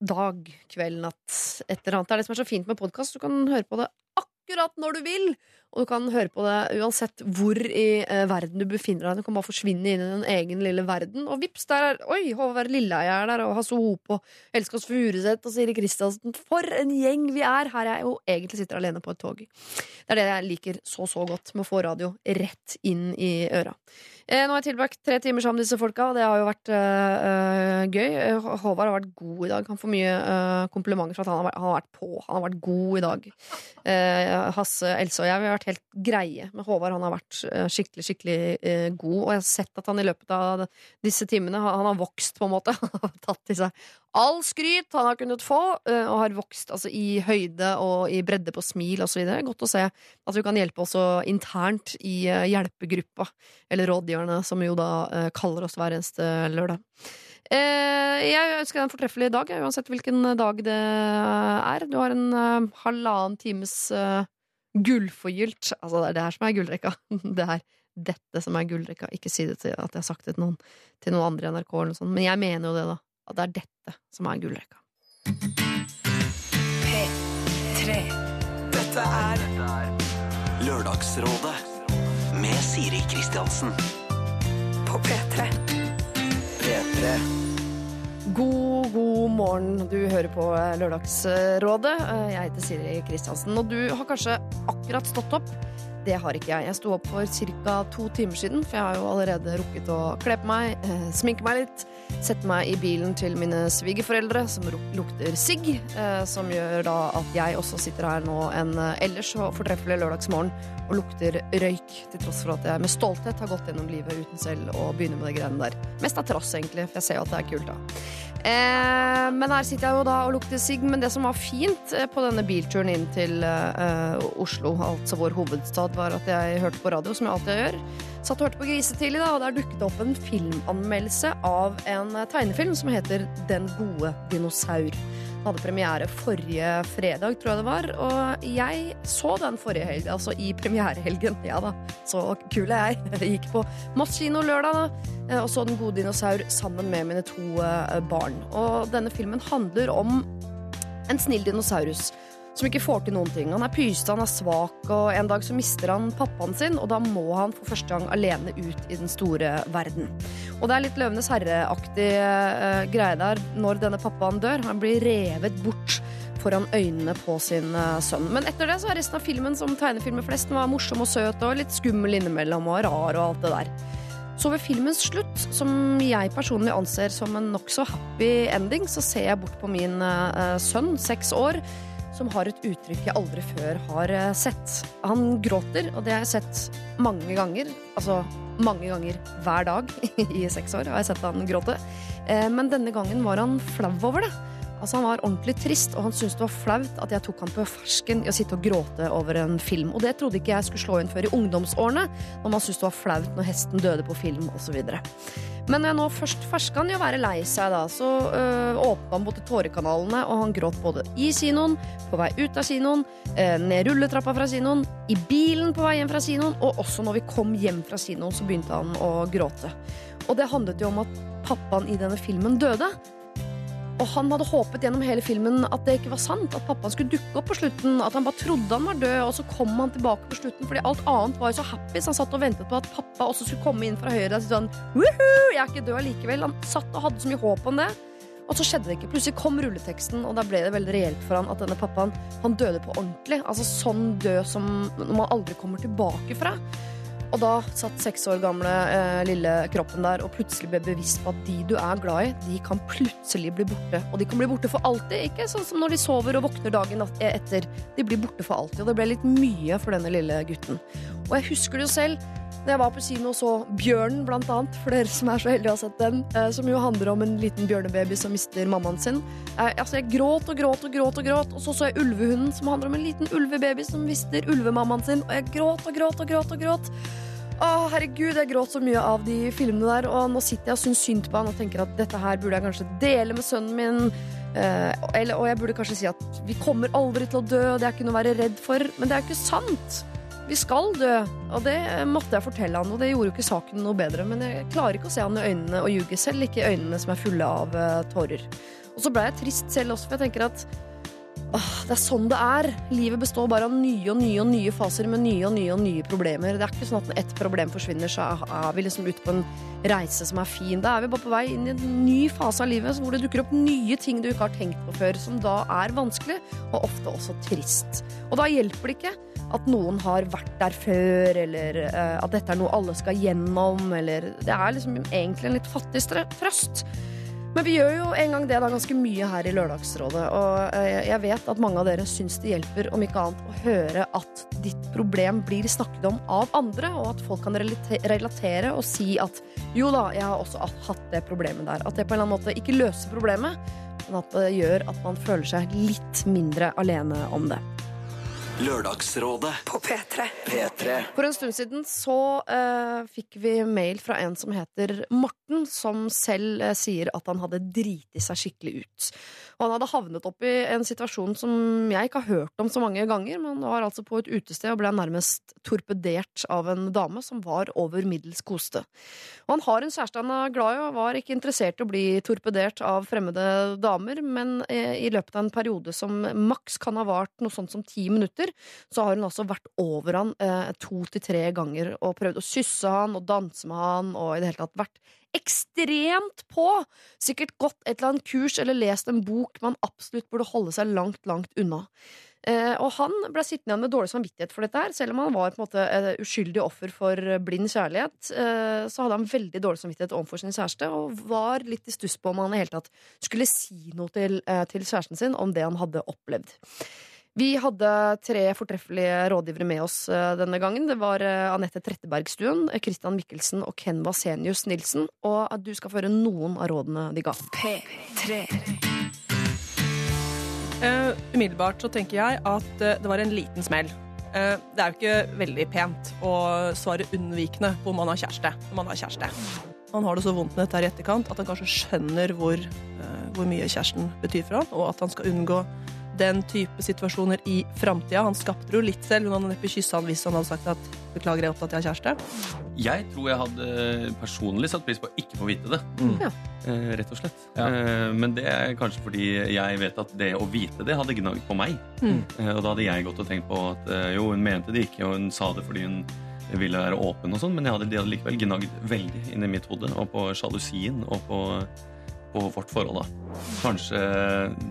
dag, kveld, natt, et eller annet. Det er det som er så fint med podkast. Du kan høre på det akkurat når du vil. Og du kan høre på det uansett hvor i eh, verden du befinner deg. Du kan bare forsvinne inn i din egen lille verden. Og vips, der er Oi, Håvard Lilleheie er der, og Hasse Hope og Elskås Furuseth og Siri Kristiansen. For en gjeng vi er! Her er jeg jo egentlig sitter alene på et tog. Det er det jeg liker så, så godt med å få radio rett inn i øra. Eh, nå har jeg tilbrakt tre timer sammen med disse folka, og det har jo vært øh, gøy. Eh, Håvard har vært god i dag. Han får mye øh, komplimenter for at han har, vært, han har, vært, på. Han har vært god i dag. Eh, Hasse, Else og jeg vi har vært helt greie. med Håvard han har vært øh, skikkelig, skikkelig øh, god. Og jeg har sett at han i løpet av disse timene Han har vokst, på en måte. Han har tatt i seg all skryt han har kunnet få, øh, og har vokst altså, i høyde og i bredde på smil osv. Godt å se at vi kan hjelpe også internt i hjelpegruppa, eller rådgiverne, som jo da kaller oss hver eneste lørdag. Eh, jeg ønsker deg en fortreffelig dag, uansett hvilken dag det er. Du har en halvannen times gullforgylt Altså, det er det her som er gullrekka. Det er dette som er gullrekka. Ikke si det til at jeg har sagt det til noen, til noen andre i NRK, eller noe sånt. men jeg mener jo det, da. At det er dette som er gullrekka. P3. Dette er Lørdagsrådet med Siri Kristiansen. På P3. P3. God, god morgen. Du hører på eh, Lørdagsrådet. Eh, Jeg heter Siri Kristiansen, og du har kanskje akkurat stått opp. Det har ikke jeg. Jeg sto opp for ca. to timer siden, for jeg har jo allerede rukket å kle på meg, eh, sminke meg litt, sette meg i bilen til mine svigerforeldre, som lukter sigg, eh, som gjør da at jeg også sitter her nå en eh, ellers så fortreffelig lørdagsmorgen og lukter røyk, til tross for at jeg med stolthet har gått gjennom livet uten selv å begynne med de greiene der. Mest av trass, egentlig, for jeg ser jo at det er kult, da. Eh, men her sitter jeg jo da og lukter sigg. Men det som var fint på denne bilturen inn til eh, Oslo, altså vår hovedstad, var at jeg hørte på radio, som jeg alltid gjør. Satt og hørte på Grisetidlig, da, og der dukket det opp en filmanmeldelse av en eh, tegnefilm som heter Den gode dinosaur. Den hadde premiere forrige fredag, tror jeg det var. Og jeg så den forrige helg, altså i premierehelgen. Ja da, så kul er jeg. Jeg gikk på Moss kino lørdag da, eh, og så Den gode dinosaur sammen med mine to eh, barn. Og denne filmen handler om en snill dinosaurus som ikke får til noen ting. Han er pysete, han er svak, og en dag så mister han pappaen sin, og da må han for første gang alene ut i den store verden. Og det er litt Løvenes herre-aktig eh, greie der når denne pappaen dør. Han blir revet bort foran øynene på sin eh, sønn. Men etter det så er resten av filmen som tegnefilmer flest. Var morsom og søt og litt skummel innimellom og rar og alt det der. Så ved filmens slutt, som jeg personlig anser som en nokså happy ending, så ser jeg bort på min eh, sønn, seks år, som har et uttrykk jeg aldri før har eh, sett. Han gråter, og det har jeg sett mange ganger. Altså mange ganger hver dag i seks år har jeg sett han gråte. Eh, Men denne gangen var han flau over det. Altså Han var ordentlig trist, og han syntes det var flaut at jeg tok han på fersken i å sitte og gråte over en film. Og det trodde ikke jeg skulle slå inn før i ungdomsårene, når man syntes det var flaut når hesten døde på film osv. Men når jeg nå først ferska han i å være lei seg, da, så øh, åpna han både tårekanalene, og han gråt både i kinoen, på vei ut av kinoen, øh, ned rulletrappa fra kinoen, i bilen på vei hjem fra kinoen, og også når vi kom hjem fra kinoen, så begynte han å gråte. Og det handlet jo om at pappaen i denne filmen døde. Og han hadde håpet gjennom hele filmen at det ikke var sant. At pappaen skulle dukke opp på slutten. At han bare trodde han var død, og så kom han tilbake på slutten. Fordi alt annet var jo så happy, så han satt og ventet på at pappa også skulle komme inn fra høyre. Og si sånn, Woohoo, jeg er ikke død allikevel. Han satt og hadde så mye håp om det. Og så skjedde det ikke. Plutselig kom rulleteksten, og da ble det veldig reelt for han at denne pappaen han døde på ordentlig. Altså sånn død som man aldri kommer tilbake fra. Og da satt seks år gamle eh, lille kroppen der og plutselig ble bevisst på at de du er glad i, de kan plutselig bli borte. Og de kan bli borte for alltid. Ikke sånn som når de sover og våkner dagen etter. De blir borte for alltid. Og det ble litt mye for denne lille gutten. Og jeg husker det jo selv. Da jeg var på kino og så Bjørnen, blant annet, for dere som er så heldige å ha sett den, eh, som jo handler om en liten bjørnebaby som mister mammaen sin. Eh, altså, jeg gråt og gråt og gråt, og gråt Og så så jeg Ulvehunden, som handler om en liten ulvebaby som mister ulvemammaen sin. Og jeg gråt og gråt og gråt og gråt. Å, herregud, jeg gråt så mye av de filmene der, og nå sitter jeg og syns synd på han og tenker at dette her burde jeg kanskje dele med sønnen min. Eh, eller, og jeg burde kanskje si at vi kommer aldri til å dø, og det er ikke noe å være redd for. Men det er jo ikke sant. Vi skal dø. Og det måtte jeg fortelle han, og det gjorde jo ikke saken noe bedre. Men jeg klarer ikke å se han i øynene og ljuge, selv ikke i øynene som er fulle av eh, tårer. Og så ble jeg trist selv også, for jeg tenker at Åh, det er sånn det er. Livet består bare av nye og nye og nye faser med nye og nye og nye problemer. Det er ikke sånn at når ett problem forsvinner, så er vi liksom ute på en reise som er fin. Da er vi bare på vei inn i en ny fase av livet hvor det dukker opp nye ting du ikke har tenkt på før, som da er vanskelig, og ofte også trist. Og da hjelper det ikke at noen har vært der før, eller uh, at dette er noe alle skal gjennom, eller Det er liksom egentlig en litt fattig trøst. Men vi gjør jo en gang det da ganske mye her i Lørdagsrådet, og uh, jeg vet at mange av dere syns det hjelper, om ikke annet, å høre at ditt problem blir snakket om av andre, og at folk kan relatere og si at jo da, jeg har også hatt det problemet der. At det på en eller annen måte ikke løser problemet, men at det gjør at man føler seg litt mindre alene om det. Lørdagsrådet På P3. P3 For en stund siden så eh, fikk vi mail fra en som heter Morten, som selv eh, sier at han hadde driti seg skikkelig ut. Og han hadde havnet opp i en situasjon som jeg ikke har hørt om så mange ganger, men var altså på et utested og ble nærmest torpedert av en dame som var over middels koste. Og han har en kjæreste han er glad i, og var ikke interessert i å bli torpedert av fremmede damer, men eh, i løpet av en periode som maks kan ha vart noe sånt som ti minutter, så har hun altså vært over han eh, to til tre ganger og prøvd å kysse han og danse med han og i det hele tatt vært ekstremt på. Sikkert gått et eller annet kurs eller lest en bok man absolutt burde holde seg langt, langt unna. Eh, og han ble sittende igjen med dårlig samvittighet for dette her, selv om han var på en måte et uskyldig offer for blind kjærlighet. Eh, så hadde han veldig dårlig samvittighet overfor sin kjæreste, og var litt i stuss på om han i hele tatt skulle si noe til, eh, til kjæresten sin om det han hadde opplevd. Vi hadde tre fortreffelige rådgivere med oss eh, denne gangen. Det var eh, Anette Trettebergstuen, eh, Christian Mikkelsen og Ken Vasenius Nilsen. Og du skal få høre noen av rådene de ga. P3. Eh, umiddelbart så tenker jeg at uh, det var en liten smell. Uh, det er jo ikke veldig pent å svare unnvikende på om man har kjæreste. Når man har kjæreste. Han har det så vondt med dette her i etterkant at han kanskje skjønner hvor, hvor mye kjæresten betyr for han, og at han skal unngå den type situasjoner i framtida. Han skapte det jo litt selv. Hun hadde neppe kyssa han hvis han hadde sagt at 'beklager, jeg er opptatt, jeg har kjæreste'. Jeg tror jeg hadde personlig satt pris på å ikke få vite det. Ja. Eh, rett og slett. Ja. Eh, men det er kanskje fordi jeg vet at det å vite det hadde gnagd på meg. Mm. Eh, og da hadde jeg gått og tenkt på at eh, jo, hun mente det ikke, og hun sa det fordi hun ville være åpen og sånn, men jeg hadde, de hadde likevel gnagd veldig inn i mitt hode, og på sjalusien og på, på vårt forhold, da. Kanskje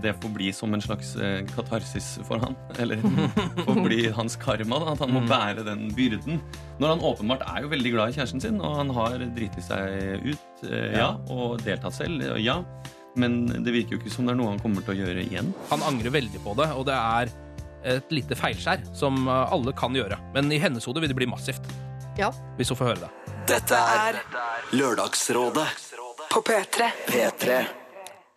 det får bli som en slags eh, katarsis for han, eller får bli hans karma, da, at han må bære den byrden. Når han åpenbart er jo veldig glad i kjæresten sin, og han har driti seg ut, eh, ja, og deltatt selv, eh, ja. Men det virker jo ikke som det er noe han kommer til å gjøre igjen. Han angrer veldig på det, og det er et lite feilskjær som eh, alle kan gjøre. Men i hennes hode vil det bli massivt. Ja. Hvis hun får høre det. Dette er Lørdagsrådet På P3. P3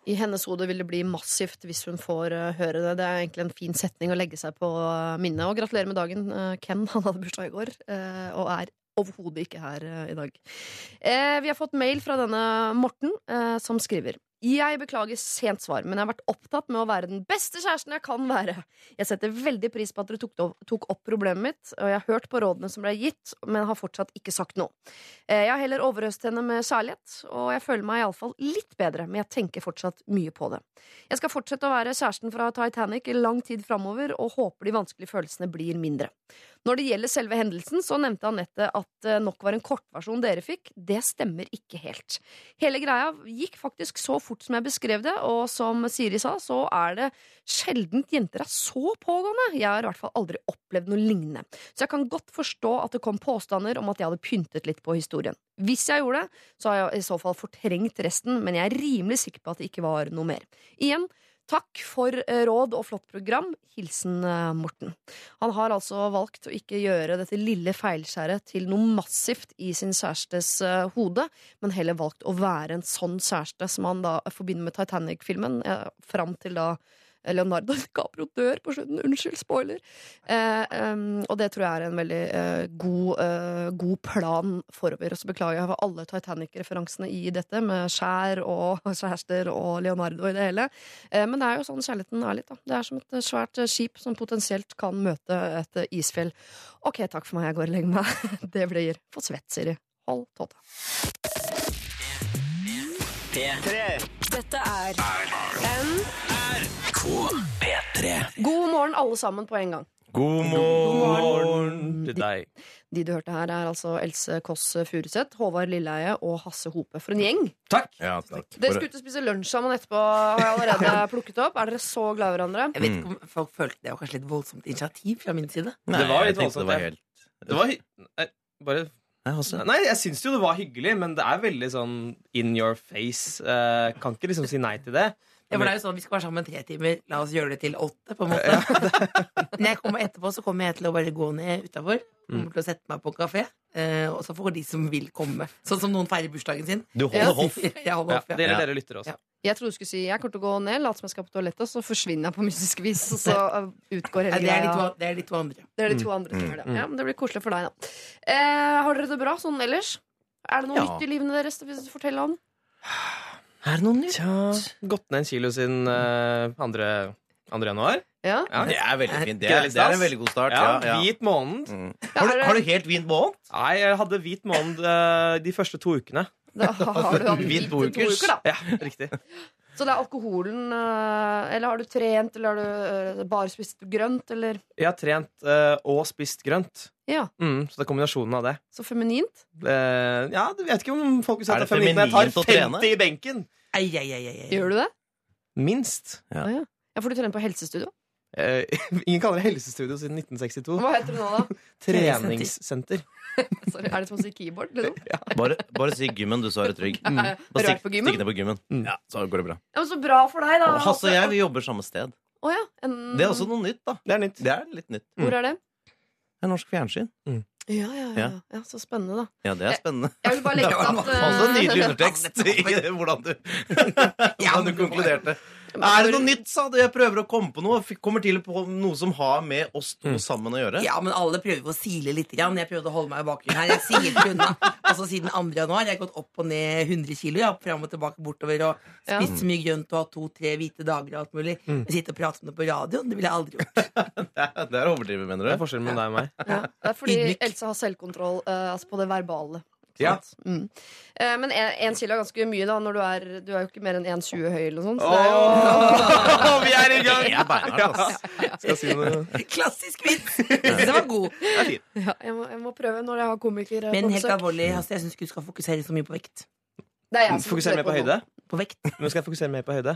I hennes hode vil det bli massivt hvis hun får eh, høre det. Det er egentlig en fin setning å legge seg på eh, minnet. Og gratulerer med dagen, eh, Ken. Han hadde bursdag i går, eh, og er overhodet ikke her i dag. Eh, vi har fått mail fra denne Morten, eh, som skriver jeg beklager sent svar, men jeg har vært opptatt med å være den beste kjæresten jeg kan være. Jeg setter veldig pris på at dere tok, tok opp problemet mitt, og jeg har hørt på rådene som ble gitt, men har fortsatt ikke sagt noe. Eh, Jeg har heller overøst henne med kjærlighet, og jeg føler meg iallfall litt bedre, men jeg tenker fortsatt mye på det. Jeg skal fortsette å være kjæresten fra Titanic i lang tid framover, og håper de vanskelige følelsene blir mindre. Når det gjelder selve hendelsen, så nevnte Anette at det nok var en kortversjon dere fikk. Det stemmer ikke helt. Hele greia gikk faktisk så fort som jeg beskrev det, og som Siri sa, så er det sjeldent jenter er så pågående. Jeg har i hvert fall aldri opplevd noe lignende. Så jeg kan godt forstå at det kom påstander om at jeg hadde pyntet litt på historien. Hvis jeg gjorde det, så har jeg i så fall fortrengt resten, men jeg er rimelig sikker på at det ikke var noe mer. Igjen, Takk for eh, råd og flott program. Hilsen eh, Morten. Han har altså valgt å ikke gjøre dette lille feilskjæret til noe massivt i sin kjærestes eh, hode, men heller valgt å være en sånn kjæreste som han da forbinder med Titanic-filmen, fram til da Leonardo DiCaprio dør på slutten. Unnskyld, spoiler. Eh, um, og det tror jeg er en veldig eh, god, eh, god plan forover. Og så beklager jeg for alle Titanic-referansene i dette, med skjær og kjærester og Leonardo i det hele. Eh, men det er jo sånn kjærligheten er litt, da. Det er som et eh, svært eh, skip som potensielt kan møte et eh, isfjell. Ok, takk for meg, jeg går og legger meg. Det blir for svett, Siri. Hold tåta. Dette er P3. God morgen, alle sammen, på en gang. God morgen til deg. De du hørte her, er altså Else Kåss Furuseth, Håvard Lilleheie og Hasse Hope. For en gjeng! Takk. Ja, takk. Dere skulle ut og spise lunsj sammen etterpå, har jeg allerede plukket opp. Er dere så glad i hverandre? Jeg vet ikke om folk følte det var kanskje litt voldsomt initiativ fra min side. Nei, Det var litt voldsomt, Det var helt Det var hy Nei, bare Nei, jeg syns jo det var hyggelig, men det er veldig sånn in your face. Eh, kan ikke liksom si nei til det. Ja, for det er jo sånn, Vi skal være sammen tre timer, la oss gjøre det til åtte. på en måte Når jeg kommer etterpå, så kommer jeg til å bare gå ned utafor. Kommer til å sette meg på kafé. eh, og så får de som vil, komme. Sånn som noen feirer bursdagen sin. Du holder hoff. Jeg holder Ja, ja. Dere, dere lytter også. Ja. Jeg trodde du skulle si jeg kommer til å gå ned, late som jeg skal på toalettet, og så forsvinner jeg på mystisk vis. Og så uh, utgår hele greia. to, det er de to andre. Det er de to andre som gjør det. Ja, men det blir koselig for deg, da. Eh, har dere det bra sånn ellers? Er det noe Ja. nytt i livene deres hvis du forteller om? Er det noe nytt? Tja, gått ned en kilo siden uh, andre, andre januar. Ja? Ja. Det er veldig fint. Det er, det er en veldig god start. Ja, Ja. Hvit måned. Mm. Har, du, har du helt hvit måned? Nei, jeg hadde hvit måned uh, de første to ukene. Da har du hatt Hvit to uker, da. Ja, riktig. Så det er alkoholen eh, Eller har du trent, eller har du bare spist grønt, eller Jeg har trent og spist grønt. Ja, Mm, så det er kombinasjonen av det. så feminint. Eh, ja, jeg vet ikke om folk vil si at det er feminint, men jeg tar 50 i benken. Ei, ei, ei, ei, ei. Gjør du det? Minst. Ja. ah, ja. ja, for du trener på helsestudio. Eh, ingen kaller det helsestudio siden 1962. Hva heter det nå, da? Treningssenter. Sorry, er det som å si keyboard? Liksom? Bare, bare si gymmen, du, så er du trygg. Mm. Bare stikk, på gymmen? stikk ned på gymmen. Mm. Ja, så går det bra. Ja, men Så bra for deg, da. Hasse og jeg vi jobber samme sted. Oh, ja. en- Det er også noe nytt, da. Det er nytt. Det er litt nytt. Hvor er det? Det er norsk fjernsyn. Ja, ja, ja. Ja. ja Så spennende, da. Ja, det er spennende. Jeg vil bare legge til at eh, Også en nydelig undertekst i hvordan du, hvordan du konkluderte. Er det noe nytt, sa du? Jeg prøver å komme på noe. Kommer til på noe som har med oss to sammen å gjøre. Ja, men alle prøver å sile litt. Grann. Jeg prøvde å holde meg i bakgrunnen her. Jeg silte unna. Altså, siden 2. januar jeg har gått opp og ned 100 kilo. Jeg har fram og tilbake bortover og spist så mye grønt og hatt to-tre hvite dager og alt mulig. Men sitte og prate om det på radioen, det ville jeg aldri gjort. Det er, det å overdrive, mener Det er forskjellen mellom deg og meg. Ja, det er fordi Ydmyk. Else har selvkontroll eh, altså på det verbale. Ja. Mm. Eh, men én kilo er ganske mye, da, når du er Du er jo ikke mer enn 1,20 høy eller noe sånt. Så det er jo Åh, vi er i gang! Det er beinhardt, ass. Skal si noe? Klassisk vits! Jeg Den var god. ja, jeg, må, jeg må prøve når jeg har komiker eh, Men helt alvorlig, altså, jeg syns ikke du skal fokusere så mye på vekt. Det er jeg som fokuserer mer på nå. høyde? På vekt. Men skal jeg fokusere mer på høyde?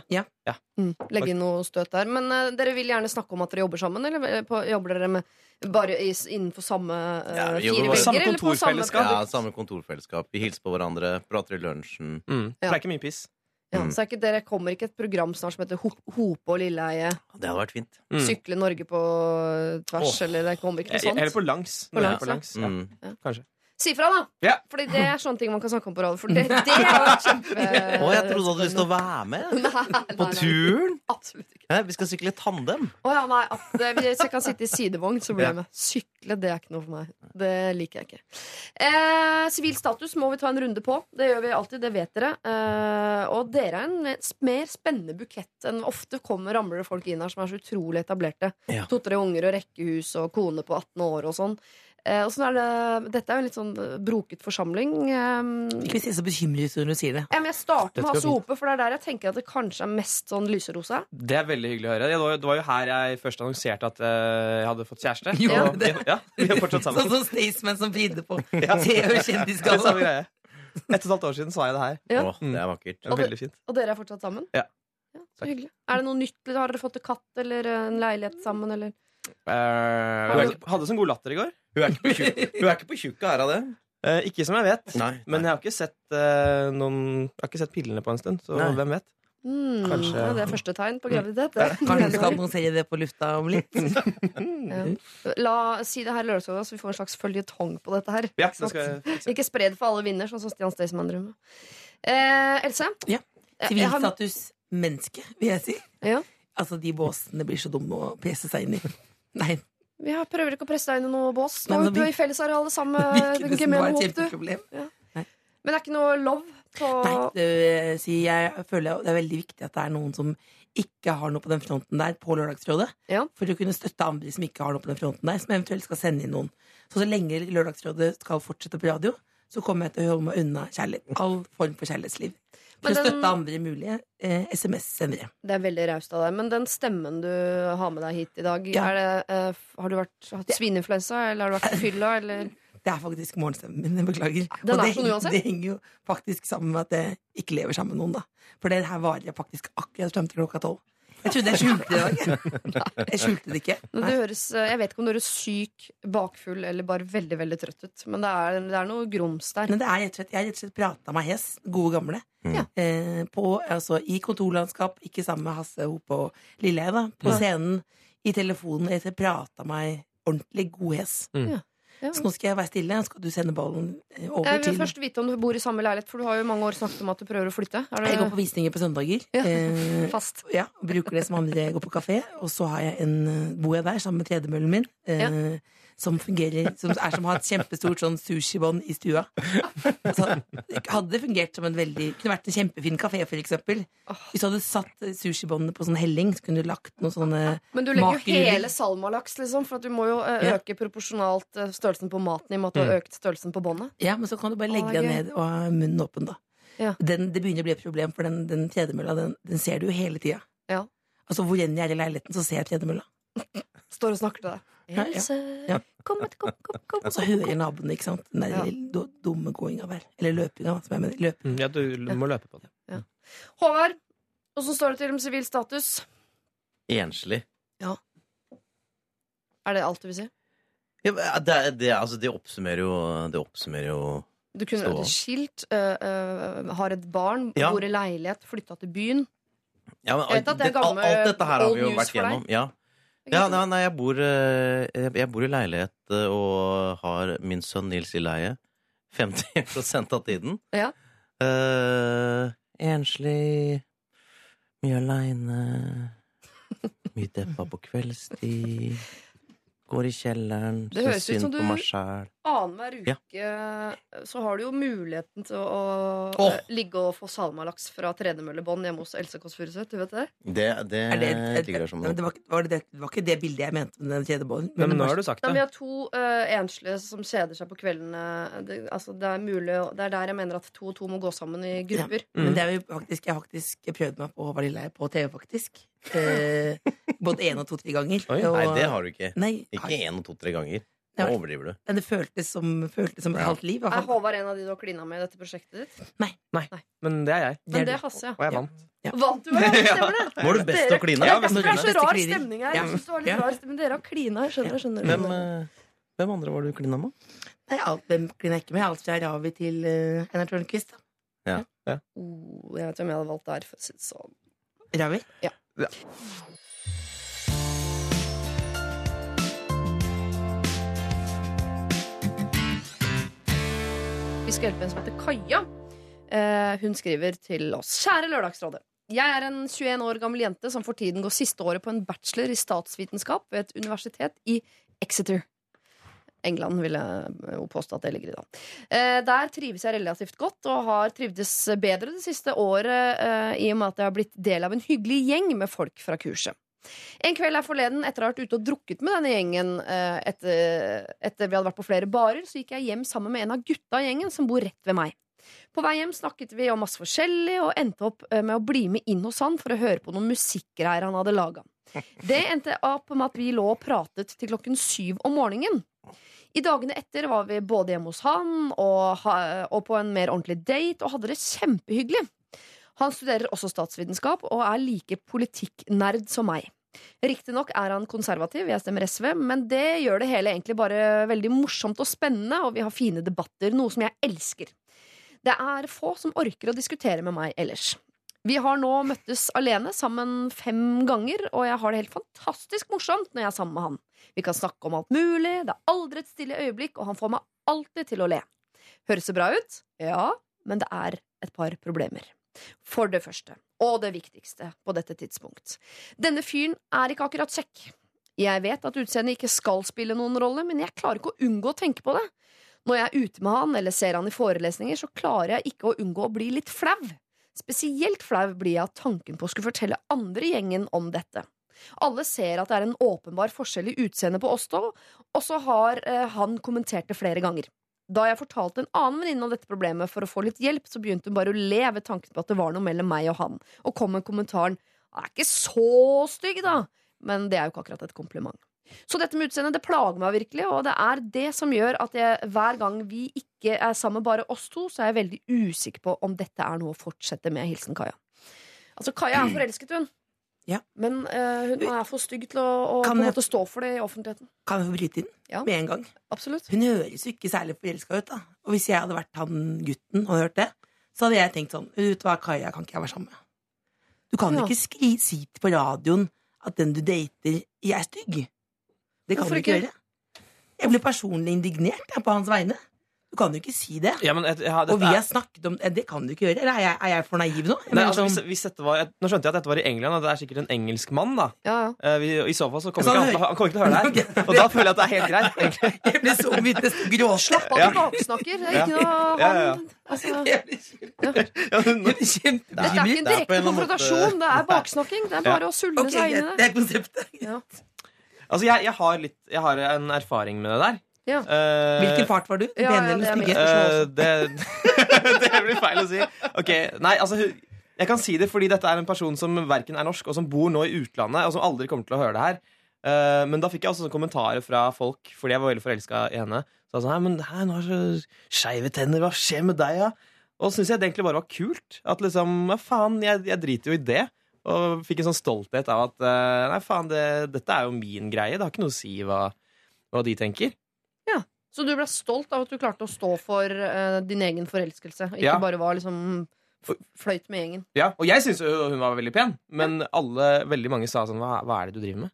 Mm, legge inn noe støt der. Men uh, dere vil gjerne snakke om at dere jobber sammen, eller eh, på, jobber dere med bare i, innenfor samme uh, Ja, fire vegger? Samme kontorfellesskap. Ja, samme kontorfellesskap. Vi hilser på hverandre, prater i lunsjen. Mm. Ja. Det er ikke mye piss. Ja, Mm. så er ikke, dere kommer ikke et program snart som heter Ho Hope og Lilleheie? Det hadde vært fint. Mm. Sykle Norge på tvers, oh. eller det kommer ikke noe sånt? Eller på langs. På langs, på ja. langs. Ja. Mm. Kanskje. Si fra, da! Ja. Fordi det er sånne ting man kan snakke om på radio. For det, det vært kjempe... Å, jeg trodde du hadde lyst til å være med Nei, nei, på nei. turen. Absolutt ikke. Nei, vi skal sykle tandem. Å ja, nei, at, eh, Hvis jeg kan sitte i sidevogn, så blir jeg med. Sykle, det er ikke noe for meg. Det liker jeg ikke. Eh, status må vi ta en runde på. Det gjør vi alltid, det vet dere. Eh, og dere er en mer spennende bukett enn ofte kommer ramler det folk inn her som er så utrolig etablerte. Ja. To-tre unger og rekkehus og kone på 18 år og sånn. Eh, og sånn er det, dette er jo en litt sånn eh, broket forsamling. Eh, Ikke si så bekymret når du sier det. ja, men jeg starter Dette med går Hasse Hope, for det er der jeg tenker at det kanskje er mest sånn lyserosa. Det er veldig hyggelig å høre. Det var, det var jo her jeg først annonserte at eh, jeg hadde fått kjæreste. Jo, Og det- ja, vi er fortsatt sammen. Sånn som Staysman som fridde på Ja. Se og Det er kjendisgalla. samme greie. Ett og et halvt år siden sa jeg det her. Ja. Åh, det er vakkert. Det veldig fint. Og dere er fortsatt sammen? Ja. så hyggelig. Er det noe nytt? Har dere fått en katt eller en leilighet sammen? Eller? Eh, hadde, hadde sånn god latter i går. Hun er ikke på tjukk- hun er av det. Eh, ikke som jeg vet. Nei. Men jeg har ikke sett eh, noen Jeg har ikke sett pillene på en stund, så Nei. hvem vet? Mm, Kanskje- ja, det er første tegn på graviditet. Det. Kanskje du skal annonsere det på lufta om litt? Ja. La si det her lørdagsgående, så vi får en slags føljetong på dette her. Ja, det skal jeg. Ikke spre det for alle vinner, sånn som Stian Staysman drømmer. Eh, Else? Ja. Eh, har- Sivilstatus menneske, vil jeg si. Ja. Altså, de båsene blir så dumme å pese seg inn i. Nei, Vi har- prøver ikke å presse deg inn i noe bås. Nå er vi- i fellesarealet sammen med Gemene Håp, du. kjempeproblem. Men det er ikke noe love på Nei, det, si, jeg føler det er veldig viktig at det er noen som ikke har noe på den fronten der på Lørdagsrådet. Ja. For å kunne støtte andre som ikke har noe på den fronten der, som eventuelt skal sende inn noen. Så så lenge Lørdagsrådet skal fortsette på radio, så kommer jeg til å holde meg unna kjærlighet. All form for kjærlighetsliv. For å støtte andre mulige eh, SMS-sendere. Det er veldig raust av deg. Men den stemmen du har med deg hit i dag, Ja. det, eh, har du vært, hatt svineinfluensa, eller har du vært på fylla, eller Det er faktisk morgenstemmen min. Jeg beklager. Den Og det, sånn det henger jo faktisk sammen med at jeg ikke lever sammen med noen, da. For det her varer faktisk akkurat frem til klokka tolv. Jeg trodde jeg skjulte det dag. Jeg skjulte det ikke. Det høres, Jeg vet ikke om du høres syk, bakfull eller bare veldig veldig trøtt ut. Men det er, det er noe grums der. Men det er rett og slett, jeg har rett og slett prata meg hes, gode gamle. Ja. Eh, på, altså, I kontorlandskap, ikke sammen med Hasse Hope og Lilleheie, da. På Ja. scenen, i telefonen. Jeg prata meg ordentlig god hes. Ja. Ja. Så nå skal jeg være stille, skal du sende ballen over til Jeg vil til først vite om du bor i samme leilighet, for du har jo mange år snakket om at du prøver å flytte. Er Jeg går på visninger på søndager. Ja, Eh, fast? ja, bruker det som andre går på kafé. Og så har jeg en, eh, bor jeg der sammen med tredemøllen min. Eh, Som fungerer Som er som å ha et kjempestort sånn sushibånd i stua. Altså, hadde det fungert som en veldig Kunne vært en kjempefin kafé, for eksempel. Hvis du hadde satt sushibåndene på sånn helling, så kunne du lagt noen sånne Men du legger jo hele salmalaks, liksom, for du må jo eh, øke proporsjonalt eh, størrelsen på maten i og med at du har økt størrelsen på båndet. Ja, men så kan du bare legge deg ned og ha munnen åpen, da. Ja. Den, det begynner å bli et problem, for den, den tredemølla, den, den ser du jo hele tida. Ja. Altså, hvor enn jeg er i leiligheten, så ser jeg tredemølla. Står og snakker til deg. Ja, ja. Ja. kom, kom, kom, kom. Og så hører naboene, ikke sant. Den der Ja. dumme gåinga vel. Eller løpinga, som jeg mener. Løp. Mm, Ja, du må løpe på det. Håvard, åssen står det til om sivil status? Enslig. Er det alt du vil si? Ja, det, det, altså, det oppsummerer jo Det oppsummerer jo Du kunne vært skilt, øh, øh, har et barn, Ja. bor i leilighet, flytta til byen. ja, men, Jeg vet at det er alt- gammel- Alt dette her har vi jo vært gjennom. Ja. Ja, nei, nei jeg, bor, eh, jeg bor i leilighet eh, og har min sønn Nils i leie 50% av tiden. Ja. Uh, enslig, mye aleine, mye deppa på kveldstid. Går i kjelleren, syns synd på meg sjæl. Annenhver Ja. uke så har du jo muligheten til å øh, ligge og få salmalaks fra tredemøllebånd hjemme hos Else Kåss Furuseth. Du vet det? Det, det, Er det, ligger der som det, var, var det, det var ikke det bildet jeg mente med den kjedebånden. Men, men nå har du sagt det. vi har to uh, enslige som kjeder seg på kveldene. Det, altså, det, er mulig, det er der jeg mener at to og to må gå sammen i grupper. Mm. Men det er jo faktisk, jeg har faktisk prøvd meg på Lilleheie på TV, faktisk. Eh, både én og to-tre ganger. Oi. Og- Nei, det har du ikke. Nei, Ikke har- én og to-tre ganger. Nei, Da overdriver du. Men det føltes som, føltes som et Ja. halvt liv. Er. Håvard en av de du har klina med i dette prosjektet ditt? Nei Men det er jeg. Men er det er. Hasse, ja. Og jeg vant. Vant du, ja? Stemmer det? Var du best til å kline? Ja, Ja, det er så rar stemning her. Jeg synes det var litt Ja. rar stemning. Dere har klina. Jeg skjønner, jeg skjønner. Hvem, eh, hvem andre var du klina med? Nei, alt, hvem kliner jeg ikke med? Alt fra Ravi til uh, Einar Tørnquist. Ja. Oh, jeg vet hvem jeg hadde valgt der. For å si det sånn. Ravi? Vi skal hjelpe som heter Kaja. Eh, hun skriver til oss. Kjære Lørdagsrådet. Jeg er en 21 år gammel jente som for tiden går siste året på en bachelor i statsvitenskap ved et universitet i Exeter. England vil jeg jo påstå at det ligger i da. Eh, der trives jeg relativt godt og har trivdes bedre det siste året eh, i og med at jeg har blitt del av en hyggelig gjeng med folk fra kurset. En kveld her forleden, etter å ha vært ute og drukket med denne gjengen eh, etter, etter vi hadde vært på flere barer, så gikk jeg hjem sammen med en av gutta i gjengen som bor rett ved meg. På vei hjem snakket vi om masse forskjellig og endte opp eh, med å bli med inn hos han for å høre på noen musikkgreier han hadde laga. Det endte opp med at vi lå og pratet til klokken syv om morgenen. I dagene etter var vi både hjemme hos han og, og på en mer ordentlig date og hadde det kjempehyggelig. Han studerer også statsvitenskap og er like politikknerd som meg. Riktignok er han konservativ, jeg stemmer SV, men det gjør det hele egentlig bare veldig morsomt og spennende, og vi har fine debatter, noe som jeg elsker. Det er få som orker å diskutere med meg ellers. Vi har nå møttes alene sammen fem ganger, og jeg har det helt fantastisk morsomt når jeg er sammen med han. Vi kan snakke om alt mulig, det er aldri et stille øyeblikk, og han får meg alltid til å le. Høres det bra ut? Ja, men det er et par problemer. For det første, Og det viktigste på dette tidspunkt. Denne fyren er ikke akkurat kjekk. Jeg vet at utseendet ikke skal spille noen rolle, men jeg klarer ikke å unngå å tenke på det. Når jeg er ute med han eller ser han i forelesninger, så klarer jeg ikke å unngå å bli litt flau. Spesielt flau blir jeg av tanken på å skulle fortelle andre gjengen om dette. Alle ser at det er en åpenbar forskjell i utseendet på oss to, og så har eh, han kommentert det flere ganger. Da jeg fortalte en annen venninne om dette problemet for å få litt hjelp, så begynte hun bare å le ved tanken på at det var noe mellom meg og han, og kom med kommentaren 'Han er ikke så stygg, da', men det er jo ikke akkurat et kompliment. Så dette med utseendet det plager meg virkelig, og det er det som gjør at jeg, hver gang vi ikke er sammen, bare oss to, så er jeg veldig usikker på om dette er noe å fortsette med. Hilsen Kaja. Altså, Kaja er forelsket, hun. Ja. Men uh, hun er for stygg til å, å på en jeg- måte stå for det i offentligheten. Kan jeg få bryte inn Ja. med en gang? Absolutt. Hun høres jo ikke særlig forelska ut, da. Og hvis jeg hadde vært han gutten og hørt det, så hadde jeg tenkt sånn Vet du hva, Kaja kan ikke jeg være sammen med. Du kan Ja. ikke skri si på radioen at den du dater, er stygg. Det kan Hvorfor du ikke gjøre. Jeg blir personlig indignert jeg, på hans vegne. Du kan jo ikke si det. Ja, men, ja, Og vi har snakket om Det kan du ikke gjøre. Eller er jeg, er jeg for naiv nå? Jeg Nei, altså, sånn- hvis, hvis dette var, nå skjønte jeg at dette var i England, og det er sikkert en engelsk mann. da Ja, ja. Eh, vi, I så fall så kommer han ikke, han, han kommer ikke til å høre det her. Og da føler jeg at det er helt greit. egentlig. Jeg blir så mye gråslapp av, du baksnakker. Det er ikke noe Ja, ja, ja. han altså, Jeg blir Dette er ikke en Det på en direkte konfrontasjon, det er baksnakking. Det er bare å sulle okay, seg inn i det. det er konseptet. Ja. altså, jeg, jeg, har litt, jeg har en erfaring med det der. Ja. Uh, Hvilken fart var du? Ja, Pene ja, eller det er stygge? mitt. Eh, det, det blir feil å si. Ok, nei, altså Jeg kan si det fordi dette er en person som verken er norsk, og som bor nå i utlandet, og som aldri kommer til å høre det her. Uh, men da fikk jeg også sånne kommentarer fra folk, fordi jeg var veldig forelska i henne. Så jeg «Nei, men hei, nå har så skeive tenner, hva skjer med deg, da? Og så syns jeg det egentlig bare var kult. At liksom, ja faen, jeg, jeg driter jo i det. Og fikk en sånn stolthet av at nei, faen, det, dette er jo min greie. Det har ikke noe å si hva, hva de tenker. Så du ble stolt av at du klarte å stå for eh, din egen forelskelse, ikke Ja. bare var liksom f- fløyt med gjengen. Ja, Og jeg syns jo hun var veldig pen, men alle, veldig mange sa sånn hva, hva er det du driver med?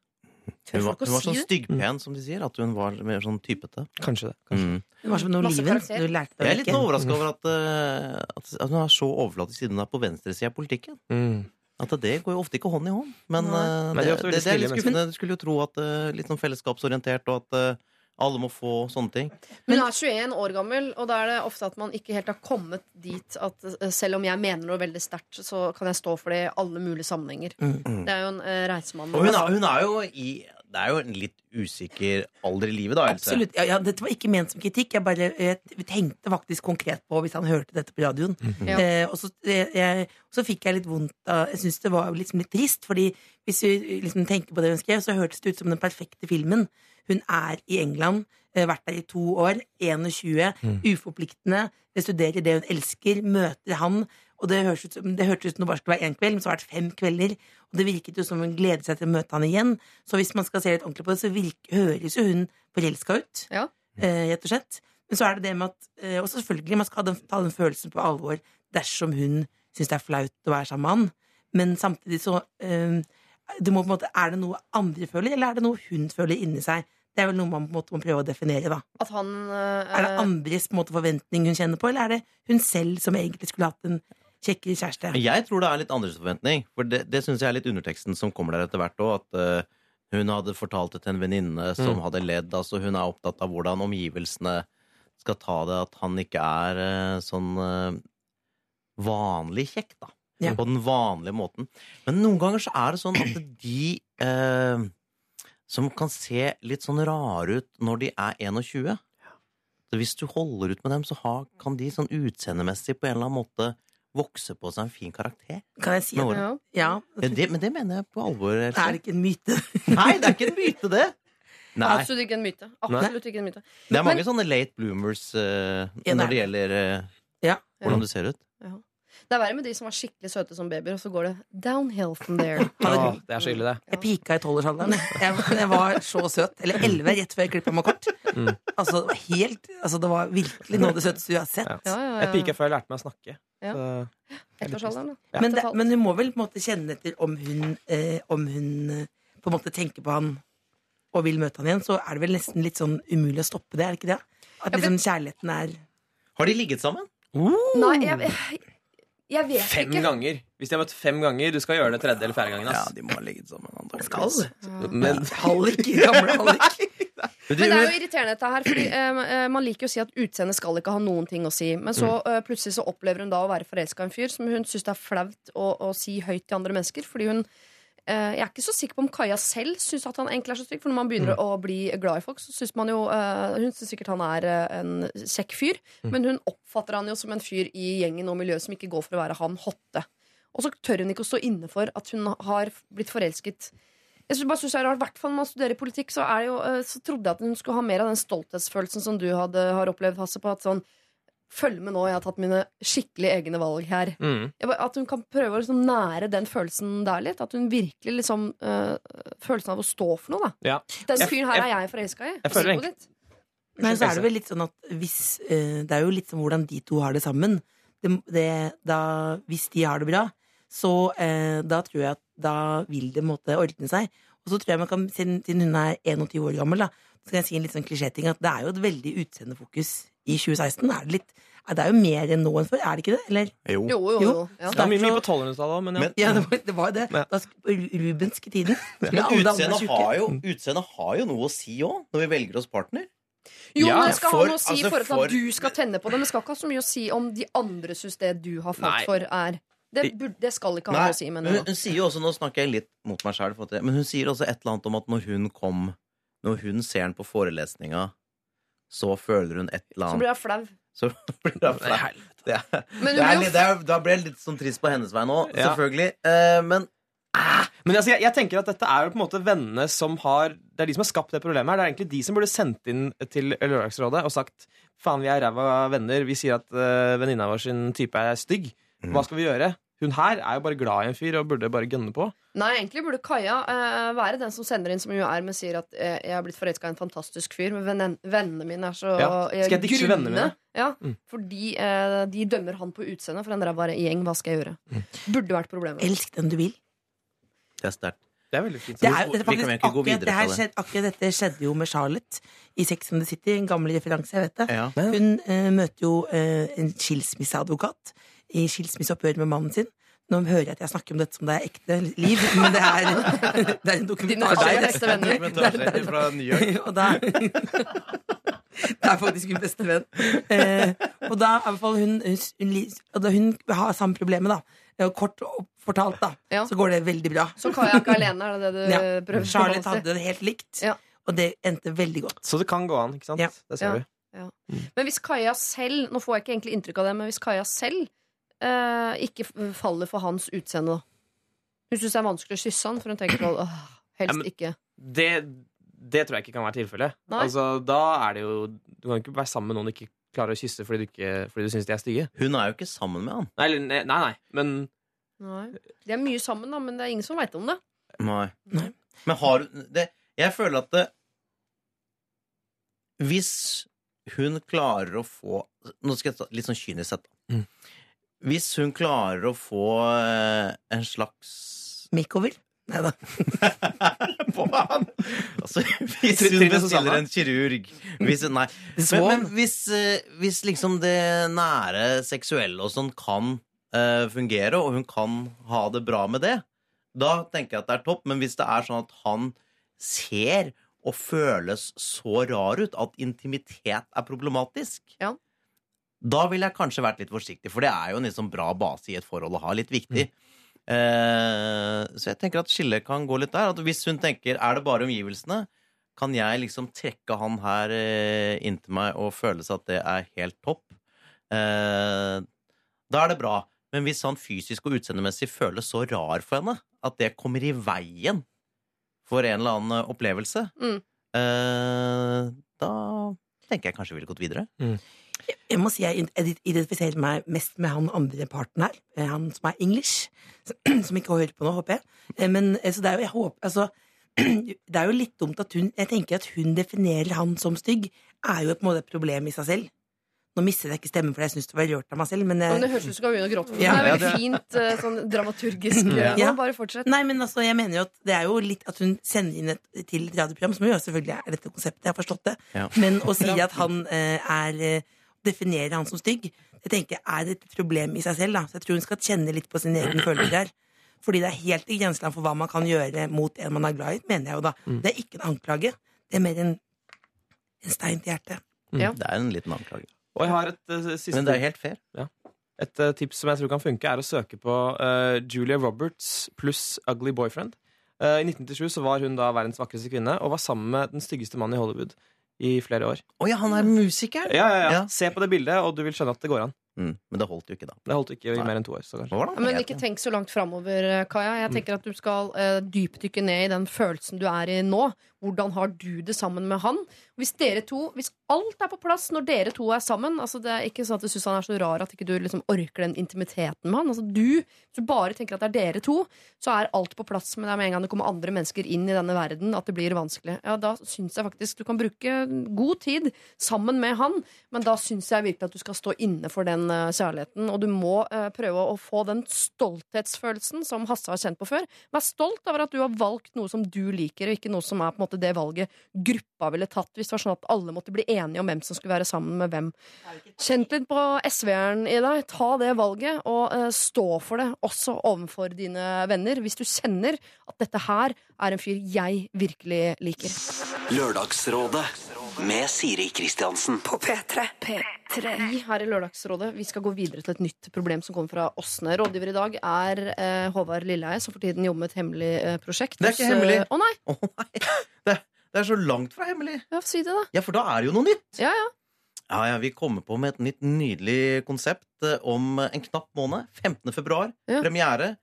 Hun var, hun var sånn styggpen, som de sier. At hun var mer sånn typete. Kanskje det. Mm. Det var som noe Masse karakter. Du lærte Jeg er deg litt ikke. overraska over at, eh, at, at hun er så overflatisk siden hun er på venstresida av politikken. Mm. At det går jo ofte ikke hånd i hånd. Men, Nei. eh, Nei, de det, er ofte det, veldig det er litt skuffende. Du skulle jo tro at eh, litt sånn fellesskapsorientert, og at eh, alle må få sånne ting. Men hun er 21 år gammel, og da er det ofte at man ikke helt har kommet dit at eh, selv om jeg mener noe veldig sterkt, så kan jeg stå for det i alle mulige sammenhenger. Mm. Det er jo en uh, reisemann. Og hun er, hun er jo i Det er jo en litt usikker alder i livet, da, Else. Absolutt. Ja, ja, dette var ikke ment som kritikk. Jeg bare jeg tenkte faktisk konkret på hvis han hørte dette på radioen. Ja. Eh, og så, eh, jeg, så fikk jeg litt vondt av Jeg syns det var liksom litt trist, fordi hvis vi liksom tenker på det hun skrev, så hørtes det ut som den perfekte filmen. Hun er i England, eh, vært der i to år, 21, uforpliktende, studerer det hun elsker, møter han. Og det hørtes ut det hørtes ut som det bare skulle være én kveld, men så har det vært fem kvelder. Og det virket jo som hun gleder seg til å møte han igjen. Så hvis man skal se litt ordentlig på det, så virker, høres jo hun forelska ut. Ja. Eh, rett og slett. Men så er det det med at eh, Og selvfølgelig, man skal ha den, ta den følelsen på alvor dersom hun syns det er flaut å være sammen med han. Men samtidig så eh, det må på en måte, Er det noe andre føler, eller er det noe hun føler inni seg? Det er vel noe man på en måte må prøve å definere. da At han eh, Er det andres på en måte forventning hun kjenner på, eller er det hun selv som egentlig skulle hatt en kjekkere kjæreste? Jeg tror det er litt andres forventning. For det, det syns jeg er litt underteksten som kommer der etter hvert òg. At eh, hun hadde fortalt det til en venninne som Mm. hadde ledd. Altså Hun er opptatt av hvordan omgivelsene skal ta det. At han ikke er eh, sånn vanlig kjekk, da. Ja. På den vanlige måten. Men noen ganger så er det sånn at de eh, som kan se litt sånn rare ut når de er 21 så Hvis du holder ut med dem, så har, kan de sånn utseendemessig på en eller annen måte vokse på seg en fin karakter. Kan jeg si det? ja. Ja. Ja, det, men det mener jeg på alvor. Else. Er det ikke en myte? Nei, det er ikke en myte, det! Nei. Absolutt ikke en myte. Absolutt ikke en myte. Det er mange Men- sånne late bloomers Ja, er når det gjelder uh, Ja. hvordan du ser ut. Det er verre med de som var skikkelig søte som babyer, og så går det downhill from there. Ja, det er så ille, det. Jeg pika i tolvårsalderen. Jeg, jeg var så søt. Eller elleve, rett før jeg klippa meg kort. Mm. Altså, det var helt Altså, det var virkelig noe av det søteste du har sett. Ja. Ja, ja, ja. Jeg pika før jeg lærte meg å snakke. Ja. Så, Ettårsalderen, da. Ja. Men, det, men hun må vel på en måte kjenne etter om hun, eh, om hun eh, på en måte tenker på han og vil møte han igjen, så er det vel nesten litt sånn umulig å stoppe det, er det ikke det? At liksom kjærligheten er Har de ligget sammen? Nei, jeg, Jeg vet Fem ikke. ganger. Hvis de har møtt fem ganger, du skal gjøre det tredje eller fjerde gangen. Ja, de må ha ligget sammen. Skal. antageligvis. Men Hallik. Gamle hallik. Men det er jo irriterende dette her, fordi eh, man liker jo å si at utseendet skal ikke ha noen ting å si. Men så uh, plutselig så opplever hun da å være forelska i en fyr som hun syns det er flaut å, å si høyt til andre mennesker. Fordi hun Jeg er ikke så sikker på om Kaja selv syns at han egentlig er så stygg. For når man begynner å bli glad i folk, så syns man jo eh, Hun syns sikkert han er eh, en kjekk fyr, men hun oppfatter han jo som en fyr i gjengen og miljøet som ikke går for å være han hotte. Og så tør hun ikke å stå inne for at hun har blitt forelsket. Jeg synes, bare synes det er rart, hvert fall Når man studerer politikk, så, er det jo, eh, så trodde jeg at hun skulle ha mer av den stolthetsfølelsen som du hadde, har opplevd, Hasse. På at sånn Følg med nå, jeg har tatt mine skikkelig egne valg her. mm. Jeg at hun kan prøve å liksom nære den følelsen der litt. At hun virkelig liksom øh, Følelsen av å stå for noe, da. ja. Den fyren her er jeg forelska i. jeg føler. Men så er det vel litt sånn at hvis øh, Det er jo litt sånn hvordan de to har det sammen. Det, det, da, hvis de har det bra, så øh, da tror jeg at da vil det måtte ordne seg. Og så tror jeg man kan, siden, siden hun er 21 år gammel, da, så kan jeg si en litt sånn klisjéting at det er jo et veldig utseendefokus i 2016. Er det, litt, det er jo mer enn nå enn før, er det ikke det? Eller? jo. Jo, jo, jo. Ja. Det var mye, mye på 1200-tallet òg, men ja. Men- Ja, det var det. Var det. Ja. Da, sk- Rubensk tiden. Men utseendet har, jo, utseendet har jo noe å si òg, når vi velger oss partner. Jo, Ja, men det skal for- ha noe å si i altså, forhold til for- at du skal tenne på det. Men det skal ikke ha så mye å si om de andre syns det du har falt Nei. for, er det, burde, det skal ikke ha Nei, noe å si, men mener hun, hun sier jo også, nå snakker jeg litt mot meg sjøl, men hun sier også et eller annet om at når hun kom Når hun ser den på forelesninga, så føler hun et eller Så annet blir hun flau. Så blir hun flau. Det er, Men det er, blir litt- det er, da ble jeg litt sånn trist på hennes vei nå, Ja. selvfølgelig. Eh, men Men altså, jeg, jeg tenker at dette er jo på en måte vennene som har Det er de som har skapt det problemet her. Det er egentlig de som burde sendt inn til Lørdagsrådet og sagt faen, vi er ræva venner. Vi sier at uh, venninna vår sin type er stygg. Hva skal vi gjøre? Hun her er jo bare glad i en fyr og burde bare gønne på. Nei, egentlig burde Kaja uh, være den som sender inn, som hun er, men sier at uh, jeg har blitt forelska i en fantastisk fyr, men vennen, vennene mine er så Ja. Skal jeg ditche vennene mine? Ja, Mm. fordi uh, de dømmer han på utseendet for en ræva gjeng. Hva skal jeg gjøre? Mm. Burde vært problemet. Elsk den du vil. det er sterkt. Det er veldig fint. Det er, det er faktisk akkurat, videre det her skjedde, akkurat dette skjedde jo med Charlotte i Sex and the City. En gammel referanse, jeg vet det. Ja. Hun møter jo en skilsmisseadvokat i skilsmisseoppgjør med mannen sin. Nå hører jeg at jeg snakker om dette som det er ekte liv, men det er, det er en Dine dokumentarserie. beste venner. Dokumentarserie fra New York. og da Det er faktisk min beste venn. Eh, og da er hvert fall hun, hun, hun, hun har samme problemet, da. Kort fortalt, da. Ja. Så går det veldig bra. Så Kaja er ikke alene, er det det du Ja. prøver å Charlotte hadde det helt likt, Ja. og det endte veldig godt. Så det kan gå an, ikke sant? Ja. Det ser Ja. du. Men hvis Kaja selv Nå får jeg ikke egentlig inntrykk av det, men hvis Kaja selv eh, ikke faller for hans utseende. Hun syns det er vanskelig å kysse han, for hun tenker sånn uh, helst Ja, men- ikke. Det, det tror jeg ikke kan være tilfellet. Altså, da er det jo Du kan ikke være sammen med noen du ikke klarer å kysse fordi du, ikke, fordi du syns de er stygge. Hun er jo ikke sammen med han. Nei, nei, nei, nei. men Nei. De er mye sammen, da, men det er ingen som veit om det. Nei. Nei. Men har hun Jeg føler at det, Hvis hun klarer å få Nå skal jeg ta litt sånn kynisk sett. da. Mm. Hvis hun klarer å få eh, en slags Makeover? Nei da. på han. Altså, hvis hun bestiller en kirurg hvis, Nei. Men, men hvis, eh, hvis liksom det nære seksuelle og sånn kan uh, fungere, og hun kan ha det bra med det, da tenker jeg at det er topp. Men hvis det er sånn at han ser og føles så rar ut at intimitet er problematisk, Ja. Da ville jeg kanskje vært litt forsiktig, for det er jo en liksom bra base i et forhold å ha. Litt viktig. Eh, så jeg tenker at skillet kan gå litt der. At hvis hun tenker er det bare omgivelsene, kan jeg liksom trekke han her eh, inntil meg og føle seg at det er helt topp. Eh, da er det bra. Men hvis han fysisk og utseendemessig føles så rar for henne at det kommer i veien for en eller annen eh, opplevelse, Mm. eh, da tenker jeg kanskje vi ville gått videre. Jeg må si jeg identifiserer meg mest med han andre parten her. eh, Han som er English. Som ikke hører på nå, håper jeg. Eh, Men eh, så det er jo, jeg håper, altså, det er jo litt dumt at hun Jeg tenker at hun definerer han som stygg, er jo på en måte et problem i seg selv. Nå mistet jeg ikke stemmen for jeg syns det var rørt av meg selv, men, Men det høres ut som du skal begynne å gråte. For Ja. det er Ja, veldig det- fint sånn dramaturgisk. Ja. Bare fortsett. Nei, men altså, jeg mener jo at det er jo litt at hun sender inn et, til radioprogram, som jo selvfølgelig er dette konseptet, jeg har forstått det, Ja. men å si at han eh, er Definerer han som stygg, Jeg tenker, Er det et problem i seg selv? da? Så jeg tror hun skal kjenne litt på sine egne følelser her. Fordi det er helt i grenseland for hva man kan gjøre mot en man er glad i, mener jeg jo da. Mm. Det er ikke en anklage. Det er mer en, en stein til hjertet. Ja. Det er en liten anklage. Og jeg har et uh, siste Men det er helt fair. Et uh, tips som jeg tror kan funke, er å søke på uh, Julia Roberts pluss Ugly Boyfriend. Eh, I 1997 så var hun da verdens vakreste kvinne og var sammen med den styggeste mannen i Hollywood i flere år. Å ja, han er musikeren! Ja, ja, ja. Ja. Se på det bildet, og du vil skjønne at det går an. Mm, men det holdt jo ikke, da. Det holdt ikke i Nei. mer enn to år. Så kanskje. Men ikke tenk så langt framover, Kaja. Jeg tenker at du skal uh, dypdykke ned i den følelsen du er i nå. Hvordan har du det sammen med han? Hvis dere to, hvis alt er på plass når dere to er sammen altså Det er ikke sånn at du syns han er så rar at ikke du liksom orker den intimiteten med han. Altså du, Hvis du bare tenker at det er dere to, så er alt på plass. med er med en gang det kommer andre mennesker inn i denne verden at det blir vanskelig. Ja, Da syns jeg faktisk du kan bruke god tid sammen med han, men da syns jeg virkelig at du skal stå inne for den uh, kjærligheten. Og du må uh, prøve å få den stolthetsfølelsen som Hasse har kjent på før. Vær stolt over at du har valgt noe som du liker, og ikke noe som er på en måte det valget gruppa ville tatt hvis det var sånn at alle måtte bli enige om hvem som skulle være sammen med hvem. Kjent litt på SV-eren i deg. Ta det valget, og uh, stå for det også overfor dine venner. Hvis du kjenner at dette her er en fyr jeg virkelig liker. Lørdagsrådet med Siri Kristiansen. På P3. P3. Vi her i Lørdagsrådet vi skal gå videre til et nytt problem som kommer fra Åsne. Rådgiver i dag er eh, Håvard Lilleheie, som for tiden jobber med et hemmelig eh, prosjekt. Det er ikke eh, hemmelig. Å nei! Å nei! Det, er så langt fra hemmelig. Ja, si det, da. Ja, for da er det jo noe nytt. Ja, ja. Ja, ja, Vi kommer på med et nytt nydelig konsept eh, om en knapp måned. 15. februar. Ja. Premiere.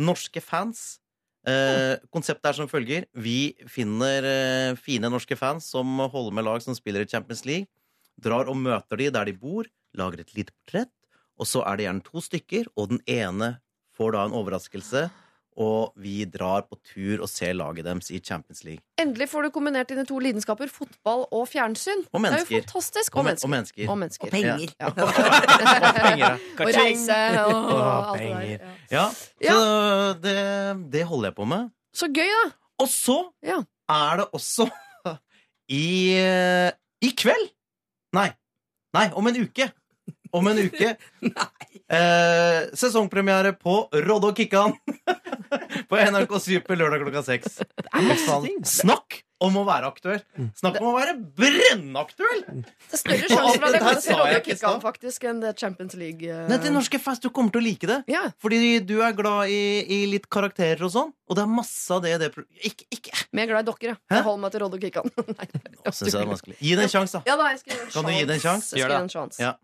Norske fans. Eh, konseptet er som følger. Vi finner eh, fine norske fans som holder med lag som spiller i Champions League. Drar og møter de der de bor, lager et lite portrett. Og så er det gjerne to stykker, og den ene får da en overraskelse. Og vi drar på tur og ser laget deres i Champions League. Endelig får du kombinert dine to lidenskaper, fotball og fjernsyn. Og Det er mennesker. jo fantastisk. Og, Og men- mennesker. og mennesker. Og mennesker. Og penger. Ja. Penger, da. Og reise og og alt det penger. der. Ja. Ja, så det, det holder jeg på med. Så gøy, da. Og så Ja. er det også i, eh, i kveld Nei. Nei, om en uke. Om en uke. Eh, sesongpremiere på Rodde og Kikkan. på NRK Super lørdag klokka seks. Snakk om å være aktuell! Snakk om å være brennaktuell! Det er større sjanse for at det jeg kommer til å ikke faktisk enn det Champions League. uh... Nei, til norske fest, du kommer til å like det. Ja. Fordi du er glad i, i litt karakterer og sånn. Og det er masse av det det pro- Ikke, ikke Men jeg er glad i dere. jeg. Hæ? Jeg holder meg til Rodde og Kikkan. Gi det en sjanse, da. Ja, da, Kan du gi det en sjanse? Gjør det. en sjans. Ja.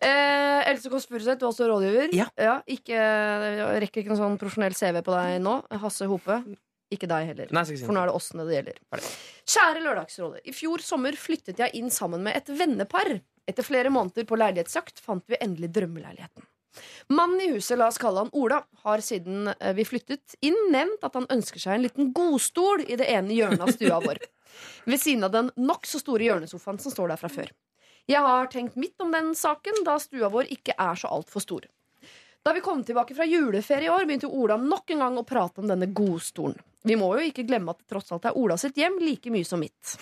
Eh, Else Kåss Furuseth, du er også rådgiver. Ja. ikke, jeg rekker ikke noen sånn profesjonell CV på deg nå. Hasse Hope. Ikke deg heller. Nei, For nå er det åssen det gjelder. Kjære Lørdagsrådet. I fjor sommer flyttet jeg inn sammen med et vennepar. Etter flere måneder på leilighetsjakt fant vi endelig drømmeleiligheten. Mannen i huset, la oss kalle han Ola, har siden eh, vi flyttet inn nevnt at han ønsker seg en liten godstol i det ene hjørnet av stua vår. Ved siden av den nokså store hjørnesofaen som står der fra før. Jeg har tenkt mitt om den saken, da stua vår ikke er så altfor stor. Da vi kom tilbake fra juleferie i år, begynte Ola nok en gang å prate om denne godstolen. Vi må jo ikke glemme at det tross alt er Ola sitt hjem like mye som mitt.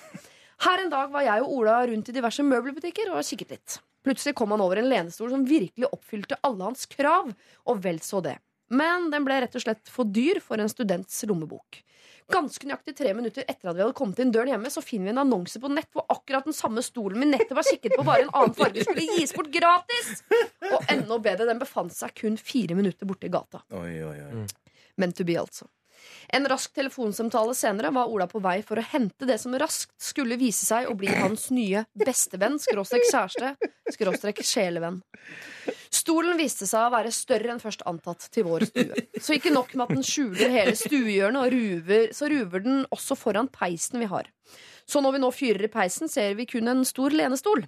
Her en dag var jeg og Ola rundt i diverse møbelbutikker og kikket litt. Plutselig kom han over en lenestol som virkelig oppfylte alle hans krav, og vel så det. Men den ble rett og slett for dyr for en students lommebok. Ganske nøyaktig tre minutter etter at vi hadde kommet inn døren hjemme, så finner vi en annonse på nett hvor akkurat den samme stolen vi nettopp har kikket på, bare en annen farge, skulle gis bort gratis! Og enda bedre, den befant seg kun fire minutter borte i gata. Oi, oi, oi. Men to be, altså. En rask telefonsamtale senere var Ola på vei for å hente det som raskt skulle vise seg å bli hans nye bestevenn, skråstrek kjæreste, skråstrek sjelevenn. Stolen viste seg å være større enn først antatt til vår stue. Så ikke nok med at den skjuler hele stuehjørnet, og ruver, så ruver den også foran peisen vi har. Så når vi nå fyrer i peisen, ser vi kun en stor lenestol.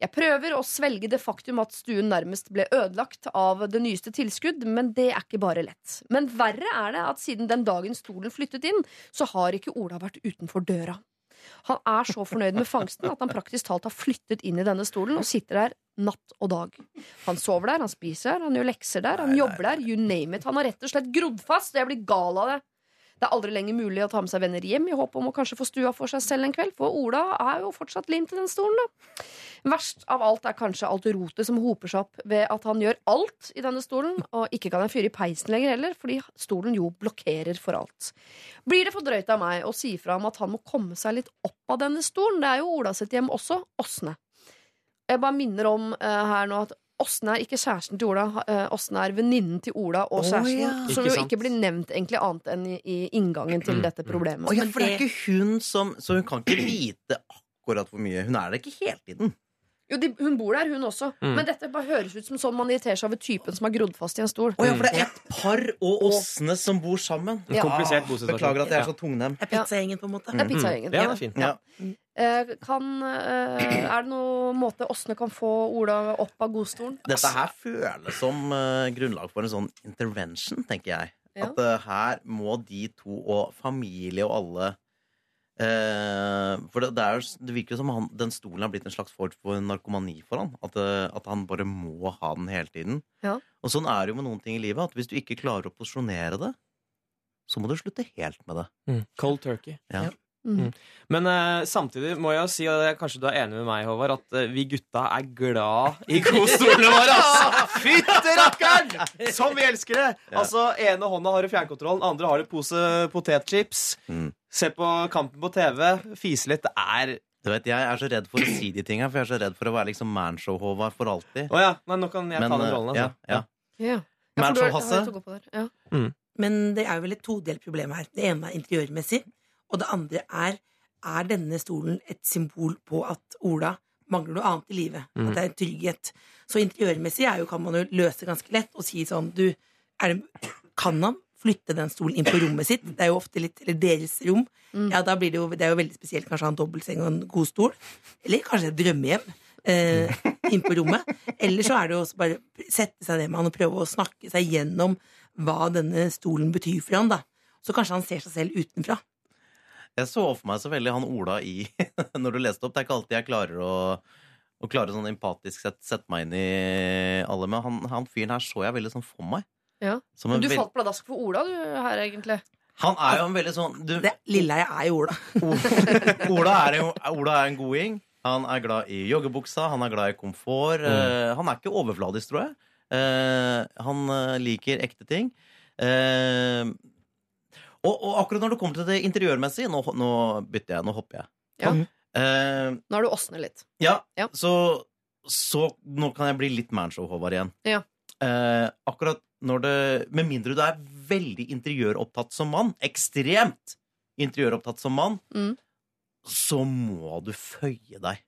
Jeg prøver å svelge det faktum at stuen nærmest ble ødelagt av det nyeste tilskudd, men det er ikke bare lett. Men verre er det at siden den dagen stolen flyttet inn, så har ikke Ola vært utenfor døra. Han er så fornøyd med fangsten at han praktisk talt har flyttet inn i denne stolen og sitter der natt og dag. Han sover der, han spiser der, han gjør lekser der, han jobber der, you name it. Han har rett og slett grodd fast, og jeg blir gal av det. Det er aldri lenger mulig å ta med seg venner hjem i håp om å kanskje få stua for seg selv en kveld, for Ola er jo fortsatt limt i den stolen, da. Verst av alt er kanskje alt rotet som hoper seg opp ved at han gjør alt i denne stolen, og ikke kan jeg fyre i peisen lenger heller, fordi stolen jo blokkerer for alt. Blir det for drøyt av meg å si fra om at han må komme seg litt opp av denne stolen? Det er jo Ola sitt hjem også, Åsne. Jeg bare minner om uh, her nå at Åsne er ikke kjæresten til Ola. Uh, Åsne er venninnen til Ola og kjæresten. kjæresten. ja. Som jo ikke blir nevnt egentlig annet enn i, i inngangen til dette problemet. Oh, ja, for det er ikke hun som Så hun kan ikke vite akkurat hvor mye. Hun er det ikke hele tiden. Jo, de, hun bor der, hun også. Mm. Men dette bare høres ut som sånn man irriterer seg over typen som er grodd fast i en stol. Oh, ja, for det er et par og Åsne som bor sammen. En komplisert bosituasjon. Beklager at jeg er så tungnem. Det er pizzagjengen, på en måte. Det er pizzagjengen. Ja, det er fint. Ja. Eh, kan, eh, er det noen måte Åsne kan få Ola opp av godstolen? Dette her føles som eh, grunnlag for en sånn intervention, tenker jeg. Ja. At her må de to og familie og alle eh, For det, det, er, det virker jo som han, den stolen har blitt en slags form for narkomani for han. At, at han bare må ha den hele tiden. Ja. Og sånn er det jo med noen ting i livet. At hvis du ikke klarer å posisjonere det, så må du slutte helt med det. Mm. Cold turkey. Ja. Mm. Men uh, samtidig må jeg jo si, og det er kanskje du er enig med meg, Håvard, at uh, vi gutta er glad i godstolene våre! Fytte rakkeren! Som vi elsker det! Ja. Altså, ene hånda har du fjernkontrollen, andre har du pose potetchips. Mm. Se på kampen på TV, fise litt. Det er Du vet, Jeg er så redd for å si de tinga, for jeg er så redd for å være liksom manshow-Håvard for alltid. Oh, ja, nei, nå kan jeg ta den eh, rollen, altså. ja. Ja. Ja, Manshow-Hasse. der. Men det er jo vel et todelt problem her. Det ene er interiørmessig, og det andre er er denne stolen et symbol på at Ola mangler noe annet i livet. At det er en trygghet. Så interiørmessig er jo, kan man jo løse ganske lett og si sånn du, er det, Kan han flytte den stolen inn på rommet sitt? Det er jo ofte litt Eller deres rom. Mm. Ja, da blir det jo Det er jo veldig spesielt kanskje ha en dobbeltseng og en god stol. Eller kanskje et drømmehjem. Eh, inn på rommet. Eller så er det jo også bare sette seg ned med han og prøve å snakke seg gjennom hva denne stolen betyr for han da. Så kanskje han ser seg selv utenfra. Jeg så for meg så veldig han Ola i Når du leste opp. Det er ikke alltid jeg klarer å å klare sånn empatisk sett sette meg inn i alle. Men han, han fyren her så jeg veldig sånn for meg. Ja. Som Men du veld- falt pladask for Ola, du, her, egentlig. Han er jo en veldig sånn du, Det Lilleheie er jo Ola. Ola, er en, Ola er en goding. Han er glad i joggebuksa, han er glad i komfort. eh, han er ikke overfladisk, tror jeg. Uh, han eh, liker ekte ting. Eh, og, og akkurat når det kommer til det interiørmessige Nå, nå bytter jeg, nå hopper jeg. Ja. Uh, Nå er du Åsne litt. ja, Ja. Så, så nå kan jeg bli litt manshow, Håvard, igjen. Ja. Uh, akkurat når det Med mindre du er veldig interiøropptatt som mann, ekstremt interiøropptatt som mann, Mm. så må du føye deg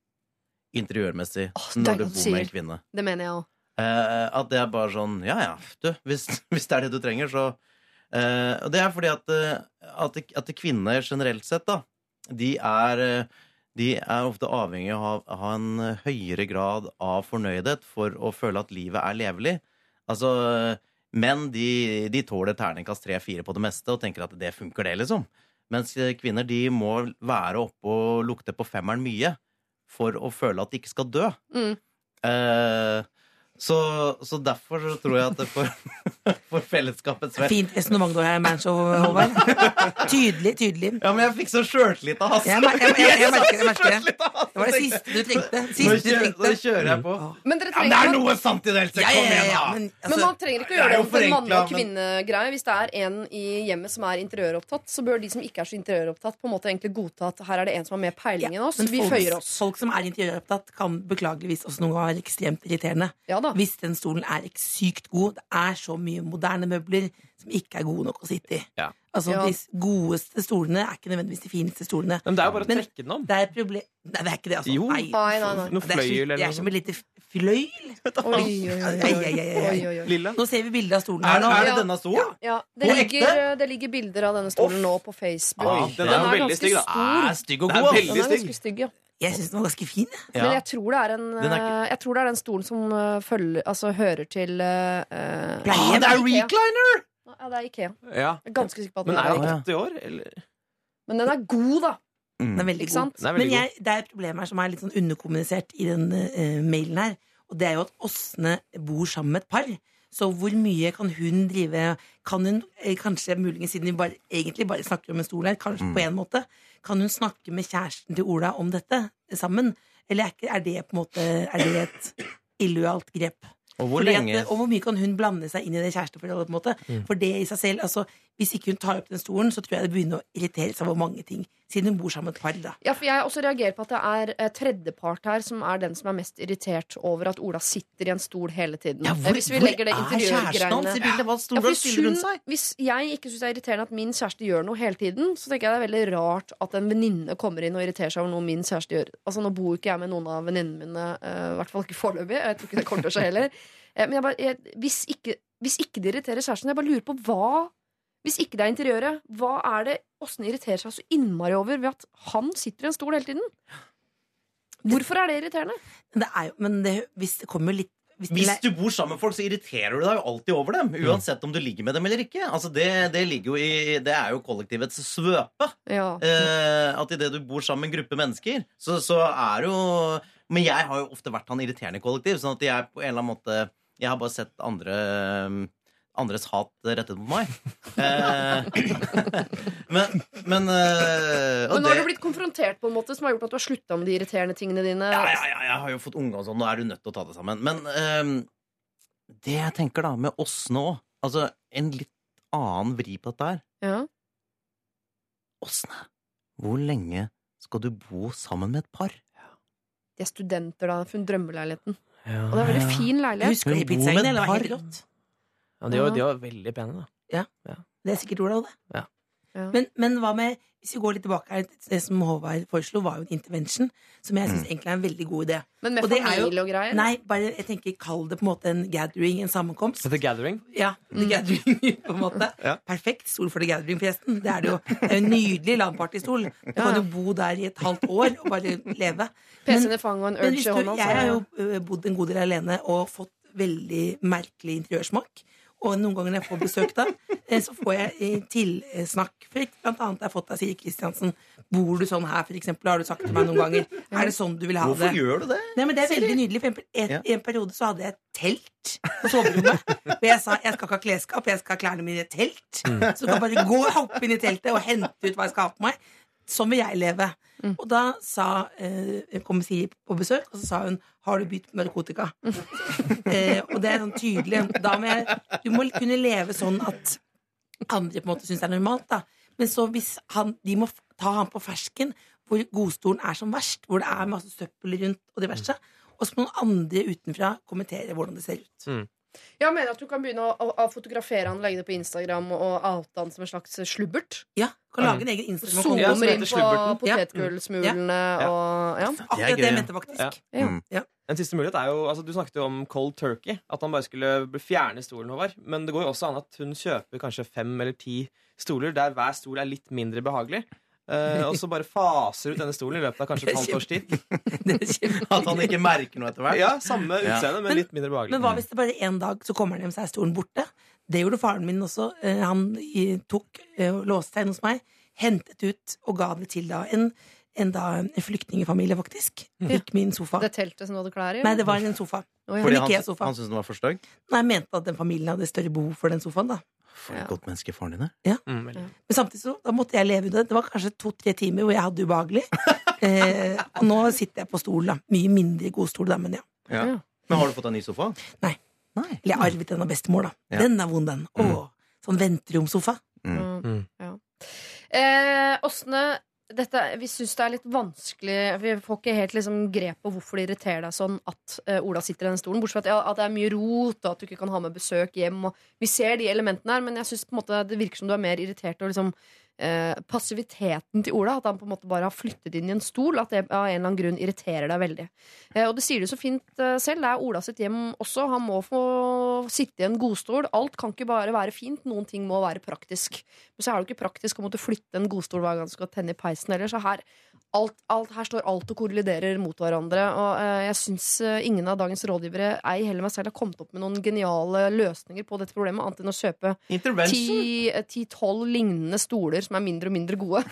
interiørmessig oh, når du bor med en kvinne. Det mener jeg òg. Uh, at det er bare sånn Ja ja, du, hvis, hvis det er det du trenger, så eh, Og det er fordi at, eh, at, at kvinner generelt sett, da, de er eh, de er ofte avhengig av å ha en høyere grad av fornøydhet for å føle at livet er levelig. Altså, menn de, de tåler terningkast tre-fire på det meste og tenker at det funker, det, liksom. Mens kvinner de må være oppe og lukte på femmeren mye for å føle at de ikke skal dø. Mm. Eh, så, så derfor så tror jeg at det for, for fellesskapets vel Fint resonnement du har her, Manshow, Håvard. Tydelig, tydelig. Ja, men jeg fikk så sjøltillit av Hasse. Jeg, jeg, jeg, jeg merker det. Jeg merker det. Hasse. Det var det siste du trengte. Nå Siste du kjører, nå kjører jeg på. Men dere Ja, men det er noe sant i det! Else. Ja, Kom ja, ja, igjen, ja, da! men, Men altså, man trenger ikke er gjøre det om til en manne- og men- kvinnegreie. Hvis det er en i hjemmet som er interiøropptatt, så bør de som ikke er så interiøropptatt, på en måte egentlig godta at her er det en som har mer peiling enn oss. men Vi folk, føyer oss. folk som er interiøropptatt, kan beklageligvis også noen ganger være ekstremt irriterende. Ja da. Hvis den stolen er sykt god. Det er så mye moderne møbler som ikke er gode nok å sitte i. Ja. Altså, Ja. De godeste stolene er ikke nødvendigvis de fineste stolene. Men det er jo bare å trekke den om. Det er problem Nei, det er ikke det, altså. Jo. Nei. Nei, nei, nei. Noe Det er, noe. det er som et lite fløyl. Oi, oi, oi. Lilla. Nå ser vi bilde av stolen Er, her nå. er det denne stolen? Ja, det, ligger, det ligger bilder av denne stolen nå på Facebook. Ah, den er jo veldig ganske stygg, da. stor. Er stygg og er god. Den er stygg. ganske stygg, ja. Jeg syns den var ganske fin. Ja. Men jeg tror det er en er ikke- eh, Jeg tror det er den stolen som eh, følger Altså hører til uh, Ah, det er recliner! Ja, det er Ikea. Ja. Jeg er ganske sikker på at Men den er den 80 år, eller? Men den er god, da. Den er veldig god. Den er Men jeg, det er et problem her som er litt sånn underkommunisert i den uh, mailen her. Og det er jo at Åsne bor sammen med et par Så hvor mye kan hun drive Kan hun eh, kanskje, muligens siden vi bare, egentlig bare snakker om en stol her, kanskje Mm. på en måte, kan hun snakke med kjæresten til Ola om dette sammen? Eller er, ikke, er det på en måte Er det et illojalt grep? Og hvor at, og hvor mye kan hun blande seg inn i det kjæresteforholdet? på en måte? Mm. For det i seg selv, altså Hvis ikke hun tar opp den stolen, så tror jeg det begynner å irritere seg over mange ting. Siden hun bor sammen med et par, da. Ja, for Jeg også reagerer på at det er eh, tredjepart her som er den som er mest irritert over at Ola sitter i en stol hele tiden. Ja, Eh, hvor, Hvis vi legger det er interiørgreiene ja, hvis, hun, hvis jeg ikke syns det er irriterende at min kjæreste gjør noe hele tiden, så tenker jeg det er veldig rart at en venninne kommer inn og irriterer seg over noe min kjæreste gjør. Altså Nå bor ikke jeg med noen av venninnene mine, eh, i hvert fall ikke foreløpig. Jeg tror ikke det kommer til å skje heller. Men jeg bare, jeg, hvis, ikke, hvis ikke det irriterer kjæresten, jeg bare lurer på hva Hvis ikke det er interiøret, hva er det Åsne irriterer seg så innmari over ved at han sitter i en stol hele tiden? Hvorfor er det irriterende? Det er jo Men det, hvis det kommer litt hvis det, Hvis du bor sammen med folk, så irriterer du deg jo alltid over dem. Uansett om du ligger med dem eller ikke. Altså det, det, ligger jo i, det er jo kollektivets svøpe. Ja. Eh, at idet du bor sammen med en gruppe mennesker, så, så er jo Men jeg har jo ofte vært han irriterende i kollektiv, sånn at jeg på en eller annen måte Jeg har bare sett andre andres hat rettet mot meg. Eh, men men, uh, og Men nå har det- du blitt konfrontert på en måte som har gjort at du har slutta med de irriterende tingene dine. ja, ja, ja, jeg har jo fått unge og sånn, nå er du nødt til å ta det sammen. Men uh, det jeg tenker da med oss nå Altså en litt annen vri på dette her. Ja. Åsne, hvor lenge skal du bo sammen med et par? De er studenter, da. Hun drømmeleiligheten. Ja. Og det er en veldig fin leilighet. Husker du med et Det var helt rått. Ja, de, var, de var veldig pene, da. Ja. Det er sikkert Olav, det. Ja. Ja. Men, men hva med Hvis vi går litt tilbake her, det som Håvard foreslo, var jo en intervention, som jeg syns egentlig er en veldig god idé. Men med Og er familie og greier. Nei, bare jeg tenker kall det på en måte en gathering, en sammenkomst. The Gathering. Ja, the gathering, på en måte. Ja. Perfekt stol for the gathering, forresten. Det er det jo. Det er jo en nydelig LAN-partystol. Du kan jo bo der i et halvt år og bare leve. PC-en i fanget og en urge hvis i hånda. jeg har jo bodd en god del alene og fått veldig merkelig interiørsmak. Og noen ganger når jeg får besøk da, eh, så får jeg eh, tilsnakk. Blant annet har jeg fått av Siri Kristiansen. Bor du sånn her, for eksempel? Har du sagt til meg noen ganger. Er det sånn du vil ha Hvorfor det? gjør du det? Nei, men Det er veldig nydelig. For eksempel, et, Ja. en periode så hadde jeg telt på soverommet. Og jeg sa jeg skal ikke ha klesskap, jeg skal ha klærne mine i et telt. Så du kan bare gå og hoppe inn i teltet og hente ut hva jeg skal ha på meg. Sånn vil jeg leve. Og da sa, eh, kom Siri på besøk, og så sa hun har du begynt med narkotika. eh, og det er sånn tydelig. Da må jeg, du må kunne leve sånn at andre på en måte syns det er normalt. da Men så hvis han, de må ta han på fersken, hvor godstolen er som verst, hvor det er masse søppel rundt og diverse, og så må noen andre utenfra kommentere hvordan det ser ut. Jeg mener at du kan begynne å, å, å fotografere han, legge det på Instagram og oute han som en slags slubbert. Ja, kan lage en egen Instagram. Zoomer Ja, som inn heter på potetgullsmulene Ja. potetgullsmulene og ja. Akkurat Det er det jeg mente faktisk. Ja. Ja. Mm. En siste mulighet er jo, altså Du snakket jo om cold turkey. At han bare skulle fjerne stolen. Håvard Men det går jo også an at hun kjøper kanskje fem eller ti stoler der hver stol er litt mindre behagelig. Eh, og så bare faser ut denne stolen i løpet av kanskje et halvt års tid. At han ikke merker noe etter hvert? Ja, Samme utseende, men Men- litt mindre behagelig. Men hva hvis det bare en dag så kommer han hjem, så er stolen borte? Det gjorde faren min også. Uh, Han tok uh, og låste seg inn hos meg, hentet ut og ga det til da en, en, da, en flyktningfamilie, faktisk. Fikk min sofa. Det teltet som du hadde klær i? Nei, det var en sofa. Oh, ja. Fordi han, han syntes den var for stygg? Nei, jeg mente at den familien hadde større behov for den sofaen. da For Ja. godt menneske faren din er. Mm, ja. Men samtidig så da måtte jeg leve under det. Det var kanskje to-tre timer hvor jeg hadde det ubehagelig. Eh, og nå sitter jeg på stol, da. Mye mindre god stol, da, men ja. Ja. Ja. Men har du fått en ny sofa? Nei. Nei. Eller jeg arvet den av bestemor, da. Ja. Den er vond, den. Åh, sånn venteromsofa. Mm. Mm. Ja. Eh, Åsne, dette, vi syns det er litt vanskelig Vi får ikke helt liksom grep på hvorfor det irriterer deg sånn at uh, Ola sitter i den stolen. Bortsett fra at, at det er mye rot, og at du ikke kan ha med besøk hjem. Vi ser de elementene her, men jeg måte det virker som du er mer irritert og liksom, eh, passiviteten til Ola. At han på en måte bare har flyttet inn i en stol. At det av en eller annen grunn irriterer deg veldig. Eh, og det sier du så fint eh, selv. Det er Ola sitt hjem også. Han må få sitte i en godstol. Alt kan ikke bare være fint. Noen ting må være praktisk. Men så er det jo ikke praktisk å måtte flytte en godstol hver gang du skal tenne i peisen heller. Så her, alt, alt, her står alt og korreliderer mot hverandre. Og eh, jeg syns eh, ingen av dagens rådgivere, ei heller meg selv, har kommet opp med noen geniale løsninger på dette problemet, annet enn å kjøpe ti-tolv lignende stoler som er mindre og mindre gode.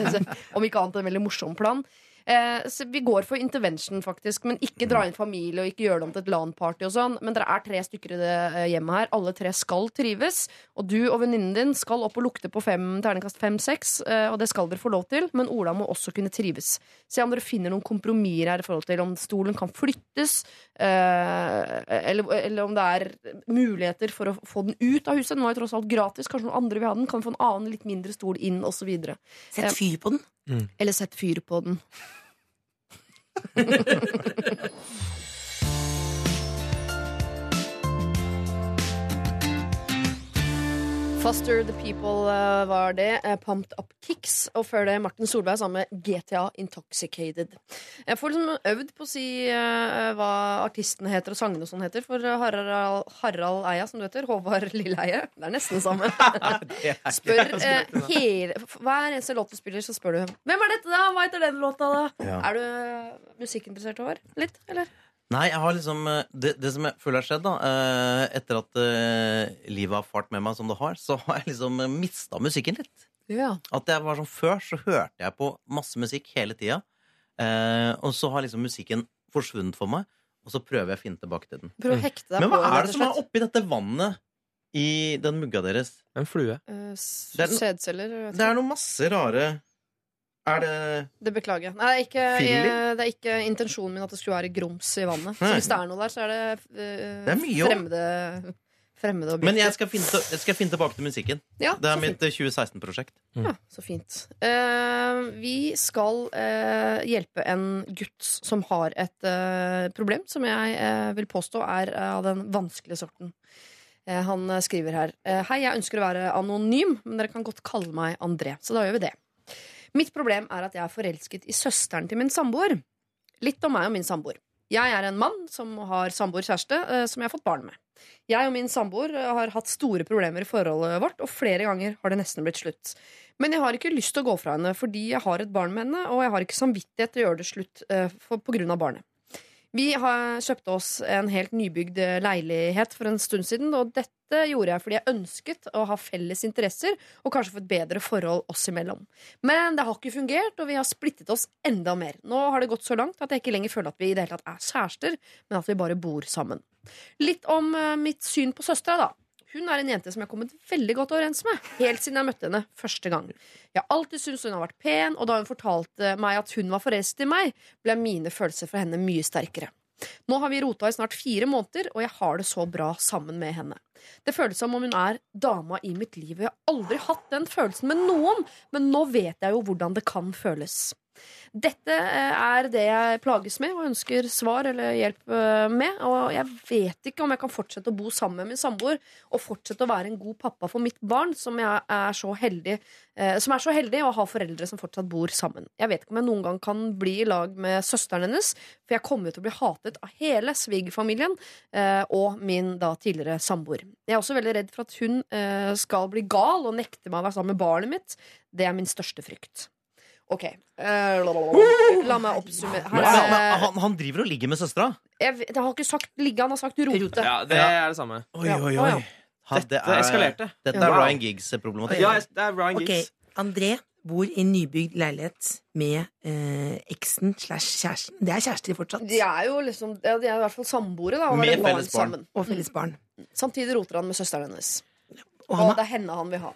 Om ikke annet en veldig morsom plan. Eh, så vi går for intervention, faktisk. Men ikke dra inn familie og ikke gjøre det om til et LAN-party. og sånn Men dere er tre stykker i det eh, hjemmet her. Alle tre skal trives. Og du og venninnen din skal opp og lukte på fem, terningkast fem-seks. Eh, og det skal dere få lov til. Men Ola må også kunne trives. Se om dere finner noen kompromisser her i forhold til om stolen kan flyttes. Eh, eller, eller om det er muligheter for å få den ut av huset. Den var jo tross alt gratis. Kanskje noen andre vil ha den. Kan få en annen, litt mindre stol inn, osv. Sett fyr på den. Eller sett fyr på den. Faster The People eh, var det. eh, Pumped Up Kicks. Og før det Martin Solberg sammen med GTA Intoxicated. Jeg får liksom øvd på å si eh, hva artistene heter og sangene og sånn heter. For Harald, Harald Eia, som du heter. Håvard Lilleheie. Det er nesten samme. Spør eh, hele Hver eneste låt du spiller, så spør du Hvem er dette, da? Hva heter den låta, da? Ja. Er du musikkinteressert, Håvard? Litt, eller? Nei, jeg har liksom eh, Det, det som jeg føler har skjedd, da eh, Etter at eh, livet har fart med meg som det har, så har jeg liksom mista musikken litt. Ja. At jeg var sånn Før så hørte jeg på masse musikk hele tida. Eh, og så har liksom musikken forsvunnet for meg, og så prøver jeg å finne tilbake til den. Prøv å hekte deg Men på hva rett er og det som er slett. oppi dette vannet i den mugga deres? En flue. Eh, s- Det er Sædceller? Det er noe masse rare Er det Det beklager jeg. Nei, det er ikke, jeg, det er ikke intensjonen min at det skulle være grums i vannet. Så hvis det er noe der, så er det, uh, Det er mye fremmede, fremmede objekter. Men jeg skal finne, jeg skal finne tilbake til musikken. ja, Det er mitt eh, 2016-prosjekt. Ja, så fint. Uh, vi skal uh, hjelpe en gutt som har et eh, problem som jeg eh, vil påstå er eh, av den vanskelige sorten. Eh, han eh, skriver her eh, Hei, jeg ønsker å være anonym, men dere kan godt kalle meg André. Så da gjør vi det. Mitt problem er at jeg er forelsket i søsteren til min samboer. Litt om meg og min samboer. Jeg er en mann som har samboer-kjæreste eh, som jeg har fått barn med. Jeg og min samboer eh, har hatt store problemer i forholdet vårt, og flere ganger har det nesten blitt slutt. Men jeg har ikke lyst til å gå fra henne fordi jeg har et barn med henne, og jeg har ikke samvittighet til å gjøre det slutt eh, på grunn av barnet. Vi har kjøpte oss en helt nybygd eh, leilighet for en stund siden, og dette gjorde jeg fordi jeg ønsket å ha felles interesser og kanskje få et bedre forhold oss imellom. Men det har ikke fungert, og vi har splittet oss enda mer. Nå har det gått så langt at jeg ikke lenger føler at vi i det hele tatt er kjærester, men at vi bare bor sammen. Litt om eh, mitt syn på søstera, da. Hun er en jente som jeg har kommet veldig godt overens med. Helt siden jeg møtte henne første gang. Jeg har alltid syntes hun har vært pen, og da hun fortalte meg at hun var forelsket i meg, ble mine følelser for henne mye sterkere. Nå har vi rota i snart fire måneder, og jeg har det så bra sammen med henne. Det føles som om hun er dama i mitt liv, og jeg har aldri hatt den følelsen med noen, men nå vet jeg jo hvordan det kan føles. Dette eh, er det jeg plages med og ønsker svar eller hjelp eh, med. Og jeg vet ikke om jeg kan fortsette å bo sammen med min samboer og fortsette å være en god pappa for mitt barn, som, er så heldig, eh, som er så heldig å ha foreldre som fortsatt bor sammen. Jeg vet ikke om jeg noen gang kan bli i lag med søsteren hennes, for jeg kommer til å bli hatet av hele svigerfamilien og min da tidligere samboer. Jeg er også veldig redd for at hun skal bli gal og nekte meg å være sammen med barnet mitt. Det er min største frykt. Ok. eh, la meg oppsummere. Men, er, men, han, han driver og ligger med søstera? jeg, jeg har ikke sagt ligge, han har sagt rote. Ja, det er det samme. Oi, oi, oi. Ha, det dette eskalerte. Dette er Wow. Ryan Giggs-problematikk. Ja, det er Ryan Ok, Okay. André bor i nybygd leilighet med eh, eksen slash kjæresten. Det er kjærester fortsatt. De er jo liksom ja, De er i hvert fall samboere, da. Med felles barn. sammen. Og felles barn. Samtidig roter han med søsteren hennes. Og Og det er, henne han vil ha.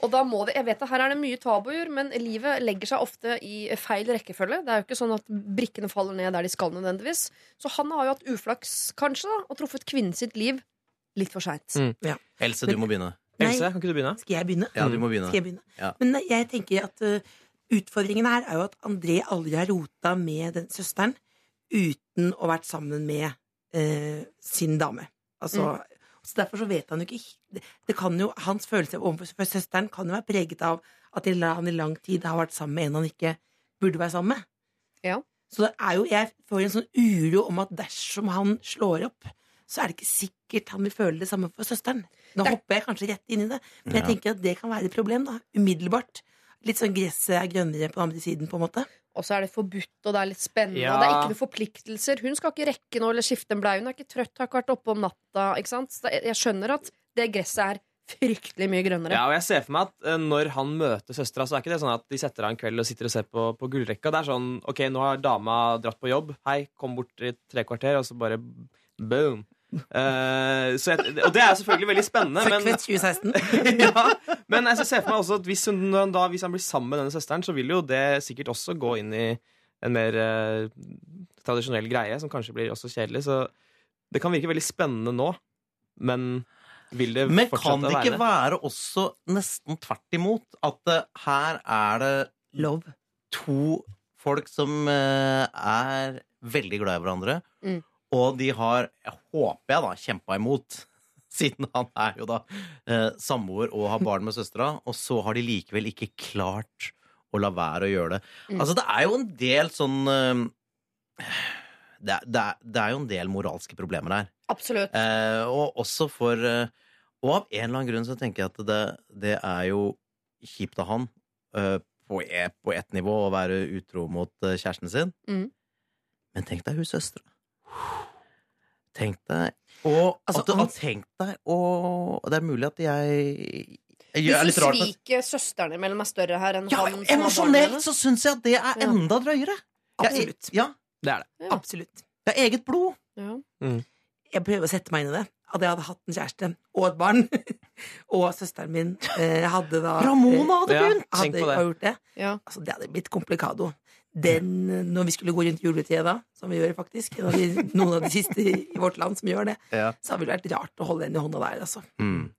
Og da må det, jeg vet at Her er det mye tabuer, men livet legger seg ofte i feil rekkefølge. Det er jo ikke sånn at brikkene faller ned der de skal nødvendigvis. Så han har jo hatt uflaks, kanskje, da, og truffet kvinnen sitt liv litt for seint. Mm. Else, du må begynne. Nei. Else, kan ikke du begynne? skal jeg begynne? Ja, du må begynne. Skal jeg begynne? Ja. Men nei, jeg tenker at uh, utfordringen her er jo at André aldri har rota med den søsteren uten å ha vært sammen med uh, sin dame. Altså, Så derfor så vet han jo ikke det, det kan jo, Hans følelse overfor søsteren kan jo være preget av at han i lang tid har vært sammen med en han ikke burde være sammen med. Ja. Så det er jo, jeg får en sånn uro om at dersom han slår opp, så er det ikke sikkert han vil føle det samme for søsteren. Nå Det er- hopper jeg kanskje rett inn i det, men jeg tenker at det kan være et problem. da, Umiddelbart. Litt sånn gresset er grønnere på den andre siden, på en måte. Og så er det forbudt, og det er litt spennende, Ja. og det er ikke noen forpliktelser. Hun skal ikke rekke noe eller skifte en bleie. Hun er ikke trøtt, har ikke vært oppe om natta. Ikke sant? Så jeg skjønner at det gresset er fryktelig mye grønnere. Ja, og jeg ser for meg at eh, Når han møter søstera, så er ikke det sånn at de setter av en kveld og sitter og ser på, på gullrekka. Det er sånn OK, nå har dama dratt på jobb. Hei, kom bort i tre kvarter, og så bare boom. Eh, så jeg, og det er selvfølgelig veldig spennende. Men, 2016. ja, men jeg ser for meg også at hvis, hun, da, hvis han blir sammen med denne søsteren, så vil jo det sikkert også gå inn i en mer uh, tradisjonell greie, som kanskje blir også kjedelig. Så det kan virke veldig spennende nå, men vil det Men fortsette kan det ikke være være også nesten tvert imot? At uh, her er det Love. to folk som er veldig glad i hverandre, Mm. Og de har, jeg håper jeg da, kjempa imot. Siden han er jo da eh, samboer og har barn med søstera, og så har de likevel ikke klart å la være å gjøre det. Mm. Altså, det er jo en del sånn eh, det, det, det er jo en del moralske problemer her. Absolutt. Eh, og også for eh, Og av en eller annen grunn så tenker jeg at det, det er jo kjipt av han eh, på, et, på ett nivå å være utro mot eh, kjæresten sin. Mm. Men tenk deg hun søstera. Tenk deg Og Altså, at, at tenk deg og Det er mulig at jeg Hvis sviker søsteren imellom er større her enn ja, han Emosjonelt så syns jeg at det er enda drøyere. Absolutt. Ja, Det er det. Ja. Absolutt. det er eget blod. Ja. Jeg prøver å sette meg inn i det. At jeg hadde hatt en kjæreste og et barn. og søsteren min eh, hadde da Ramona hadde Ja. begynt! eh, Tenk hadde på det. gjort det. Ja. Altså, det hadde blitt komplikado. Den, når vi skulle gå rundt juletida da, som vi gjør faktisk, av de, noen av de siste i vårt land som gjør det, Ja. så hadde det vært rart å holde den i hånda der, altså. Mm.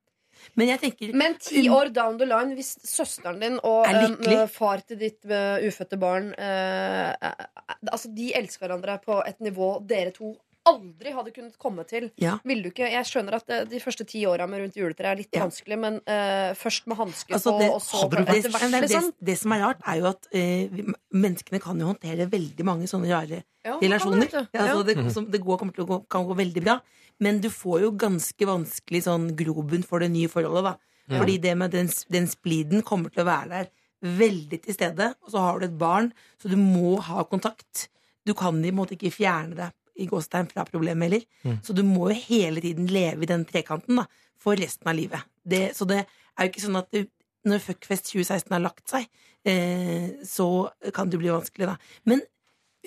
Men jeg tenker Men ti år down the line, hvis søsteren din og um, eh, far til ditt eh, ufødte barn uh, eh, Altså, de elsker hverandre på et nivå dere to aldri hadde kunnet komme til. Ja. Vil du ikke, Jeg skjønner at eh, de første ti åra med rundt juletreet er litt Ja. vanskelig, men uh, først med hansker Altså, på, det- og så det, etter det, hvert, det, liksom. det som er rart, er jo at uh, vi, menneskene kan jo håndtere veldig mange sånne rare Ja, relasjoner. Det. Ja, altså, Ja. det, som, det går, kommer til å gå, kan gå veldig bra. Men du får jo ganske vanskelig sånn grobunn for det nye forholdet, da. Fordi det med den, den spliden kommer til å være der veldig til stede. Og så har du et barn, så du må ha kontakt. Du kan i en måte ikke fjerne deg i gåstein fra problemet heller. Så du må jo hele tiden leve i den trekanten da, for resten av livet. Det, så det er jo ikke sånn at du, når Fuckfest 2016 har lagt seg, eh, så kan det bli vanskelig, da. Men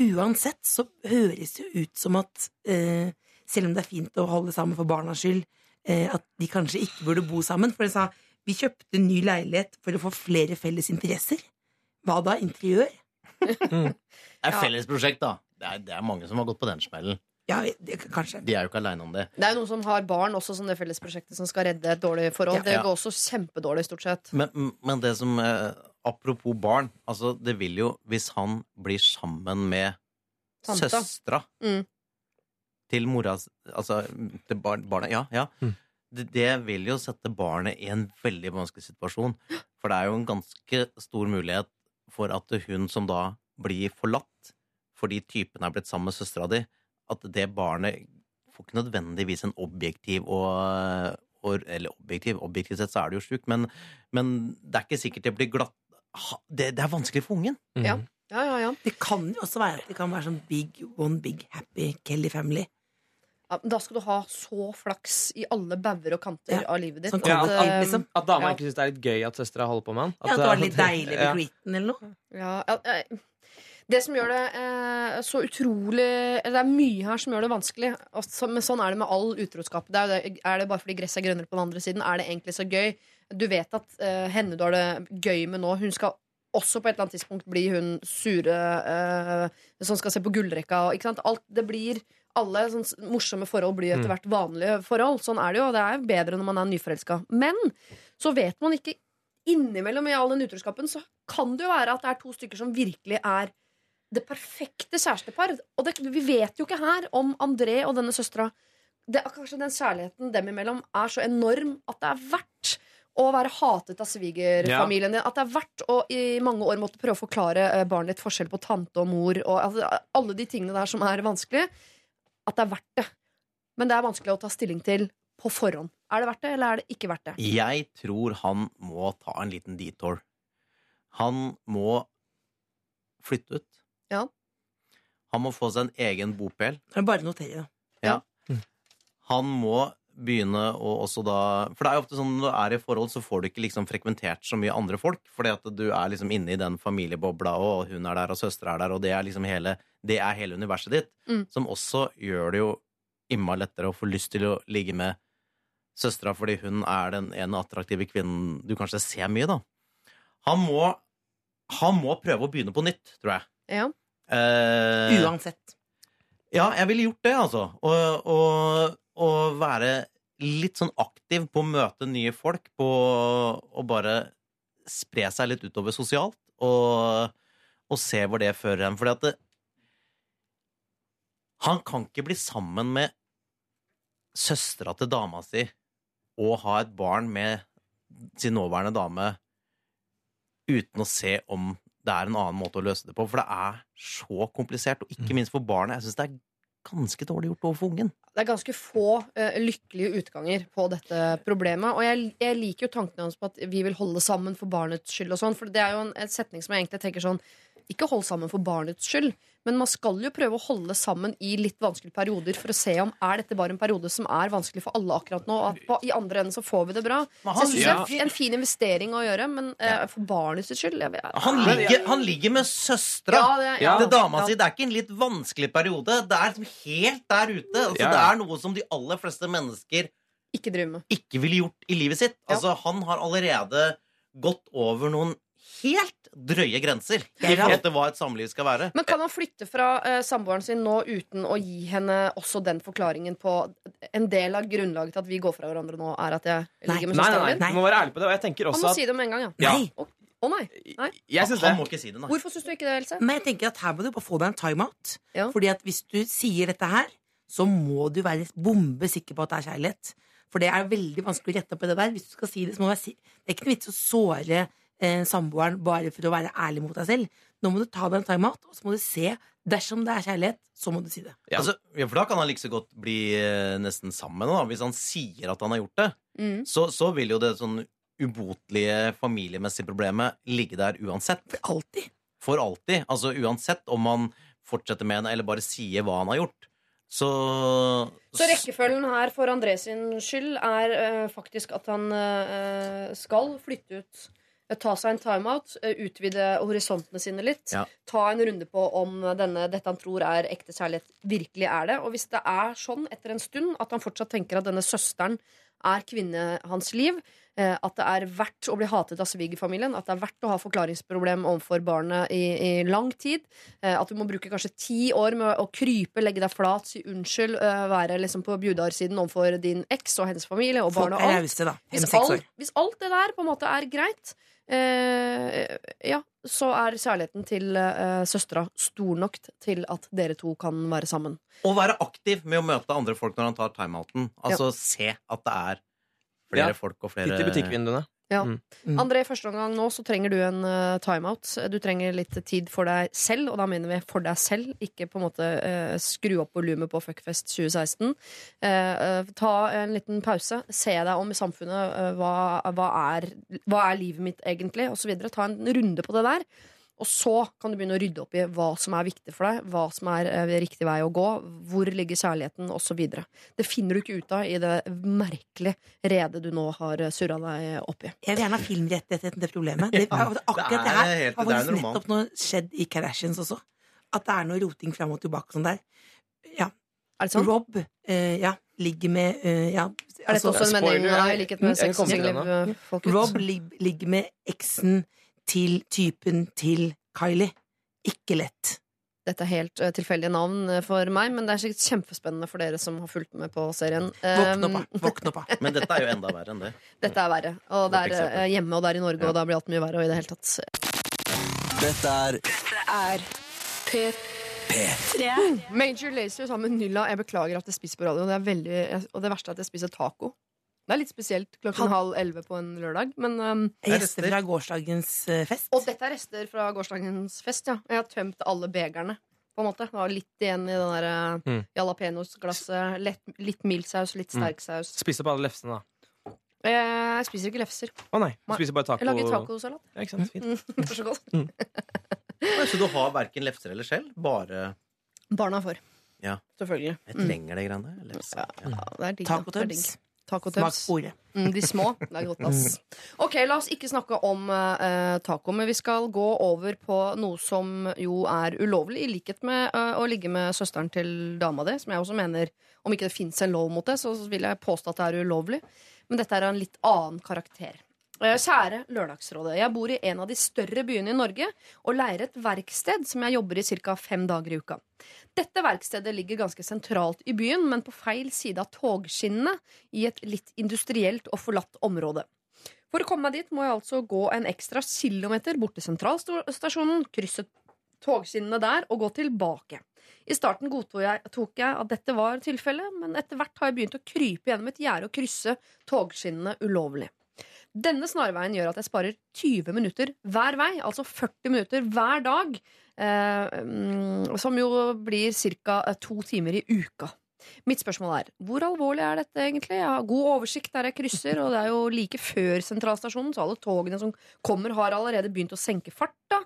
uansett så høres det ut som at eh, selv om det er fint å holde sammen for barnas skyld, eh, at de kanskje ikke burde bo sammen. For de sa vi kjøpte en ny leilighet for å få flere felles interesser. Hva da? Interiør? Det er felles prosjekt, fellesprosjekt, da. Det er, det er mange som har gått på den smellen. Ja, det, kanskje. De er jo ikke aleine om det. Det er jo noen som har barn også, som det fellesprosjektet som skal redde et dårlig forhold. Ja. Det går også kjempedårlig, stort sett. Men, men det som eh, Apropos barn. Altså, det vil jo, hvis han blir sammen med Tante. søstera Mm. til mora Altså til bar, barnet Ja, ja. Mm. Det, det vil jo sette barnet i en veldig vanskelig situasjon. For det er jo en ganske stor mulighet for at hun som da blir forlatt fordi typen er blitt sammen med søstera di, at det barnet får ikke nødvendigvis en objektiv og, og Eller objektiv, objektivt sett så er det jo sjukt, men, men det er ikke sikkert det blir glatt det, det er vanskelig for ungen. Ja. Ja, ja, ja. Det kan jo også være at det kan være sånn big, one big happy Kelly family. Ja, Da skal du ha så flaks i alle bauger og kanter Ja, av livet ditt. sånn at, kommer eh, liksom. At dama Ja. ikke syns det er litt gøy at søstera holder på med han. Ja, at det var litt deilig med Ja. eller noe. Ja, ja, eh, det som gjør det eh, så utrolig Det er mye her som gjør det vanskelig. Så, men sånn er det med all utroskap. Det er, det, er det bare fordi gresset er grønnere på den andre siden? Er det egentlig så gøy? Du vet at eh, henne du har det gøy med nå, hun skal også på et eller annet tidspunkt bli hun sure eh, som skal se på gullrekka. Ikke sant? Alt, det blir alle sånne morsomme forhold blir etter hvert vanlige forhold. Sånn er det jo. og Det er bedre når man er nyforelska. Men så vet man ikke innimellom i all den utroskapen så kan det jo være at det er to stykker som virkelig er det perfekte kjærestepar. Og det, vi vet jo ikke her om André og denne søstera. Er Kanskje den kjærligheten dem imellom er så enorm at det er verdt å være hatet av svigerfamilien din. At det er verdt å i mange år måtte prøve å forklare eh, barnet ditt forskjell på tante og mor. Og altså, alle de tingene der som er vanskelig. At det er verdt det. Men det er vanskelig å ta stilling til på forhånd. Er det verdt det, eller er det ikke verdt det? Jeg tror han må ta en liten detour. Han må flytte ut. Ja. Han må få seg en egen bopel. Bare notere. da. Han må begynne å også da For det er jo ofte sånn når du er i forhold, så får du ikke liksom frekventert så mye andre folk. Fordi at du er liksom inne i den familiebobla, og hun er der, og søstera er der, og det er liksom hele, det er hele universet ditt. Mm. Som også gjør det jo imma lettere å få lyst til å ligge med søstera, fordi hun er den ene attraktive kvinnen du kanskje ser mye, da. Han må, han må prøve å begynne på nytt, tror jeg. Ja. Eh, Uansett. ja, jeg ville gjort det, altså. Og, og, og være litt sånn aktiv på å møte nye folk, på å bare spre seg litt utover sosialt, og, og se hvor det fører hen. Fordi at det, han kan ikke bli sammen med søstera til dama si og ha et barn med sin nåværende dame uten å se om det er en annen måte å løse det på. For det er så komplisert, og ikke minst for barnet. Jeg syns det er ganske dårlig gjort overfor ungen. Det er ganske få uh, lykkelige utganger på dette problemet. Og jeg, jeg liker jo tankene hans på at vi vil holde sammen for barnets skyld og sånn. For det er jo en, en setning som jeg egentlig tenker sånn Ikke hold sammen for barnets skyld, men man skal jo prøve å holde sammen i litt vanskelige perioder for å se om er dette bare en periode som er vanskelig for alle akkurat nå. Og at på, i andre enden så får vi det bra. Han, Så jeg synes ja. det er en fin investering å gjøre, men eh, for barnets skyld jeg jeg, han, ligger, han ligger med søstera Ja, det- ja. til dama Ja. si. Det er ikke en litt vanskelig periode. Det er liksom helt der ute. Altså. Det er noe som de aller fleste mennesker Ikke ikke ville gjort i livet sitt. Ja. Altså, han har allerede gått over noen helt drøye grenser i forhold til hva et samliv skal være. Men kan han flytte fra uh, samboeren sin nå uten å gi henne også den forklaringen på En del av grunnlaget til at vi går fra hverandre nå, er at jeg Nei. ligger med Nei, nei, søsteren nei. din? Du må være ærlig på det. Og jeg tenker Han må at si det med en gang, ja. Ja. Nei. Å oh, nei. nei. Jeg synes det. Han må ikke si det, nei. Hvorfor syns du ikke det, Else? Men jeg tenker at her må du bare få deg en timeout. Ja. Fordi at hvis du sier dette her, så må du være bombe sikker på at det er kjærlighet. For det er veldig vanskelig å rette opp i det der. Hvis du skal si Det så må du være si Det er ikke noe vits å såre eh, samboeren bare for å være ærlig mot deg selv. Nå må du ta deg en timeout, og så må du se. Dersom det er kjærlighet, så må du si det. Ja. Altså, ja, for da kan han like så godt bli eh, nesten sammen da. Hvis han sier at han har gjort det, Mm. så, så vil jo det sånn ubotelige familiemessige problemet ligge der uansett. For alltid. For alltid. Altså uansett om han fortsetter med henne eller bare sier hva han har gjort. Så Så rekkefølgen her for André sin skyld er øh, faktisk at han øh, skal flytte ut. Eh, Ta seg en timeout, eh, utvide horisontene sine litt. Ja. Ta en runde på om denne, dette han tror er ekte kjærlighet, virkelig er det. Og hvis det er sånn etter en stund at han fortsatt tenker at denne søsteren er kvinne hans liv, eh, at det er verdt å bli hatet av svigerfamilien, at det er verdt å ha forklaringsproblem overfor barnet i, i lang tid, at du må bruke kanskje ti år med å krype, legge deg flat, si unnskyld, være liksom på bjudarsiden overfor din eks og hennes familie og barnet og alt. Hvis alt, hvis alt det der på en måte er greit, eh, ja, så er kjærligheten til eh, søstera stor nok til at dere to kan være sammen. Og være aktiv med å møte andre folk når han tar timeouten. Altså se at det er flere Ja. folk og Titt flere i butikkvinduene. Mm. André, første omgang nå så trenger du en uh, timeout. Du trenger litt tid for deg selv, og da mener vi for deg selv. Ikke på en måte uh, skru opp volumet på Fuckfest 2016. Uh, eh, ta en liten pause. Se deg om i samfunnet. eh, hva, hva, er, hva er livet mitt egentlig? Og så videre. Ta en runde på det der. Og så kan du begynne å rydde opp i hva som er viktig for deg, hva som er eh, riktig vei å gå, hvor ligger kjærligheten, osv. Det finner du ikke ut av i det merkelige redet du nå har surra deg opp i. Jeg vil gjerne ha filmrettigheten til problemet. Det, Ja, akkurat det det, er her har faktisk nettopp noe skjedd i Kardashians også. At det er noe roting fram og tilbake sånn der. Ja. Er det sånn? Rob eh, ja, ligger med eh, ja, Er dette altså, også en spoiler, mening i likhet med Jeg sex kommer og til det single folk ut? Rob lig, ligger med eksen til typen til Kylie. Ikke lett. Dette er helt uh, tilfeldige navn eh, for meg, men det er sikkert kjempespennende for dere som har fulgt med på serien. Våkn opp, da. Våkn opp, da. Men dette er jo enda verre enn det. dette er verre. Og det er eksempel. eh, hjemme, og det er i Norge, Ja. og da blir alt mye verre. Og i det hele tatt Dette er er P3. Major Lazer sammen med Nylla. Jeg beklager at jeg spiser på radio, det er veldig, og det verste er at jeg spiser taco. Det er litt spesielt klokken halv elleve på en lørdag, men um, Rester fra gårsdagens eh, fest. Og dette er rester fra gårsdagens fest, ja. Jeg har tømt alle begerne. På en måte. Det var litt igjen i den der eh, Mm. jalapeños-glasset. Litt, litt mild saus, litt sterk saus. Spis opp alle lefsene, da. Eh, Jeg spiser ikke lefser. Å nei, du spiser bare taco. Jeg lager tacosalat. Ja, ikke sant? Fint. Mm, det så godt. Mm. Så du har verken lefser eller skjell? Bare Barna får. Ja. Selvfølgelig. Jeg Mm. trenger det greiene. Lefse. Ja, Ja. det digg. da. Taco Det digg. tubs. Taco Smak tubs. spore. Mm, de små. Det er godt, ass. Ok, la oss ikke snakke om uh, taco, men vi skal gå over på noe som jo er ulovlig, i likhet med uh, å ligge med søsteren til dama di, som jeg også mener Om ikke det fins en lov mot det, så vil jeg påstå at det er ulovlig. Men dette er av en litt annen karakter. Eh, Kjære Lørdagsrådet. Jeg bor i en av de større byene i Norge og leier et verksted som jeg jobber i ca. fem dager i uka. Dette verkstedet ligger ganske sentralt i byen, men på feil side av togskinnene i et litt industrielt og forlatt område. For å komme meg dit må jeg altså gå en ekstra kilometer bort til sentralstasjonen, krysse togskinnene der og gå tilbake. I starten godtok jeg, jeg at dette var tilfellet, men etter hvert har jeg begynt å krype gjennom et gjerde og krysse togskinnene ulovlig. Denne snarveien gjør at jeg sparer 20 minutter hver vei, altså 40 minutter hver dag, eh, mm, som jo blir ca. to timer i uka. Mitt spørsmål er hvor alvorlig er dette egentlig? Jeg har god oversikt der jeg krysser, og det er jo like før sentralstasjonen, så alle togene som kommer, har allerede begynt å senke farta.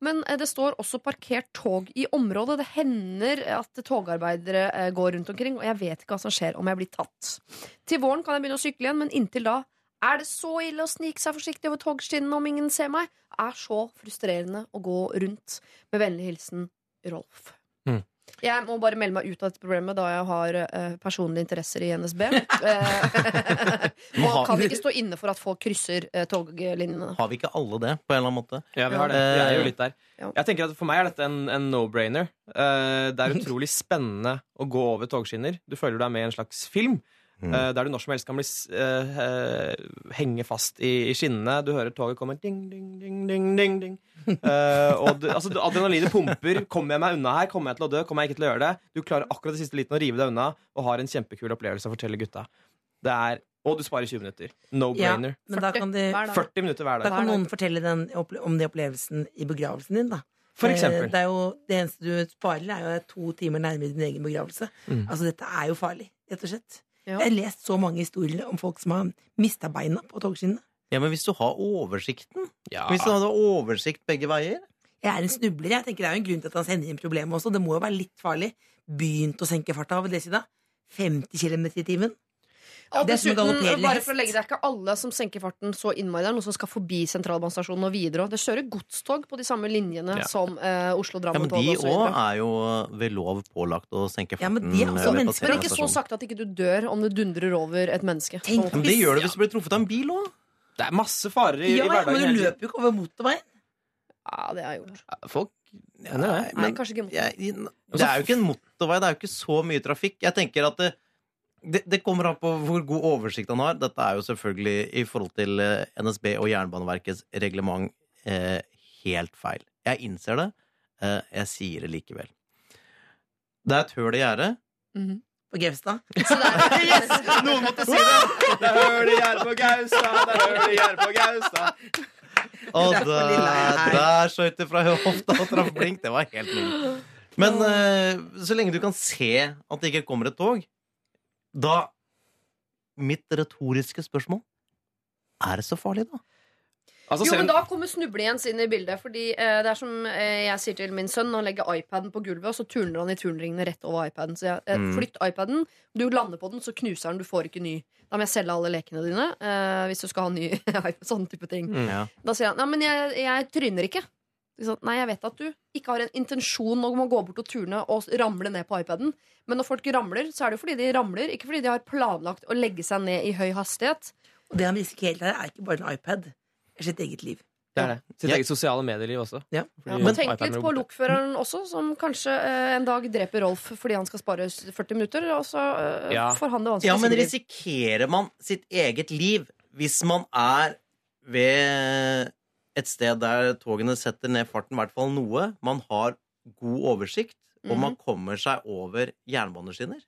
Men eh, det står også parkert tog i området. Det hender at togarbeidere eh, går rundt omkring, og jeg vet ikke hva som skjer om jeg blir tatt. Til våren kan jeg begynne å sykle igjen, men inntil da er det så ille å snike seg forsiktig over togskinnene om ingen ser meg? Er så frustrerende å gå rundt. Med vennlig hilsen Rolf. Mm. Jeg må bare melde meg ut av dette problemet da jeg har uh, personlige interesser i NSB. Eh, og kan ikke stå inne for at folk krysser uh, toglinjene. Har vi ikke alle det, på en eller annen måte? Ja, vi har det. Vi er jo litt der. Ja. Jeg tenker at For meg er dette en, en no-brainer. Uh, det er utrolig spennende å gå over togskinner. Du føler du er med i en slags film. Mm. eh, der du når som helst kan bli, uh, henge fast i, i skinnene. Du hører toget komme ding, ding, ding, ding, ding, ding. Eh, og du, altså, adrenalinet pumper. Kommer jeg meg unna her? Kommer jeg til å dø? Kommer jeg ikke til å gjøre det? Du klarer akkurat det siste liten å rive deg unna og har en kjempekul opplevelse å fortelle gutta. Det er, og du sparer 20 minutter. No-brainer. men da kan, de, Hver dag. 40 minutter hver da kan noen fortelle den, om den opplevelsen i begravelsen din, da. For eksempel. Det, er jo, det eneste du sparer, er jo to timer nærmere din egen begravelse. Mm. Altså, dette er jo farlig, rett og slett. Ja. Jeg har lest så mange historier om folk som har mista beina på togskinnene. Ja, men hvis du har oversikten Ja. Hvis du hadde oversikt begge veier Jeg er en snubler. Jeg tenker Det er jo en grunn til at han sender inn problemet også. Det må jo være litt farlig. Begynt å senke farta, av det si da? 50 km i timen? Og Det er som å dessuten, bare for å legge det er ikke alle som senker farten så innmari. Det er noen som skal forbi sentralbanestasjonen og videre. og Det kjører godstog på de samme linjene Ja. som eh, Ja, Oslo-Drammen men de òg er jo ved lov pålagt å senke Ja, farten. men de er også mennesker. Men ikke så sakte at ikke du dør om det dundrer over et menneske. Tenk Men det gjør det hvis du blir truffet av en bil òg. Det er masse farer i, Ja, i ja, hverdagen. men du løper jo ikke over motorveien. Ja, det har jeg gjort. Folk hender det. Nei, kanskje ikke motorvei. det er jo ikke en motorvei, det er jo ikke så mye trafikk. Jeg tenker at det, det, det kommer an på hvor god oversikt han har. Dette er jo selvfølgelig i forhold til eh, NSB og Jernbaneverkets reglement eh, helt feil. Jeg innser det. Eh, jeg sier det likevel. Det er et høl i gjerdet. Mhm. På Gaustad. Yes. Noen måtte si det! Det er høl i gjerdet på Gaustad, det er høl i gjerdet på Gaustad. Og er der, der skjøt det fra hofta og traff blink. Det var helt nytt. Men eh, så lenge du kan se at det ikke kommer et tog, da Mitt retoriske spørsmål Er det så farlig, da? Altså, Jo, men da kommer Snublejens inn i bildet. Fordi eh, det er som eh, jeg sier til min sønn, han legger iPaden på gulvet, og så turner han i turnringene rett over iPaden. Så jeg, eh, Mm. flytt iPaden, du lander på den, så knuser den, du får ikke ny. Da må jeg selge alle lekene dine eh, hvis du skal ha ny iPad. Sånn type ting. Mm. Ja. Da sier han nei, men jeg, jeg tryner ikke. Ikke? Nei, jeg vet at du ikke har en intensjon om å gå bort og turne og ramle ned på iPaden. Men når folk ramler, så er det jo fordi de ramler, ikke fordi de har planlagt å legge seg ned i høy hastighet. Og det han risikerer her, er ikke bare en iPad. Det er sitt eget liv. Det er det. Sitt Ja. eget sosiale medieliv også. Ja. Ja, men tenk litt på lokføreren også, som kanskje eh, en dag dreper Rolf fordi han skal spare 40 minutter. Og så eh, Ja. får han det vanskelig. Ja, men risikerer man sitt eget liv hvis man er ved et sted der togene setter ned farten, i hvert fall noe, man har god oversikt, og Mhm. man kommer seg over jernbaneskinner?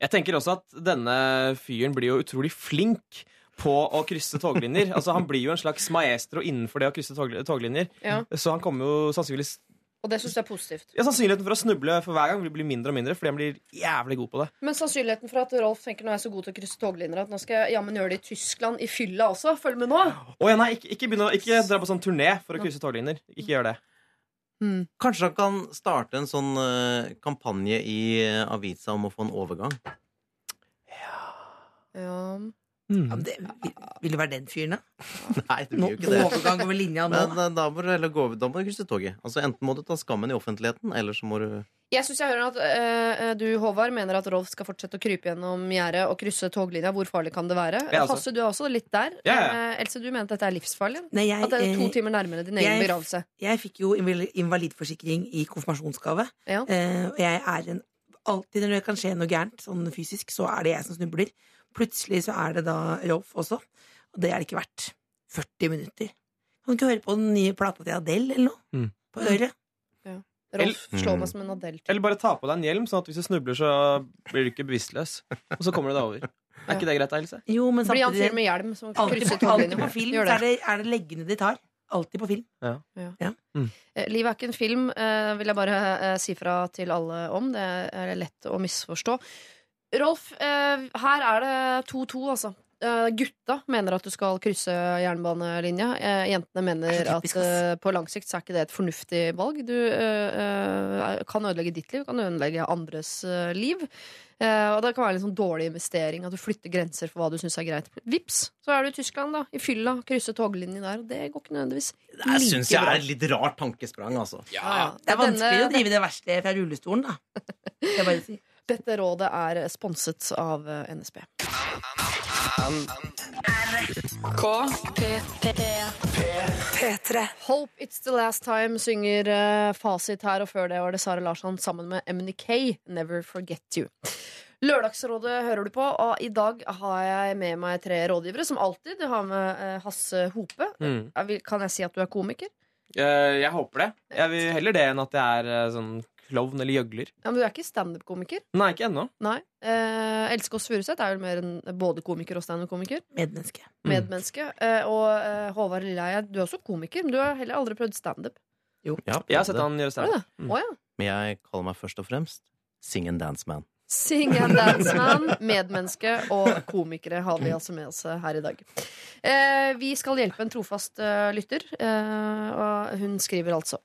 Jeg tenker også at denne fyren blir jo utrolig flink på å krysse toglinjer. altså Han blir jo en slags maestro innenfor det å krysse toglinjer. Ja. Så han kommer jo sannsynligvis Og det syns jeg er positivt. ja, Sannsynligheten for å snuble for hver gang vil bli mindre og mindre fordi han blir jævlig god på det. Men sannsynligheten for at Rolf tenker nå er jeg så god til å krysse toglinjer at nå skal jeg jammen gjøre det i Tyskland i fylla også. Følg med nå. Oh, ja, nei, ikke, ikke, begynne, ikke dra på sånn turné for å krysse toglinjer. Ikke gjør det. Kanskje han kan starte en sånn uh, kampanje i uh, avisa om å få en overgang? Ja. Mm. Ja, men det, vil, vil du være den fyren, da? Nei, du blir jo ikke det. overgang over linja nå. Men eh, da må du heller gå over. Da må du krysse toget. Altså Enten må du ta skammen i offentligheten, eller så må du Jeg syns jeg hører at eh, du, Håvard, mener at Rolf skal fortsette å krype gjennom gjerdet og krysse toglinja. Hvor farlig kan det være? Ja, altså. Hasse, du er også litt der. Ja, ja. Eh, Else, du mener at dette er livsfarlig? Nei, jeg, At det er to timer nærmere din egen jeg- begravelse? jeg fikk jo invalidforsikring i konfirmasjonsgave. Ja. Eh, og jeg er en Alltid når det kan skje noe gærent, sånn fysisk, så er det jeg som snubler. Plutselig så er det da Rolf også. Og det er det ikke verdt. 40 minutter. Kan du ikke høre på den nye plata til Adele eller noe? Mm. På øret? Rolf El- slår Mm. meg som en Adele. Eller bare ta på deg en hjelm, sånn at hvis du snubler, så blir du ikke bevisstløs. Og så kommer du deg over. Er ikke det greit, da, Else? Jo, men Blir han fyr samtidig med hjelm som krysser på, toglinja? på film så er det, er det leggene de tar. Alltid på film. Eh, Livet er ikke en film, eh, vil jeg bare eh, si fra til alle om. Det er lett å misforstå. Rolf, eh, her er det 2-2, altså. Eh, gutta mener at du skal krysse jernbanelinja. Eh, jentene mener Det er at eh, på lang sikt så er ikke det et fornuftig valg. Du eh, eh, kan ødelegge ditt liv, kan ødelegge andres liv. Eh, og det kan være en sånn dårlig investering at du flytter grenser for hva du syns er greit. Vips, så er du i Tyskland, da. I fylla. Krysse toglinjen der. Og det går ikke nødvendigvis Det her syns like jeg er et litt rart tankesprang, altså. Ja, ja. Det er vanskelig å drive det verste fra rullestolen, da. Det er bare å si. Dette rådet er sponset av NSB. NSB. P3. Hope It's The Last Time synger eh, Fasit her, og før det var det Sara Larsson sammen med MNK, Never Forget You. Lørdagsrådet hører du på, og i dag har jeg med meg tre rådgivere, som alltid. Du har med eh, Hasse Hope. Mm. Kan jeg si at du er komiker? Eh, Jeg håper det. Jeg vil heller det enn at jeg er eh, sånn klovn eller gjøgler. Ja, men du er ikke standup-komiker? Nei, ikke ennå. Nei. Eh, Else Kåss Furuseth er vel mer enn både komiker og standup-komiker. Medmenneske. Mm. Medmenneske. Eh, og eh, Håvard Lilleheie, du er også komiker, men du har heller aldri prøvd standup. Ja, Jeg har sett han gjøre standup. Mm. Oh, ja. Men jeg kaller meg først og fremst Sing and Dance Man. Sing and dance man, medmenneske og komikere har vi altså med oss her i dag. Eh, vi skal hjelpe en trofast eh, lytter, eh, og hun skriver altså.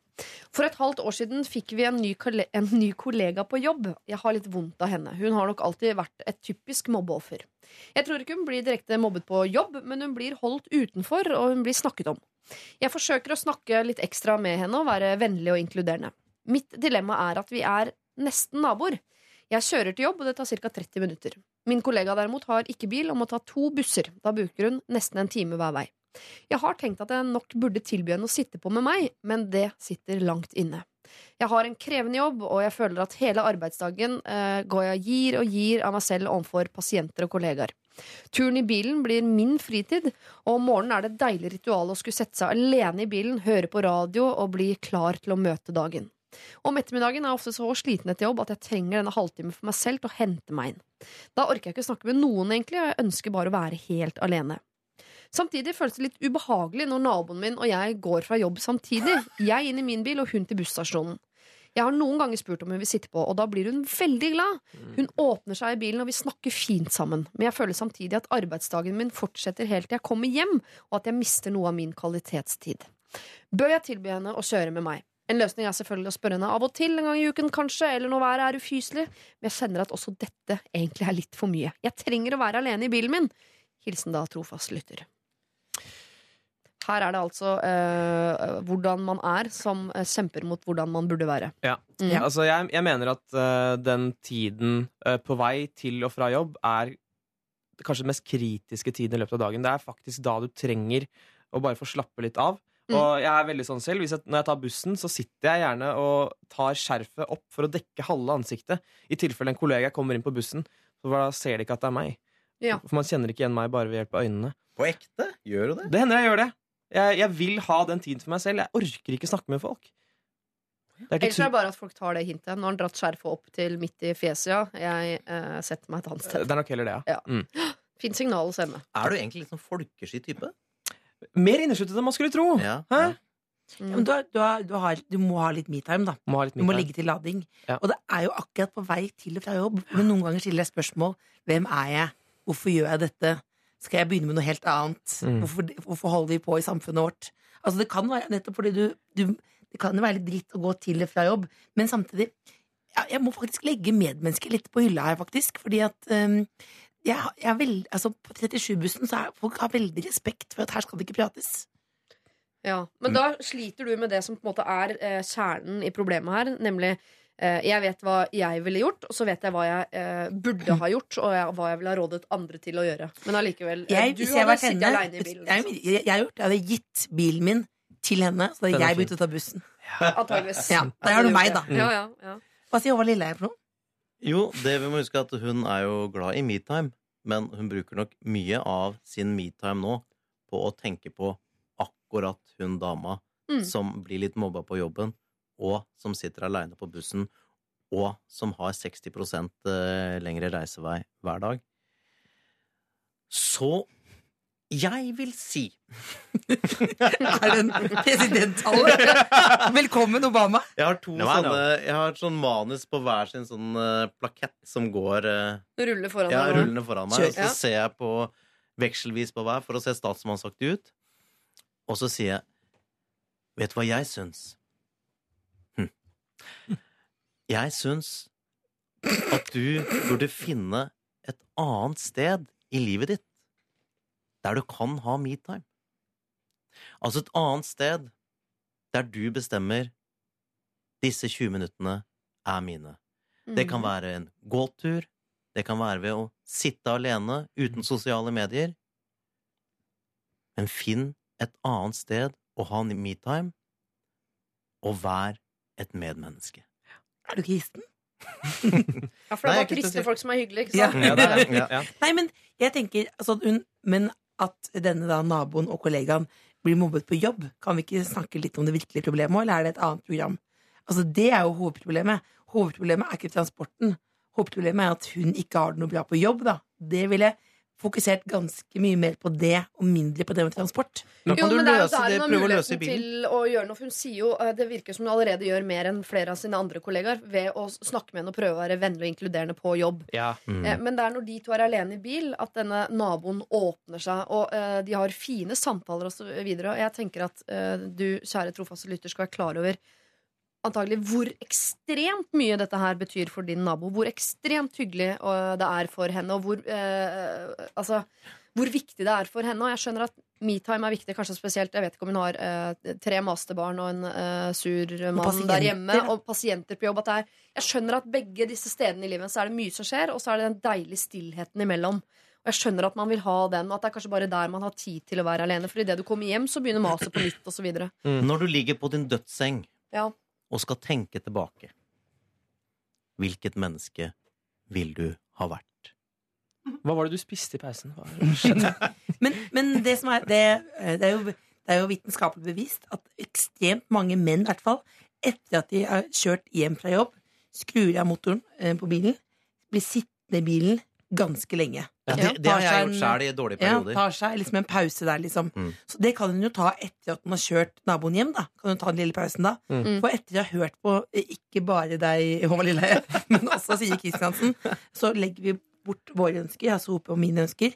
For et halvt år siden fikk vi en ny, en ny kollega på jobb. Jeg har litt vondt av henne. Hun har nok alltid vært et typisk mobbeoffer. Jeg tror ikke hun blir direkte mobbet på jobb, men hun blir holdt utenfor, og hun blir snakket om. Jeg forsøker å snakke litt ekstra med henne og være vennlig og inkluderende. Mitt dilemma er at vi er nesten naboer. Jeg kjører til jobb, og det tar ca. 30 minutter. Min kollega derimot har ikke bil og må ta to busser. Da bruker hun nesten en time hver vei. Jeg har tenkt at jeg nok burde tilby henne å sitte på med meg, men det sitter langt inne. Jeg har en krevende jobb, og jeg føler at hele arbeidsdagen eh, går jeg gir og gir av meg selv overfor pasienter og kollegaer. Turen i bilen blir min fritid, og om morgenen er det et deilig ritual å skulle sette seg alene i bilen, høre på radio og bli klar til å møte dagen. Om ettermiddagen er jeg ofte så sliten etter jobb at jeg trenger denne halvtimen for meg selv til å hente meg inn. Da orker jeg ikke snakke med noen, egentlig, og jeg ønsker bare å være helt alene. Samtidig føles det litt ubehagelig når naboen min og jeg går fra jobb samtidig. Jeg inn i min bil og hun til busstasjonen. Jeg har noen ganger spurt om hun vil sitte på, og da blir hun veldig glad. Hun åpner seg i bilen, og vi snakker fint sammen. Men jeg føler samtidig at arbeidsdagen min fortsetter helt til jeg kommer hjem, og at jeg mister noe av min kvalitetstid. Bør jeg tilby henne å kjøre med meg? En løsning er selvfølgelig å spørre henne av og til, en gang i uken kanskje, eller når været er ufyselig, men jeg kjenner at også dette egentlig er litt for mye. Jeg trenger å være alene i bilen min. Hilsen da trofast lytter. Her er det altså eh, hvordan man er som eh, kjemper mot hvordan man burde være. Ja. Mm. Altså, jeg, jeg mener at eh, den tiden på vei til og fra jobb er kanskje den mest kritiske tiden i løpet av dagen. Det er faktisk da du trenger å bare få slappe litt av. Mm. Og jeg er veldig sånn selv. Hvis jeg, når jeg tar bussen, så sitter jeg gjerne og tar skjerfet opp for å dekke halve ansiktet. I tilfelle en kollega kommer inn på bussen, for da ser de ikke at det er meg. Ja. For man kjenner ikke igjen meg bare ved hjelp av øynene. På ekte? Gjør du det? Det hender jeg gjør det. Jeg, jeg vil ha den tiden for meg selv. Jeg orker ikke snakke med folk. Det er Ellers er det bare at folk tar det hintet. Nå har han dratt skjerfet opp til midt i fjeset, ja. Jeg eh, setter meg et annet sted. det er nok heller det, ja. Ja. Mm. Fint signal å sende. Er du egentlig litt sånn folkesky type? Mer innesluttet enn man skulle tro. Ja. Hæ? ja. Ja, men du, har, du, har, du, har, du må ha litt metime, da. Må ha litt Du må legge ligge til lading. Ja. Og det er jo akkurat på vei til og fra jobb. Men noen ganger stiller jeg spørsmål. Hvem er jeg? Hvorfor gjør jeg dette? Skal jeg begynne med noe helt annet? Mm. Hvorfor, hvorfor holder vi på i samfunnet vårt? Altså Det kan være nettopp fordi du, du Det kan jo være litt dritt å gå til og fra jobb, men samtidig ja, Jeg må faktisk legge medmennesket litt på hylla her, faktisk. Fordi at um, jeg, jeg veld, altså, På 37-bussen så er folk har veldig respekt for at her skal det ikke prates. Ja, Men da sliter du med det som på en måte er eh, kjernen i problemet her, nemlig eh, jeg vet hva jeg ville gjort, og så vet jeg hva jeg eh, burde ha gjort, og jeg, hva jeg ville ha rådet andre til å gjøre. Men allikevel eh, Jeg, Du hadde sittet henne aleine i bilen. jeg, liksom. jeg, jeg, har gjort, jeg hadde gitt bilen min til henne, så hadde jeg begynt å ta bussen. Antageligvis. Ja, Der har du meg, da. Ja, ja, ja. Hva sier Håvard Lilleheie for noe? Jo, det vi må huske er at hun er jo glad i metime, men hun bruker nok mye av sin metime nå på å tenke på akkurat hun dama Mm. som blir litt mobba på jobben, og som sitter aleine på bussen, og som har 60 eh, lengre reisevei hver dag. Så jeg vil si Er det en presidenttale? Velkommen, Obama. Jeg har to Det sånne Jeg har et sånn manus på hver sin sånn eh, plakett som går Rulle foran Ja, deg. rullende foran meg. Kjør. Og så Ja. ser jeg på vekselvis på hver for å se statsmannsaktig ut. Og så sier jeg Vet du hva jeg syns? Hm. Jeg syns at du burde finne et annet sted i livet ditt der du kan ha metime. Altså et annet sted der du bestemmer disse 20 minuttene er mine. Det kan Mhm. være en gåtur. Det kan være ved å sitte alene uten sosiale medier. Men finn et annet sted å ha metime, og vær et medmenneske. Er du kristen? Ja, for det er bare kristne folk som er hyggelige, ikke sant? Ja, det er. Ja. Nei, men jeg tenker altså, hun, Men at denne da naboen og kollegaen blir mobbet på jobb, kan vi ikke snakke litt om det virkelige problemet eller er det et annet program? Altså, Det er jo hovedproblemet. Hovedproblemet er ikke transporten. Hovedproblemet er at hun ikke har det noe bra på jobb. da Det ville fokusert ganske mye mer på det, og mindre på det med transport. Men Jo, kan du men det er løse det, prøve å løse i bilen? til å gjøre noe. Hun sier jo, eh, Det virker som hun allerede gjør mer enn flere av sine andre kollegaer ved å snakke med henne og prøve å være vennlig og inkluderende på jobb. Ja. Mm. Eh, Men det er når de to er alene i bil, at denne naboen åpner seg, og eh, de har fine samtaler og så videre. Og jeg tenker at du, kjære trofaste lytter, skal være klar over antagelig hvor ekstremt mye dette her betyr for din nabo. Hvor ekstremt hyggelig eh, det er for henne, og hvor eh, Altså hvor viktig det er for henne. Og jeg skjønner at metime er viktig, kanskje spesielt Jeg vet ikke om hun har eh, tre masterbarn og en eh, sur mann der hjemme, og pasienter på jobb. At det er, jeg skjønner at begge disse stedene i livet så er det mye som skjer, og så er det den deilige stillheten imellom. Og jeg skjønner at man vil ha den, og at det er kanskje bare der man har tid til å være alene. For idet du kommer hjem, så begynner maset på nytt, osv. Når du ligger på din dødsseng Ja. Og skal tenke tilbake, hvilket menneske vil du ha vært? Hva var det du spiste i pausen? Men, men det som er det, det, er jo, det er jo vitenskapelig bevist at ekstremt mange menn, i hvert fall, etter at de har kjørt hjem fra jobb, skrur av motoren eh, på bilen, blir sittende i bilen ganske lenge. Ja, Ja, det, det har jeg gjort sjæl i dårlige Ja, perioder. tar seg liksom en pause der, liksom. Mm. Så det kan hun jo ta etter at hun har kjørt naboen hjem, da. Kan hun ta den lille pausen da. Mm. For etter å ha hørt på eh, ikke bare deg, Håvard Lilleheie, men også sier Kristiansen, så legger vi bort våre ønsker, altså Hope og mine ønsker.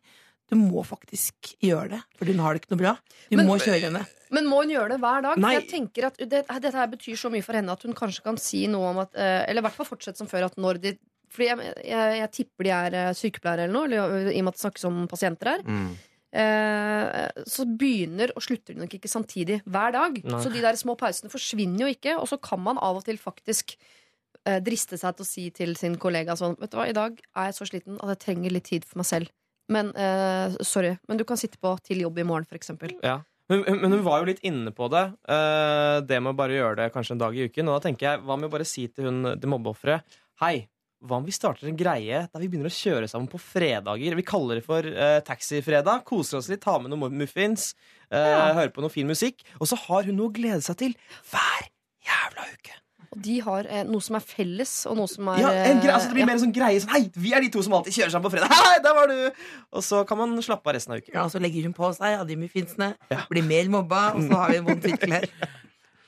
Du må faktisk gjøre det, for hun har det ikke noe bra. Du Men- må kjøre henne. Men må hun gjøre det hver dag? Nei. jeg tenker at det, Dette her betyr så mye for henne at hun kanskje kan si noe om at eh, Eller i hvert fall fortsette som før. At når de fordi jeg, jeg, jeg tipper de er eh, sykepleiere eller noe, eller, i og med at det snakkes om pasienter her. Mm. Eh, så begynner og slutter de nok ikke samtidig hver dag. Nei. Så de der små pausene forsvinner jo ikke. Og så kan man av og til faktisk eh, driste seg til å si til sin kollega sånn Vet du hva, i dag er jeg så sliten at jeg trenger litt tid for meg selv. Men eh, sorry, men du kan sitte på til jobb i morgen, for eksempel. Ja. Men, men hun var jo litt inne på det. eh, det med å bare gjøre det kanskje en dag i uken. Og da tenker jeg, Hva med å bare si til hun det mobbeofferet Hei, hva om vi starter en greie der vi begynner å kjøre sammen på fredager? Vi kaller det for uh, taxifredag. Koser oss litt, tar med noen muffins, uh, hører på noe fin musikk. Og så har hun noe å glede seg til hver jævla uke. Og de har eh, noe som er felles, og noe som er Ja, en greie, altså Det blir ja. mer en sånn greie sånn Hei, vi er de to som alltid kjører sammen på fredag. Hei, der var du! Og så kan man slappe av resten av uken. Ja, og så legger hun på seg av de muffinsene, Ja. blir mer mobba, og så har vi en vond tittel her.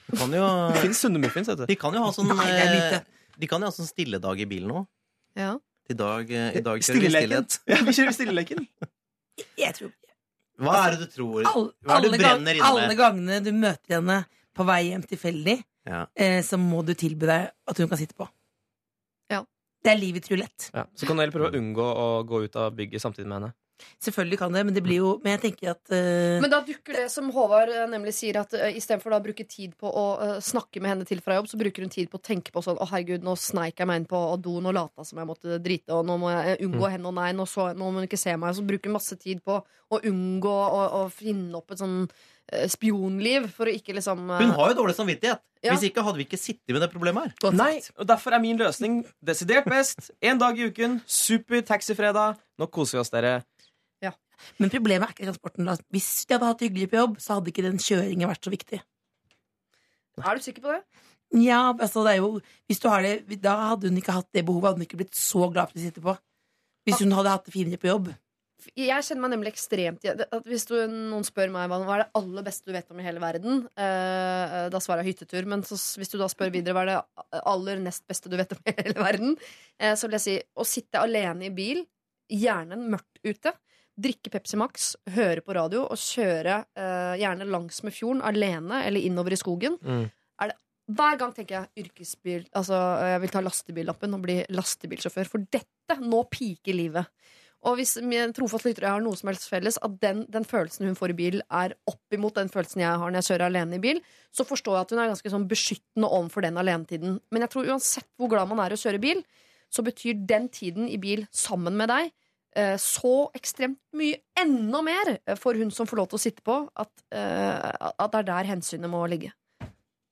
De kan jo, Det finnes sunne muffins, vet du. de kan jo ha sånn Nei, De kan jo ha sånn stilledag i bilen òg. ja. I dag, eh, i dag kjører vi stillhet. Ja, vi kjører stilleleken. Jeg tror Hva er det du tror? Hva er det alle, du brenner inne alle gangene du møter henne på vei hjem tilfeldig, Ja. eh, så må du tilby deg at hun kan sitte på. Ja. Det er livets rulett. Ja. Så kan du heller prøve å unngå å gå ut av bygget samtidig med henne. Selvfølgelig kan det, men det blir jo Men jeg tenker at uh, Men da dukker det som Håvard eh, nemlig sier, at uh, istedenfor å bruke tid på å uh, snakke med henne til fra jobb, så bruker hun tid på å tenke på sånn Å, herregud, nå sneik jeg meg inn på doen og lata som jeg måtte drite, og nå må jeg unngå henne, og nei, nå, så, nå må hun ikke se meg. Så bruker hun masse tid på å unngå å, finne opp et sånn eh, spionliv for å ikke liksom eh, Hun har jo dårlig samvittighet. Ja. Hvis ikke hadde vi ikke sittet med det problemet her. godt Nei, og Derfor er min løsning desidert best. En dag i uken, super taxifredag. Nå koser vi oss, dere. Men problemet er ikke transporten. da. Hvis de hadde hatt det hyggelig på jobb, så hadde ikke den kjøringen vært så viktig. Er du sikker på det? Ja, altså det er jo Hvis du har det Da hadde hun ikke hatt det behovet, hadde hun ikke blitt så glad for å sitte på. Hvis hun hadde hatt det finere på jobb. Jeg kjenner meg nemlig ekstremt Hvis du, noen spør meg hva er det aller beste du vet om i hele verden, eh, da svarer jeg hyttetur. Men så, hvis du da spør videre hva er det aller nest beste du vet om i hele verden, eh, så vil jeg si å sitte alene i bil, gjerne mørkt ute, drikke Pepsi Max, høre på radio og kjøre eh, gjerne langs med fjorden alene eller innover i skogen. Mm. Er det, hver gang tenker jeg yrkesbil Altså jeg vil ta lastebillappen og bli lastebilsjåfør. For dette, nå piker livet. Og hvis min trofast lyttere har noe som helst felles, at den, den følelsen hun får i bil, er oppimot den følelsen jeg har når jeg kjører alene i bil, så forstår jeg at hun er ganske sånn beskyttende overfor den alenetiden. Men jeg tror uansett hvor glad man er i å kjøre bil, så betyr den tiden i bil sammen med deg eh, så ekstremt mye enda mer for hun som får lov til å sitte på, at, eh, at det er der hensynet må ligge.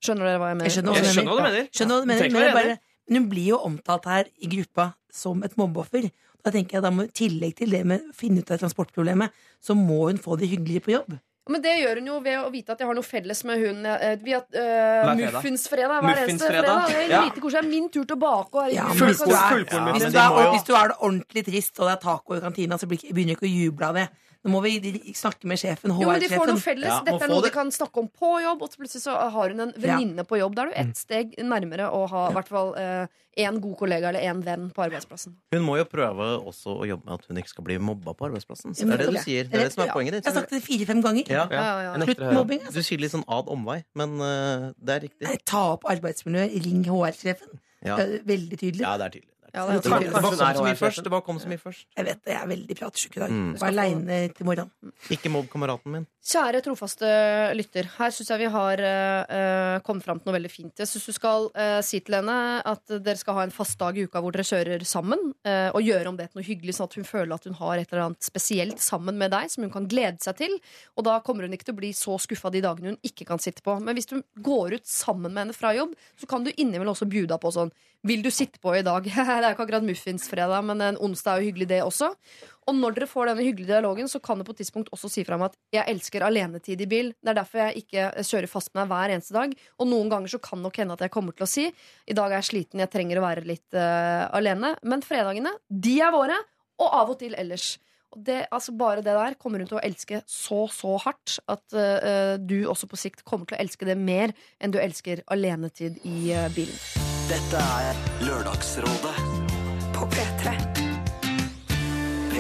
Skjønner dere hva jeg mener? Jeg skjønner hva Jeg du skjønner hva du mener. Skjønner hva du mener, men, bare, men hun blir jo omtalt her i gruppa som et mobbeoffer. Da tenker jeg da må I tillegg til det med å finne ut av transportproblemet, så må hun få det hyggelig på jobb. Men det gjør hun jo ved å vite at jeg har noe felles med hun. eh, Vi har uh, fredag. Muffinsfredag hver eneste fredag. Det er Ja. lite koselig. Er min tur til å bake. Og Ja, hvis du er, ja. hvis du er, hvis du er det ordentlig trist, og det er taco i kantina, så begynner du ikke å juble av det. Nå må vi snakke med sjefen, Jo, men de får noe felles. Ja, Dette er noe noe de kan snakke om på jobb, og så plutselig så har hun en venninne på jobb. Da er du ett steg nærmere å ha i hvert fall én god kollega eller én venn på arbeidsplassen. Hun må jo prøve også å jobbe med at hun ikke skal bli mobba på arbeidsplassen. Så Det er det du sier. Det er det som er poenget ditt. Jeg har sagt det fire-fem ganger. Ja. Ja, ja, ja. Slutt mobbing. Altså. Du sier litt sånn ad omvei, men eh, det er riktig. Ta opp arbeidsmiljøet, ring HR-sjefen. Ja, Det veldig tydelig. ja det er tydelig. Det, Ja, var, kom så mye først. det var kom så mye først. Jeg vet det, jeg er veldig pratsjuk i dag. Mm. Var aleine til morgenen. Ikke mobb kameraten min. Kjære trofaste lytter, her syns jeg vi har uh, kommet fram til noe veldig fint. Jeg syns du skal uh, si til henne at dere skal ha en fast dag i uka hvor dere kjører sammen, uh, og gjøre om det til noe hyggelig, sånn at hun føler at hun har et eller annet spesielt sammen med deg som hun kan glede seg til. Og da kommer hun ikke til å bli så skuffa de dagene hun ikke kan sitte på. Men hvis du går ut sammen med henne fra jobb, så kan du innimellom også bjuda på sånn Vil du sitte på i dag? det er ikke akkurat muffinsfredag, men en onsdag er jo hyggelig, det også. Og når dere får denne hyggelige dialogen, så kan du på et tidspunkt også si fra meg at jeg elsker alenetid i bil. Det er derfor jeg ikke kjører fast med deg hver eneste dag. Og noen ganger så kan nok hende at jeg kommer til å si i dag er jeg sliten, jeg trenger å være litt uh, alene. Men fredagene, de er våre. Og av og til ellers. Og det, altså bare det der kommer hun til å elske så, så hardt at uh, du også på sikt kommer til å elske det mer enn du elsker alenetid i uh, bilen. Dette er Lørdagsrådet På P3.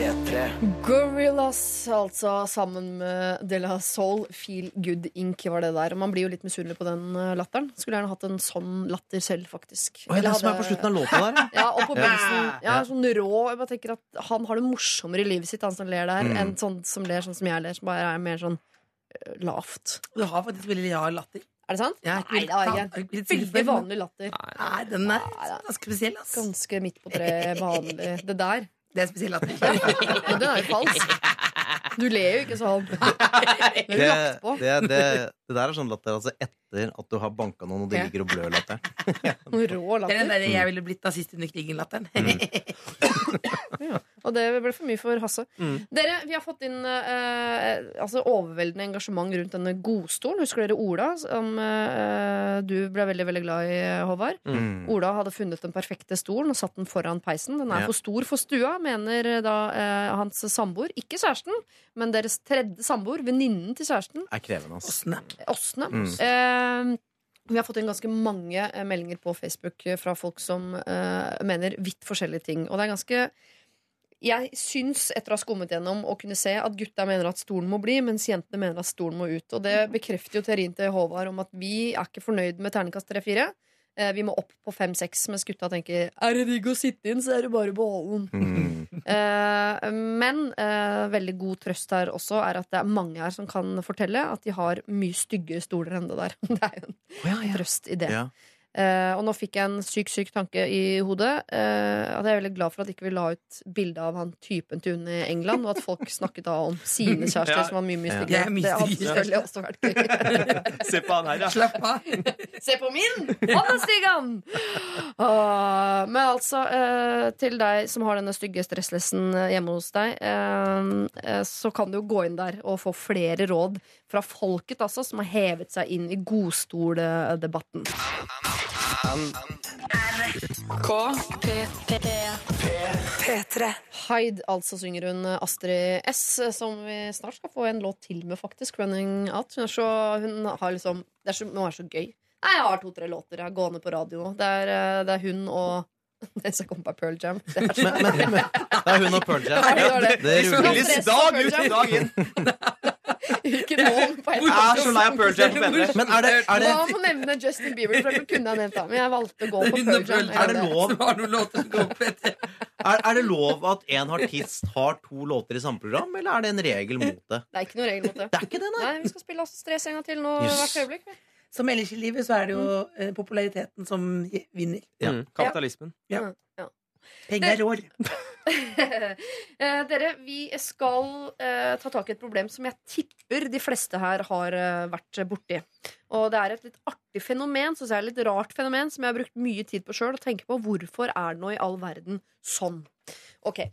P3. Gorillas, altså, sammen med De La Soul. Feel Good Ink var det der. Og man blir jo litt misunnelig på den eh, latteren. Skulle gjerne hatt en sånn latter selv, faktisk. Oi, det Eller det som er på slutten av låta der, ja. Og på begynnelsen. Ja, sånn rå. Jeg bare tenker at Han har det morsommere i livet sitt, han som ler der, Mm. enn sånn som ler sånn som jeg ler, som bare er mer sånn uh, lavt. Du har faktisk veldig rar latter. Er det sant? Ja, Nei, det er ikke. Veldig vanlig latter. Nei, den er ganske spesiell. Ass. Ganske midt på treet, vanlig. Det der. Det er spesiell latter. Men den er jo falsk. Du ler jo ikke sånn. Det er Det, lagt på. det, det, det der er sånn latter altså etter at du har banka noen, og de ligger og blør latter. Rå latter. Det er den der jeg ville blitt nazist under krigen-latteren. Og det ble for mye for Hasse. Mm. Dere, vi har fått inn eh, altså overveldende engasjement rundt denne godstolen. Husker dere Ola, som eh, du ble veldig veldig glad i, Håvard? Mm. Ola hadde funnet den perfekte stolen og satt den foran peisen. Den er Ja. for stor for stua, mener da eh, hans samboer. Ikke kjæresten, men deres tredje samboer. Venninnen til kjæresten. Er krevende. Åsne. Mm. Eh, vi har fått inn ganske mange eh, meldinger på Facebook eh, fra folk som uh, mener vidt forskjellige ting. Og det er ganske Jeg syns, etter å ha skummet gjennom, å kunne se at gutta mener at stolen må bli, mens jentene mener at stolen må ut. Og det bekrefter jo teorien til Håvard om at vi er ikke fornøyd med terningkast 3-4. Eh, vi må opp på fem-seks, mens gutta tenker er det digg å sitte inn, så er det bare beholden. Mm. Eh, men eh, veldig god trøst her også er at det er mange her som kan fortelle at de har mye styggere stoler enn det der. Det er jo en trøst i det. Ja. Eh, og nå fikk jeg en syk, syk tanke i hodet. Eh, at jeg er veldig glad for at ikke vi la ut bilde av han typen til hun i England, og at folk snakket da om sine kjærester Ja. som var mye, mye styggere. Det er Det hadde selvfølgelig også vært gøy. Se på han her, da. Slapp av. Se på min! Han er stygg, han! Men altså, eh, til deg som har denne stygge stresslessen hjemme hos deg, så kan du jo gå inn der og få flere råd fra folket, altså, som har hevet seg inn i godstoldebatten. P3. Hyde, altså synger hun Astrid S, som vi snart skal få en låt til med, faktisk. Running Out. Hun er så, hun har liksom Det er så, nå er så gøy. Nei, jeg har to-tre låter jeg gående på radio nå. Det eh, det er hun og Det som kommer på Pearl Jam. Det er Men, men, men det er hun og Pearl Jam. Nei, det det. Spilles dag ut og dag inn. ikke noen på Jeg er så lei av Pearl Jam på P3. Men er det, er det, Man må nevne Justin Bieber, for det kunne jeg nevnt ham. Men jeg valgte å gå på Pearl Jam. er det lov Som har noen låter som går på P3. Er, er det lov at en artist har to låter i samme program, eller er det en regel mot det? Det er ikke noe regel mot det. Det er ikke det, nei. Nei, Vi skal spille Astrid Stress en gang til nå Yes. hvert øyeblikk. Som ellers i livet så er det jo eh, populariteten som vinner. Mm, kapitalismen. Ja. Ja. Penger rår. Eh, dere, vi skal eh, ta tak i et problem som jeg tipper de fleste her har eh, vært borti. Og det er et litt artig fenomen, synes jeg er et litt rart fenomen, som jeg har brukt mye tid på sjøl, og tenker på hvorfor er det nå i all verden sånn. Ok,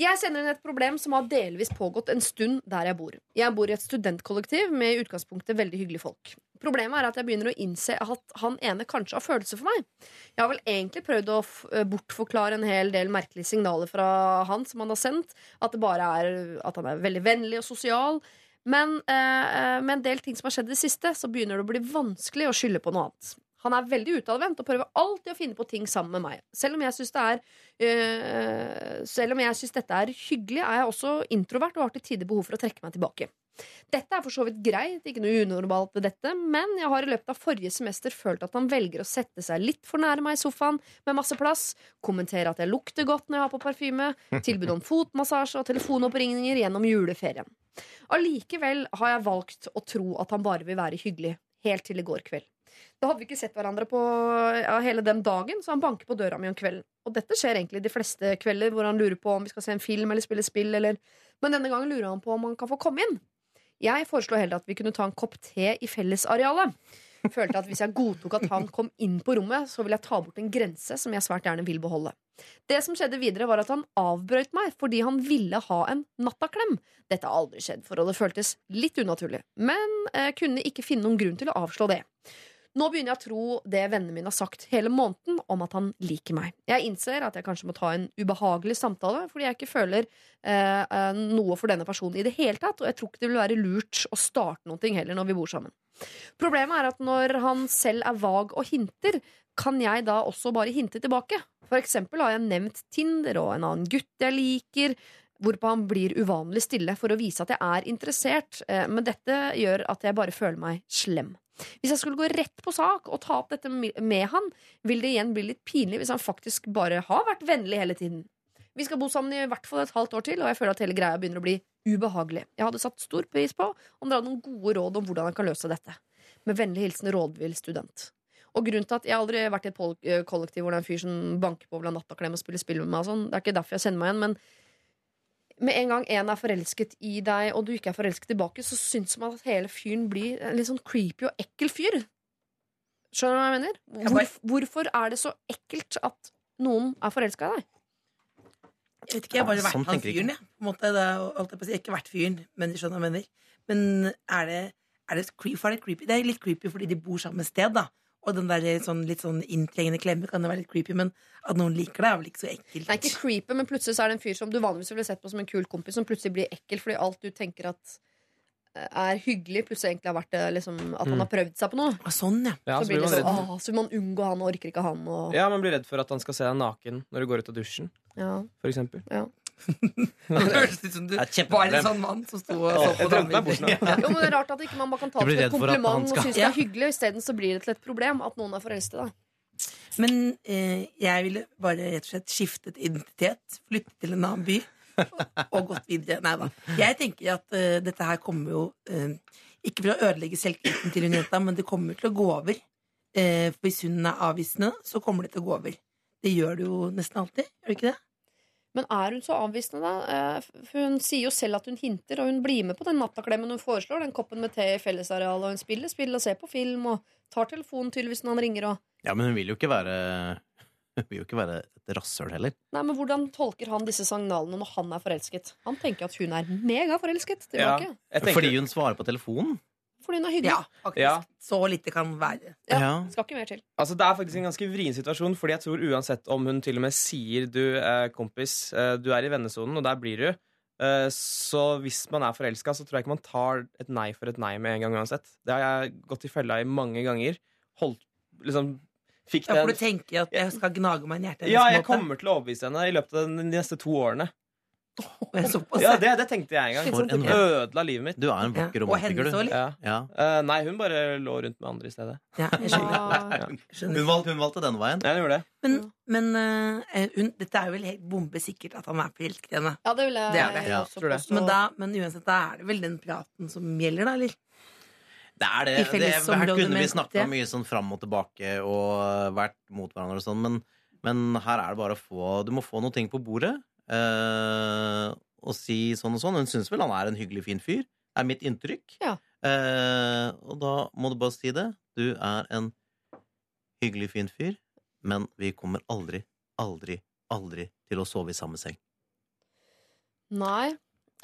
jeg sender inn et problem som har delvis pågått en stund der jeg bor. Jeg bor i et studentkollektiv med i utgangspunktet veldig hyggelige folk. Problemet er at jeg begynner å innse at han ene kanskje har følelser for meg. Jeg har vel egentlig prøvd å eh, bortforklare en hel del merkelige signaler fra han som han har sendt. At det bare er at han er veldig vennlig og sosial. Men eh, med en del ting som har skjedd i det siste, så begynner det å bli vanskelig å skylde på noe annet. Han er veldig utadvendt og prøver alltid å finne på ting sammen med meg. Selv om jeg syns det eh, syns dette er hyggelig, er jeg også introvert og har til tider behov for å trekke meg tilbake. Dette er for så vidt greit, ikke noe unormalt ved dette, men jeg har i løpet av forrige semester følt at han velger å sette seg litt for nære meg i sofaen med masse plass, kommentere at jeg lukter godt når jeg har på parfyme, tilbud om fotmassasje og telefonoppringninger gjennom juleferien. Allikevel har jeg valgt å tro at han bare vil være hyggelig, helt til i går kveld. Da hadde vi ikke sett hverandre på ja, hele den dagen, så han banker på døra mi om kvelden. Og dette skjer egentlig de fleste kvelder, hvor han lurer på om vi skal se en film eller spille spill, eller Men denne gangen lurer han på om han kan få komme inn. Jeg foreslo heller at vi kunne ta en kopp te i fellesarealet. Følte at hvis jeg godtok at han kom inn på rommet, så ville jeg ta bort en grense som jeg svært gjerne vil beholde. Det som skjedde videre, var at han avbrøt meg fordi han ville ha en nattaklem. Dette har aldri skjedd, forholdet føltes litt unaturlig, men jeg kunne ikke finne noen grunn til å avslå det. Nå begynner jeg å tro det vennene mine har sagt hele måneden om at han liker meg. Jeg innser at jeg kanskje må ta en ubehagelig samtale fordi jeg ikke føler eh, eh, noe for denne personen i det hele tatt, og jeg tror ikke det vil være lurt å starte noe heller når vi bor sammen. Problemet er at når han selv er vag og hinter, kan jeg da også bare hinte tilbake. For eksempel har jeg nevnt Tinder og en annen gutt jeg liker, hvorpå han blir uvanlig stille for å vise at jeg er interessert, eh, men dette gjør at jeg bare føler meg slem. Hvis jeg skulle gå rett på sak og ta opp dette med han, vil det igjen bli litt pinlig hvis han faktisk bare har vært vennlig hele tiden. Vi skal bo sammen i hvert fall et halvt år til, og jeg føler at hele greia begynner å bli ubehagelig. Jeg hadde satt stor pris på om dere hadde noen gode råd om hvordan han kan løse dette. Med vennlig hilsen rådvill student. Og grunnen til at Jeg har aldri vært i et eh, kollektiv hvor det er en fyr som banker på over natta og nattaklem og spiller spill med meg. Og sånn. Det er ikke derfor jeg kjenner meg igjen, men med en gang en er forelsket i deg, og du ikke er forelsket tilbake, så syns man at hele fyren blir en litt sånn creepy og ekkel fyr. Skjønner du hva jeg mener? Jeg Hvor, hvorfor er det så ekkelt at noen er forelska i deg? Jeg vet ikke, jeg har bare Ja, vært sånn han fyren, jeg. På en måte, det er, jeg på å si, ikke vært fyren, men skjønner hva jeg mener. Men er det, er det, er det creepy? Det er litt creepy fordi de bor samme sted, da. Og den der sånn, litt sånn inntrengende klemme kan jo være litt creepy, men at noen liker det, er vel ikke så ekkelt. Det er ikke creepy, men plutselig så er det en fyr som du vanligvis ville sett på som en kul kompis, som plutselig blir ekkel fordi alt du tenker at eh, er hyggelig, plutselig egentlig har vært det liksom, at han har prøvd seg på noe. Ah, sånn, ja. Ja, Så så blir man sånn, redd. åh, så vil man unngå han og orker ikke han. Og, Ja, Man blir redd for at han skal se deg naken når du går ut av dusjen, ja. for eksempel. Det høres ut som du var en sånn mann som sto og så på damer. nå. Jo, men det er rart at ikke man bare kan ta det som et kompliment og synes det er hyggelig, isteden så blir det til et problem at noen er forelsket i deg. Men eh, jeg ville bare rett og slett skiftet identitet, flyttet til en annen by og, og gått videre. Nei da. Jeg tenker at uh, dette her kommer jo uh, ikke for å ødelegge selvtilliten til hun jenta, men det kommer til å gå over. Eh, for hvis hun er avvisende, så kommer det til å gå over. Det gjør det jo nesten alltid, gjør det ikke det? Men er hun så avvisende, da? Eh, hun sier jo selv at hun hinter, og hun blir med på den nattaklemmen hun foreslår. Den koppen med te i fellesarealet, og hun spiller spill og ser på film og tar telefonen tydeligvis når han ringer og Ja, men hun vil jo ikke være Hun vil jo ikke være et rasshøl heller. Nei, men Hvordan tolker han disse signalene når han er forelsket? Han tenker at hun er megaforelsket Ja, tenker, Fordi hun svarer på telefonen. Fordi hun er hyggelig. Ja, faktisk. Ja. Så lite kan være. Ja. Ja. Skal ikke mer til. altså, det er faktisk en ganske vrien situasjon, Fordi jeg tror uansett om hun til og med sier du, eh, kompis, eh, du er i vennesonen, og der blir du, eh, så hvis man er forelska, så tror jeg ikke man tar et nei for et nei med en gang uansett. Det har jeg gått i fella i mange ganger. Holdt liksom Fikk Ja, for du tenker at jeg skal gnage meg i hjertet Ja, jeg måte. kommer til å overbevise henne i løpet av de neste to årene. Ja, det, det tenkte jeg en gang. For en Ødela livet mitt. Du er en vakker romantiker, du. Ja. Ja. Uh, nei, hun bare lå rundt med andre i stedet. Ja, jeg skjønner. Hun, valgte, hun valgte den veien. Ja, hun gjorde det. Men, men uh, hun, dette er jo vel helt bombesikkert at han er forelsket i henne. Ja, det vil jeg Det det. jeg også påstå. Men, da, men uansett, da er det vel den praten som gjelder, da, eller? Det er det. Det her kunne vi snakka mye sånn fram og tilbake og vært mot hverandre og sånn, men, men her er det bare å få Du må få noen ting på bordet eh, og si sånn og sånn. Hun syns vel han er en hyggelig, fin fyr. Er mitt inntrykk. Ja. Eh, og da må du bare si det. Du er en hyggelig, fin fyr, men vi kommer aldri, aldri, aldri til å sove i samme seng. Nei.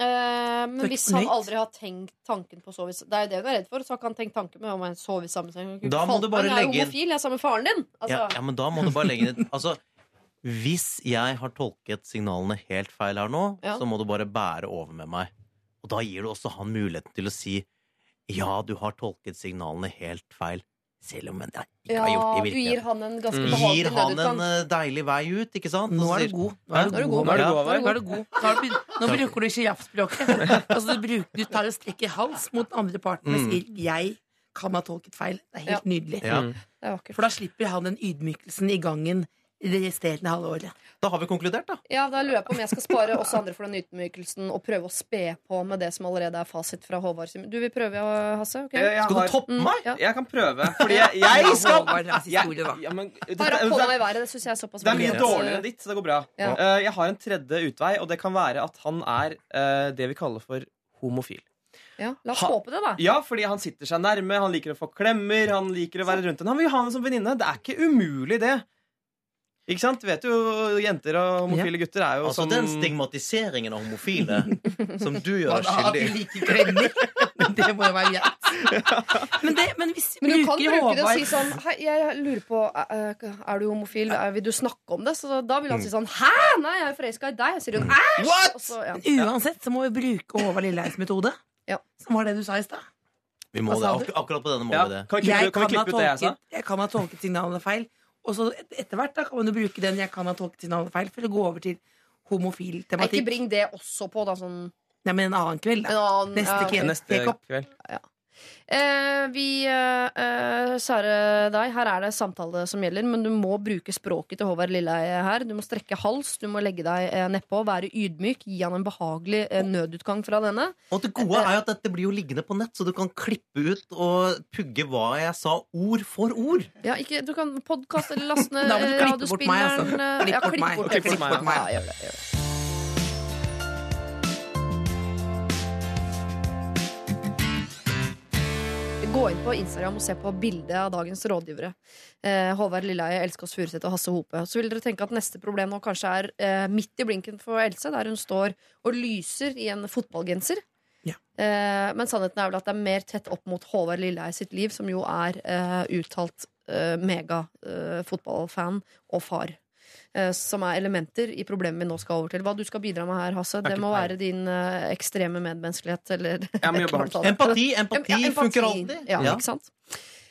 Eh, men er hvis han aldri har tenkt tanken på å sove i Det er jo det hun er redd for. Så har ikke han tenkt tanken med om han sover i samme seng. Da må du bare Jeg er legge inn- homofil, jeg er sammen med faren din. Altså, Ja, ja, men da må du bare legge inn Altså, hvis jeg har tolket signalene helt feil her nå, Ja. så må du bare bære over med meg. Og da gir du også han muligheten til å si ja, du har tolket signalene helt feil, selv om jeg ikke ja, har gjort det i virkeligheten. du gir han en ganske Mm. behagelig Gir han en eh, deilig vei ut, ikke sant? Nå er du god. Nå er du Nå er god. Nå er du Ja. god, Nå er god. Nå, er du, nå bruker du sjiraffspråket. Altså, du, bruker, du tar og strekker hals mot den andre parten og Mm. sier 'jeg kan ha tolket feil'. Det er helt nydelig. Ja. Det er. For da slipper han den ydmykelsen i gangen det resterende halve året. Da har vi konkludert, da. Ja, Da lurer jeg på om jeg skal spare oss andre for den ydmykelsen og prøve å spe på med det som allerede er fasit fra Håvard. Du vil prøve, Hasse? Okay? Jeg, jeg, Skal du har, toppe Mm, meg? ja. jeg kan prøve, fordi jeg, jeg skal Håvard jeg, ja, men, det, Bare det, været. Det syns jeg er såpass det er mye dårligere enn ditt, så det går bra. Ja. Uh, jeg har en tredje utvei, og det kan være at han er uh, det vi kaller for homofil. Ja, La oss håpe det, da. Ja, fordi han sitter seg nærme, han liker å få klemmer, han liker å være rundt henne. Han vil ha henne som venninne. Det er ikke umulig, det. Ikke sant? Du vet jo, Jenter og homofile gutter er jo Altså sånn den stigmatiseringen av homofile som du gjør skyldig at skyldig de liker klemmer. Det må jo være greit. Men, det, men hvis Men du kan bruke det og si sånn Hei, jeg lurer på eh, Er du homofil? Eh, Vil du snakke om det? Så da vil han si sånn Hæ? Nei, jeg er forelska i deg. Og Sier hun æsj! Ja. Uansett så må vi bruke Håvard Lilleheims metode. Ja. Som var det du sa i stad. Vi må det. Ak akkurat på denne måten. ja. Kan vi kan vi klippe ut det jeg sa? jeg kan ha tolket signalene feil. Og så et- etter hvert da kan man jo bruke den 'jeg kan ha tolket signalene feil' for å gå over til homofil tematikk. Ikke bring det også på, da. Sånn Nei, men en annen kveld, en da. annen, Neste ja, kveld. Neste kveld. opp. Eh, vi eh, Sare deg, her er det samtale som gjelder, men du må bruke språket til Håvard Lilleheie her. Du må strekke hals, du må legge deg eh, nedpå, være ydmyk, gi han en behagelig eh, nødutgang fra denne. Og det gode er jo at dette blir jo liggende på nett, så du kan klippe ut og pugge hva jeg sa, ord for ord. Ja, ikke, du kan podkaste eller laste ned må du eh, bort meg, altså. radiospilleren, eh, Klipp ja, bort meg. bort, Klipp bort meg, Ja, gjør det, gjør det. Gå inn på Instagram og se på bildet av dagens rådgivere. Eh, Håvard Lilleheie, Else Kåss Furuseth og Hasse Hope. Så vil dere tenke at neste problem nå kanskje er eh, midt i blinken for Else, der hun står og lyser i en fotballgenser. Ja. Eh, men sannheten er vel at det er mer tett opp mot Håvard Lilleheie sitt liv, som jo er eh, uttalt eh, mega-fotballfan og far. Eh, som er elementer i problemet vi nå skal over til. Hva du skal bidra med her, Hasse, det må være din eh, ekstreme medmenneskelighet. Eller ja, men. Empati, empati, Ja, empati. funker alltid. Ja, Ja. ikke sant?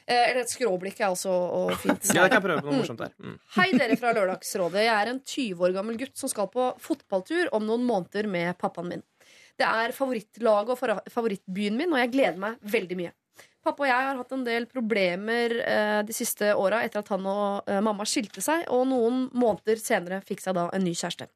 Eh, Eller et skråblikk er også og fint. Ja, det kan jeg prøve på noe morsomt der. Mm. Hei, dere fra Lørdagsrådet. Jeg er en 20 år gammel gutt som skal på fotballtur om noen måneder med pappaen min. Det er favorittlaget og favorittbyen min, og jeg gleder meg veldig mye. Pappa og jeg har hatt en del problemer eh, de siste åra etter at han og eh, mamma skilte seg, og noen måneder senere fikk seg da en ny kjæreste.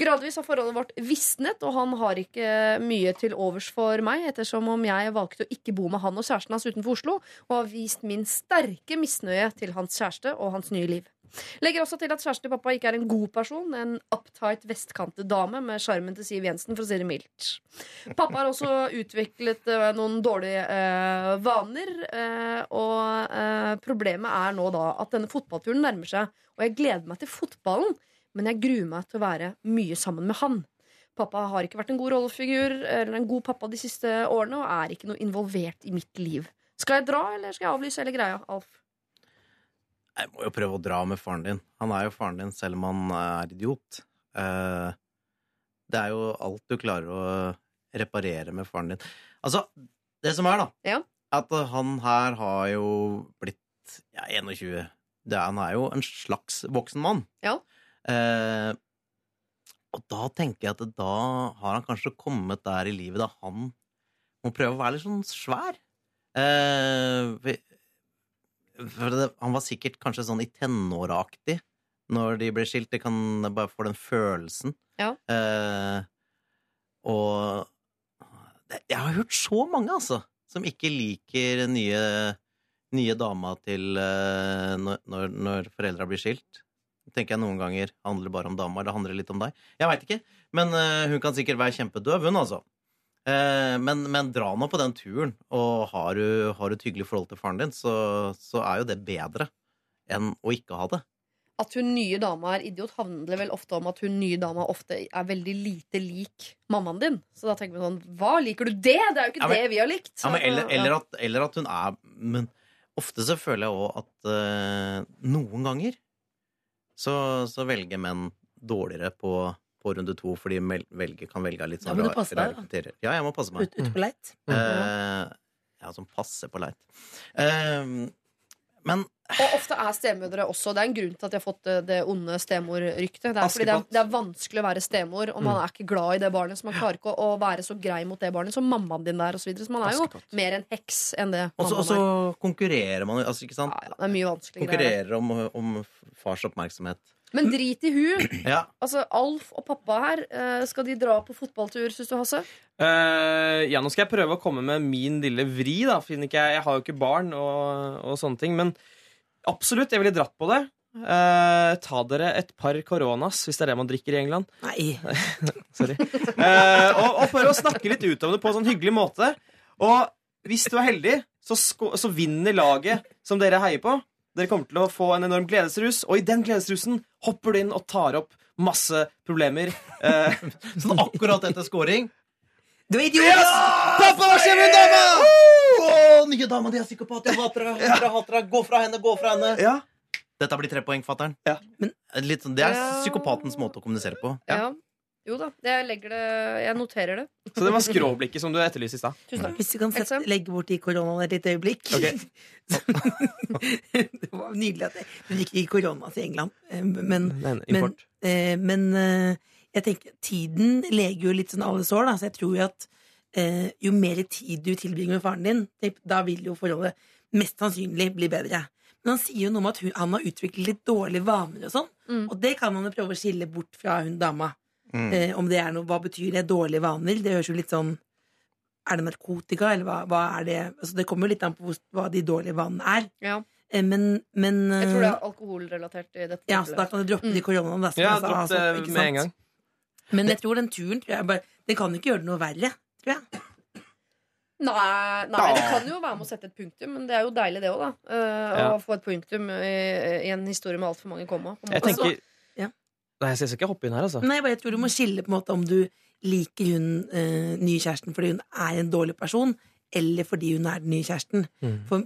Gradvis har forholdet vårt visnet, og han har ikke mye til overs for meg, ettersom om jeg valgte å ikke bo med han og kjæresten hans utenfor Oslo, og har vist min sterke misnøye til hans kjæreste og hans nye liv. Legger også til at kjæresten til pappa ikke er en god person, en uptight vestkantet dame med sjarmen til Siv Jensen, for å si det mildt. Pappa har også utviklet uh, noen dårlige uh, vaner, uh, og problemet er nå da at denne fotballturen nærmer seg, og jeg gleder meg til fotballen, men jeg gruer meg til å være mye sammen med han. Pappa har ikke vært en god rollefigur eller en god pappa de siste årene, og er ikke noe involvert i mitt liv. Skal jeg dra, eller skal jeg avlyse hele greia, Alf? Jeg må jo prøve å dra med faren din. Han er jo faren din selv om han er idiot. Eh, det er jo alt du klarer å reparere med faren din. Altså, det som er, da, Ja. at han her har jo blitt ja, 21. Det han er jo en slags voksen mann. Ja. Eh, og da tenker jeg at da har han kanskje kommet der i livet da han må prøve å være litt sånn svær. Eh, det, han var sikkert kanskje sånn i tenåraktig når de ble skilt. Det kan bare få den følelsen. Ja. Eh, og jeg har hørt så mange, altså, som ikke liker nye, nye dama til eh, når, når, foreldra blir skilt. Tenker jeg noen ganger handler det bare om dama, eller handler litt om deg? Jeg veit ikke, men eh, hun kan sikkert være kjempedøv, hun, altså. Eh, men, men dra nå på den turen, og har du, har du et hyggelig forhold til faren din, så, så er jo det bedre enn å ikke ha det. At hun nye dama er idiot, handler vel ofte om at hun nye dama ofte er veldig lite lik mammaen din. Så da tenker vi sånn Hva, liker du det? Det er jo ikke Ja, men- det vi har likt. Ja, men eller, eller, at, eller at hun er Men ofte så føler jeg òg at uh, noen ganger så, så velger menn dårligere på, på runde to, fordi de velger, kan velge litt sånn rare da. kriterier. Ja, jeg må passe meg. Ut, på leit. Eh, ja, som passer på leit. Uh, men Og ofte er stemødre også. Det er en grunn til at de har fått det, det onde stemorryktet. Det er fordi det er, det er vanskelig å være stemor, og man er ikke glad i det barnet. Så man klarer ikke å, være så grei mot det barnet som mammaen din er. osv. så, så man er jo Askepott. mer en heks enn det Og så og så er. konkurrerer man jo, altså, ikke sant? Ja, ja, det er mye vanskeligere. Konkurrerer om, om fars oppmerksomhet. Men drit i hun. Ja. Altså, Alf og pappa her, eh, skal de dra på fotballtur, syns du, Hasse? Uh, ja, nå skal jeg prøve å komme med min lille vri, da. Finner ikke jeg, jeg har jo ikke barn og, og sånne ting. Men absolutt, jeg ville dratt på det. Uh, ta dere et par koronas, hvis det er det man drikker i England. Nei. Sorry. Uh, og, og prøve å snakke litt ut om det på en sånn hyggelig måte. Og hvis du er heldig, så, sko så vinner laget som dere heier på. Dere kommer til å få en enorm gledesrus, og i den gledesrusen hopper du inn og tar opp masse problemer. Eh, Sånn akkurat etter scoring. Du er idiot! Pappa, hva skjer med dama? Å, nye dama di er psykopat. Jeg hater deg. Hater deg, hater deg. Gå fra henne, gå fra henne. ja. Dette blir tre poeng, fatter'n. Ja. Sånn- Det er psykopatens måte å kommunisere på. Ja. Jo da, jeg legger det Jeg noterer det. Så det var skråblikket som du etterlyste i stad. Hvis du kan sette, legge bort i koronaene et lite øyeblikk. det var nydelig at det Du gikk i korona til England, eh, men, men, import. eh, men eh, jeg tenker tiden leger jo litt sånn alle sår, da, så jeg tror jo at eh, jo mer tid du tilbringer med faren din, da vil jo forholdet mest sannsynlig bli bedre. Men han sier jo noe om at hun, han har utviklet litt dårlige vaner og sånn, Mm. og det kan man jo prøve å skille bort fra hun dama. Mm. Eh, om det er noe, Hva betyr det? Dårlige vaner? Det høres jo litt sånn Er det narkotika, eller hva, hva er det? Altså, det kommer jo litt an på hva de dårlige vanene er. Ja. Eh, men, men Jeg tror det eh, er alkoholrelatert i dette ja, så da kan du droppe de koronaene. Da, Ja, jeg dropp altså, det ikke med en gang. Men jeg tror den turen tror jeg bare, Den kan jo ikke gjøre det noe verre. Tror jeg. Nei, nei, det kan jo være med å sette et punktum, men det er jo deilig, det òg, da. Eh, Ja. Å få et punktum i, i en historie med altfor mange komma. på en Jeg tenker. Nei, jeg skal ikke hoppe inn her, altså. Nei, bare jeg tror du må skille på en måte om du liker hun eh, nye kjæresten fordi hun er en dårlig person, eller fordi hun er den nye kjæresten. Mm. For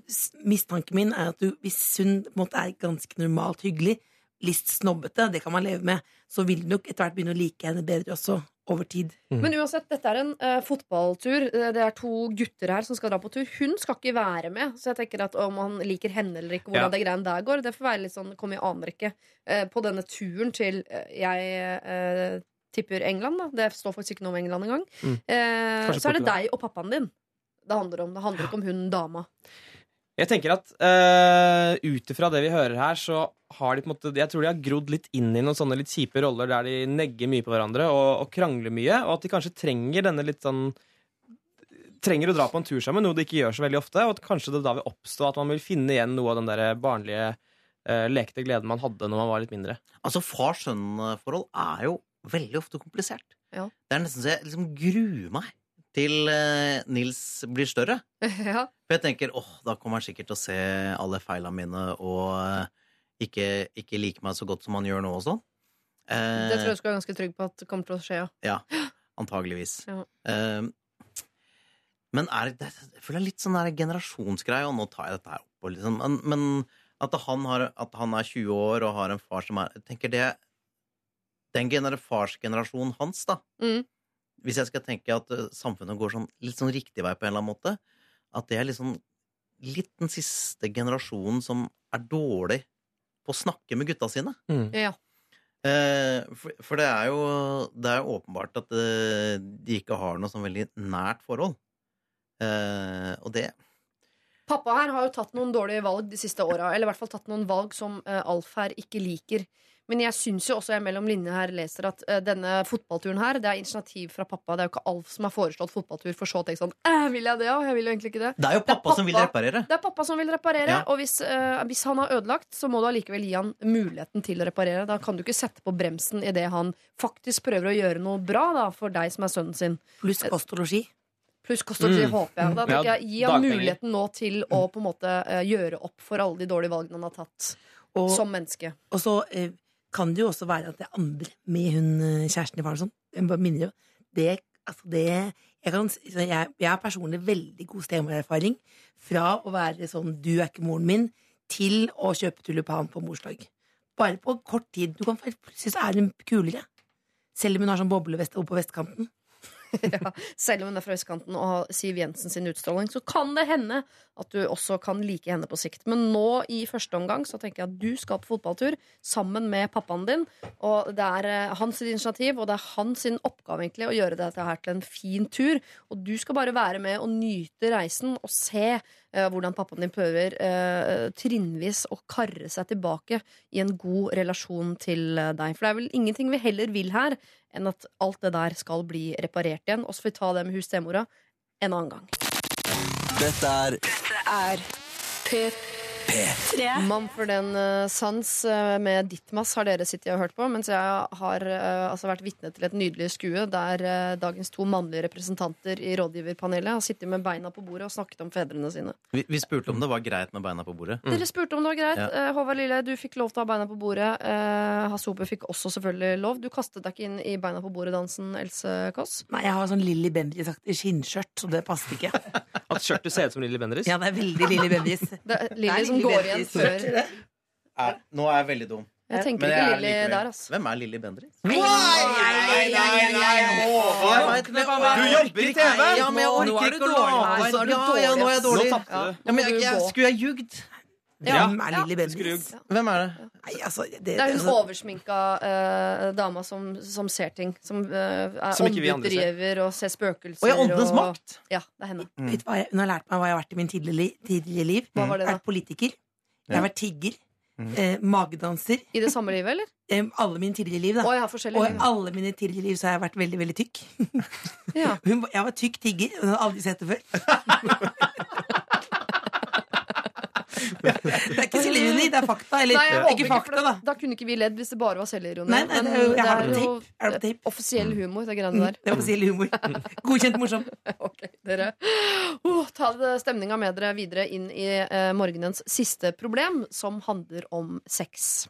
mistanken min er at du, hvis hun på en måte er ganske normalt hyggelig, litt snobbete, det kan man leve med, så vil du nok etter hvert begynne å like henne bedre også, over tid. Men uansett, dette er en uh, fotballtur. Eh, Det er to gutter her som skal dra på tur. Hun skal ikke være med, så jeg tenker at om han liker henne eller ikke, hvordan Ja. det greiene der går, det får være litt sånn Kom i aner ikke. Eh, på denne turen til uh, Jeg tipper England, da. Det står faktisk ikke noe om England engang. Mm. Eh, så er det deg og pappaen din det handler om. Det handler ikke om hun dama. Jeg tenker at uh, ut ifra det vi hører her, så har de på en måte Jeg tror de har grodd litt inn i noen sånne litt kjipe roller der de negger mye på hverandre og, og krangler mye, og at de kanskje trenger denne litt sånn Trenger å dra på en tur sammen, noe de ikke gjør så veldig ofte, og at kanskje det da vil oppstå at man vil finne igjen noe av den der barnlige uh, lekte gleden man hadde når man var litt mindre. Altså, far-sønn-forhold er jo veldig ofte komplisert. Ja. Det er nesten så jeg liksom gruer meg til eh, Nils blir større. ja. For jeg tenker åh, da kommer han sikkert til å se alle feila mine og eh, ikke, ikke liker meg så godt som han gjør nå og sånn. Eh, Det tror jeg du skal være ganske trygg på at det kommer til å skje, ja. Ja, antageligvis. Ja. Eh, men er det, jeg føler det er litt sånn der generasjonsgreie, og nå tar jeg dette her opp. Liksom, men, men at, han har, at han er 20 år og har en far som er Jeg tenker det Den gener farsgenerasjonen hans, da. Mm. Hvis jeg skal tenke at eh, samfunnet går sånn, litt sånn riktig vei på en eller annen måte, at det er liksom litt den siste generasjonen som er dårlig på å snakke med gutta sine. ja. Eh, for, for det er jo Det er jo åpenbart at eh, de ikke har noe sånn veldig nært forhold. Eh, og det Pappa her har jo tatt noen dårlige valg de siste åra. Eller i hvert fall tatt noen valg som Alf her ikke liker. Men jeg syns jo også jeg mellom linjene her leser at uh, denne fotballturen her, det er initiativ fra pappa. Det er jo ikke Alf som har foreslått fotballtur, for så å tenke sånn eh, Vil jeg det, òg? Jeg vil jo egentlig ikke det. Det er jo pappa, som vil reparere. Det er pappa som vil reparere, Ja. og hvis, uh, hvis han har ødelagt, så må du allikevel gi han muligheten til å reparere. Da kan du ikke sette på bremsen idet han faktisk prøver å gjøre noe bra da, for deg som er sønnen sin. Pluss kost og losji. Pluss kost og losji, Mm. håper jeg. Da tenker jeg, Gi han muligheten nå til å på en måte uh, gjøre opp for alle de dårlige valgene han har tatt Og, som menneske. og så eh, kan det jo også være at det er andre med hun eh, kjæresten i faren sånn. Jeg bare minner jo. Det, altså det jeg, kan, jeg, jeg har personlig veldig god stemorerfaring fra å være sånn 'du er ikke moren min' til å kjøpe tulipan på morsdag. Bare på kort tid. Du kan Plutselig så er hun kulere. Selv om hun har sånn boblevest oppe på vestkanten. ja, selv om hun er fra østkanten og har Siv Jensen sin utstråling, så kan det hende at du også kan like henne på sikt. Men nå i første omgang så tenker jeg at du skal på fotballtur sammen med pappaen din. Og det er eh, hans initiativ, og det er hans oppgave egentlig å gjøre dette her til en fin tur. Og du skal bare være med og nyte reisen og se eh, hvordan pappaen din prøver eh, trinnvis å karre seg tilbake i en god relasjon til eh, deg. For det er vel ingenting vi heller vil her enn at alt det der skal bli reparert igjen. Og så får vi ta det med hustemora en annen gang. Dette er Dette er P3. Mumford and uh, Sons uh, med Ditmas har dere sittet og hørt på, mens jeg har uh, altså vært vitne til et nydelig skue der uh, dagens to mannlige representanter i rådgiverpanelet har sittet med beina på bordet og snakket om fedrene sine. Vi, vi spurte om det var greit med beina på bordet. Dere spurte om det var greit. Ja. Uh, Håvard Lille, du fikk lov til å ha beina på bordet. Uh, Hasse fikk også selvfølgelig lov. Du kastet deg ikke inn i beina på bordet-dansen, Else Kåss. Nei, jeg har sånn Lilly Bendriss-aktig skinnskjørt, så det passer ikke. At skjørtet ser ut som Lilly Bendriss. Ja, det er veldig Lilly Bendriss. Det Lilly er som går igjen før. Er, nå er jeg veldig dum. Jeg tenker Men ikke Lilly der, altså. Hvem er Lilly Bendriss? Nei, nei, nei, nei, Håvard! Du jobber i TV! Ja, men jeg er orker ikke å dårlig. late nå er du Ja, ja, nå er jeg dårlig, dårlig. Skulle jeg ljugd? Ja. Hvem er Lilly Bendriss? Hvem er det? Nei, altså, det, Det er hun altså, oversminka uh, dama som, som ser ting. Som uh, er Som ikke vi andre ser. åndedriver og ser spøkelser. Og ja, Åndenes og- makt! Ja, det er henne. vet hva jeg, hun har lært meg hva jeg har vært i min tidligere, li- tidligere liv. Hva var det Jeg har da? vært politiker. Jeg har vært tigger. Eh, magedanser. I det samme livet, eller? Eh, alle mine tidligere liv, da. har Og i alle mine tidligere liv så har jeg vært veldig, veldig tykk. Ja. Hun, var- jeg var tykk tigger. Hun hadde aldri sett det før. det er ikke selvironi, det er fakta. Eller Nei, ikke ikke, fakta, da, da. kunne ikke vi ledd hvis det bare var selvironi. Nei, nei, det er jo- det er jo tape. Det offisiell humor, det greiene der. Det er offisiell humor. Godkjent morsom. Ok, dere oh, Ta stemninga med dere videre inn i eh, morgenens siste problem, som handler om sex.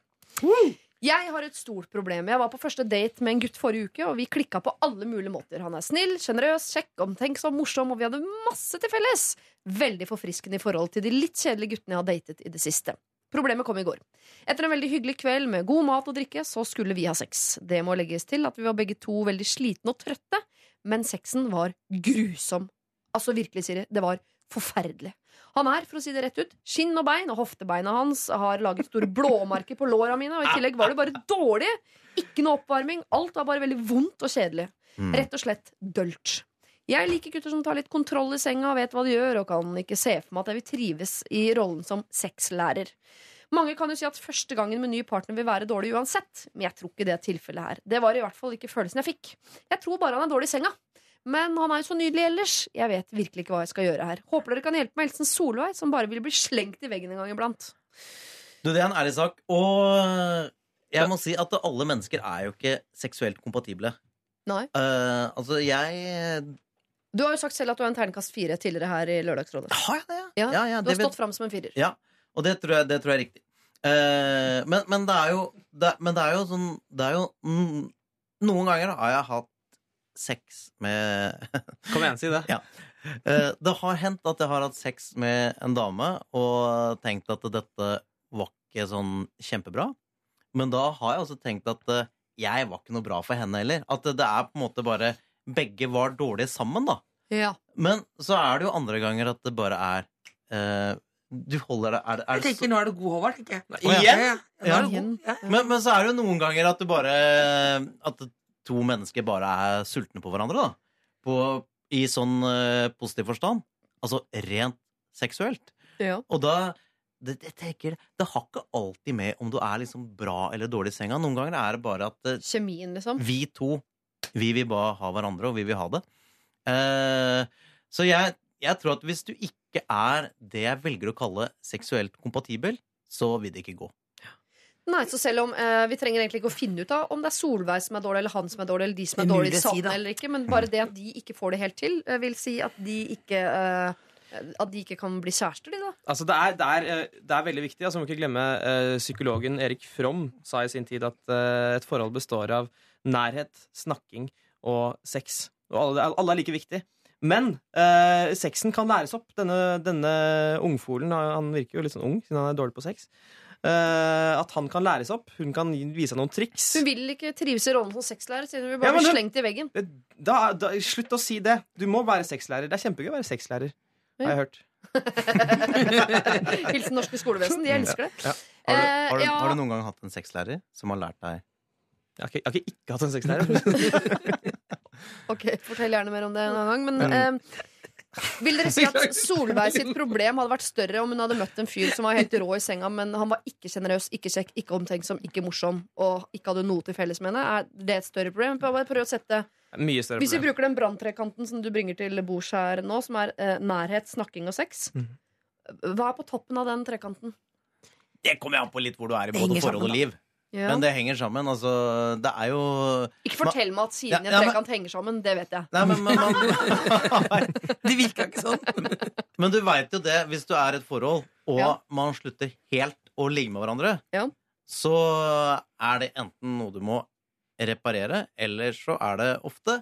Jeg har et stort problem. Jeg var på første date med en gutt forrige uke, og vi klikka på alle mulige måter. Han er snill, sjenerøs, kjekk, omtenksom, morsom, og vi hadde masse til felles. Veldig forfriskende i forhold til de litt kjedelige guttene jeg har datet i det siste. Problemet kom i går. Etter en veldig hyggelig kveld med god mat og drikke, så skulle vi ha sex. Det må legges til at vi var begge to veldig slitne og trøtte, men sexen var grusom. Altså virkelig, Siri, det var forferdelig. Han er, for å si det rett ut, skinn og bein, og hoftebeina hans har laget store blåmerker på låra mine, og i tillegg var det bare dårlig. Ikke noe oppvarming. Alt var bare veldig vondt og kjedelig. Rett og slett dølt. Jeg liker gutter som tar litt kontroll i senga, vet hva de gjør, og kan ikke se for meg at jeg vil trives i rollen som sexlærer. Mange kan jo si at første gangen med ny partner vil være dårlig uansett, men jeg tror ikke det tilfellet her. Det var i hvert fall ikke følelsen jeg fikk. Jeg tror bare han er dårlig i senga. Men han er jo så nydelig ellers. Jeg vet virkelig ikke hva jeg skal gjøre her. Håper dere kan hjelpe meg, hilsen Solveig, som bare vil bli slengt i veggen en gang iblant. Du, det er en ærlig sak. Og jeg må si at alle mennesker er jo ikke seksuelt kompatible. Nei. Uh, altså, jeg Du har jo sagt selv at du er en terningkast fire tidligere her i Lørdagsrådet. Har jeg det? Ja, Ja, ja, du har stått fram som en firer. Ja, og det tror jeg, det tror jeg er riktig. Uh, men, men det er jo det, Men det er jo sånn Det er jo mm, Noen ganger har jeg hatt sex med Kom igjen, si det. Ja. Eh, det har hendt at jeg har hatt sex med en dame og tenkt at dette var ikke sånn kjempebra. Men da har jeg også tenkt at eh, jeg var ikke noe bra for henne heller. At det er på en måte bare Begge var dårlige sammen, da. Ja. Men så er det jo andre ganger at det bare er eh, Du holder deg er, det- er Jeg tenker, tenker, nå er du god, Håvard. tenker jeg. Ja. Ja, ja. Ja. du god. Ja. men, men så er det jo noen ganger at du bare At to mennesker bare er sultne på hverandre, da. På, I sånn uh, positiv forstand. Altså rent seksuelt. Ja. Og da det, det, tenker, det har ikke alltid med om du er liksom bra eller dårlig i senga. Noen ganger er det bare at uh, Kjemien, liksom. vi to Vi vil bare ha hverandre, og vi vil ha det. Uh, så jeg, jeg tror at hvis du ikke er det jeg velger å kalle seksuelt kompatibel, så vil det ikke gå. Nei, så selv om eh, Vi trenger egentlig ikke å finne ut av om det er Solveig som er dårlig, eller han som er dårlig, eller de som er er dårlige mulig å si, eller ikke, men bare det at de ikke får det helt til, eh, vil si at de ikke eh, At de ikke kan bli kjærester, de, da. Altså, det, er, det, er, eh, det er veldig viktig. Altså, må ikke glemme eh, Psykologen Erik Fromm sa i sin tid at eh, et forhold består av nærhet, snakking og sex. Og alle, alle er like viktig. Men eh, sexen kan læres opp. Denne, denne ungfolen han han virker jo litt sånn ung siden han er dårlig på sex. Eh, at han kan læres opp. Hun kan vise noen triks. Hun vil ikke trives i rollen som sexlærer, siden hun vil bare Ja, bli slengt i veggen. Da, da, slutt å si det. Du må være sexlærer. Det er kjempegøy å være sexlærer. Har jeg hørt. Hilsen norske skolevesen. De elsker det. Ja. Har du, Eh, har, du, ja. har du noen gang hatt en sexlærer som har lært deg Jeg har ikke, jeg har ikke, ikke hatt en sexlærer. Ok, Fortell gjerne mer om det en annen gang. Men eh, vil dere si at Solveig sitt problem hadde vært større om hun hadde møtt en fyr som var helt rå i senga, men han var ikke sjenerøs, ikke kjekk, ikke omtenksom, ikke morsom og ikke hadde noe til felles med henne? Er det et større problem? Prøv å sette Mye større Hvis vi problem. bruker den branntrekanten som du bringer til bords her nå, som er eh, nærhet, snakking og sex, Mhm. hva er på toppen av den trekanten? Det kommer jo an på litt hvor du er i Det både henger forhold sammen, og liv. Ja. Men det henger sammen. Altså, det er jo Ikke fortell meg at sidene i Ja, ja, men- trekant henger sammen. Det vet jeg. Nei, men, men, man, Det virka ikke sånn. men du veit jo det, hvis du er i et forhold, og Ja. man slutter helt å ligge med hverandre, Ja. så er det enten noe du må reparere, eller så er det ofte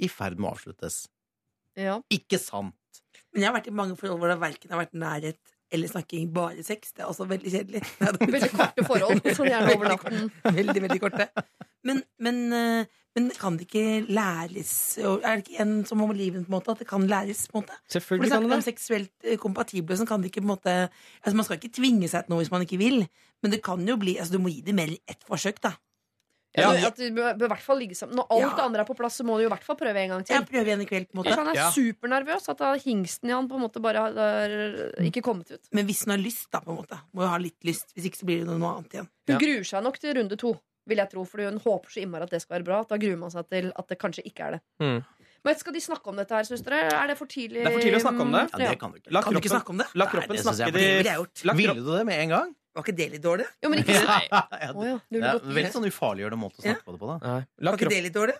i ferd med å avsluttes. Ja. Ikke sant? Men jeg har vært i mange forhold hvor det verken har vært nærhet eller snakking, bare sex. Det er også veldig kjedelig. Veldig korte forhold, Sånn gjerne over natten. Veldig, veldig korte. Men, men, eh, men kan det ikke læres Er det ikke en som om livet, på en måte? At det kan læres? på en måte? Selvfølgelig kan det det seksuelt eh, kompatible, så kan det ikke på en måte altså Man skal ikke tvinge seg til noe hvis man ikke vil, men det kan jo bli altså Du må gi det mer enn ett forsøk, da. Ja, Ja. at du bør bør i hvert fall ligge sammen. Når alt Ja. det andre er på plass, så må du i hvert fall prøve en gang til. Jeg prøver igjen i kveld, på en måte. måte. han er Ja. supernervøs. At da hingsten i han på en måte bare har ikke kommet ut. Men hvis han har lyst, da, på en måte. Må jo ha litt lyst. Hvis ikke så blir det noe annet igjen. Hun Ja. gruer seg nok til runde to, vil jeg tro. for hun håper så innmari at det skal være bra. Da gruer man seg til at det kanskje ikke er det. Mm. Men skal de snakke om dette her, syns dere? Er det for tidlig? Det er for tidlig å snakke om det. Ja, det kan du ikke. La Kan du ikke snakke om det? la Nei, det jeg snakke er de ville du det med en gang? Var ikke det litt dårlig? Jo, men ikke Ja, ja, oh, ja, det er veldig sånn ufarliggjørende måte å Ja. snakke på det på. da Var ikke det litt dårlig?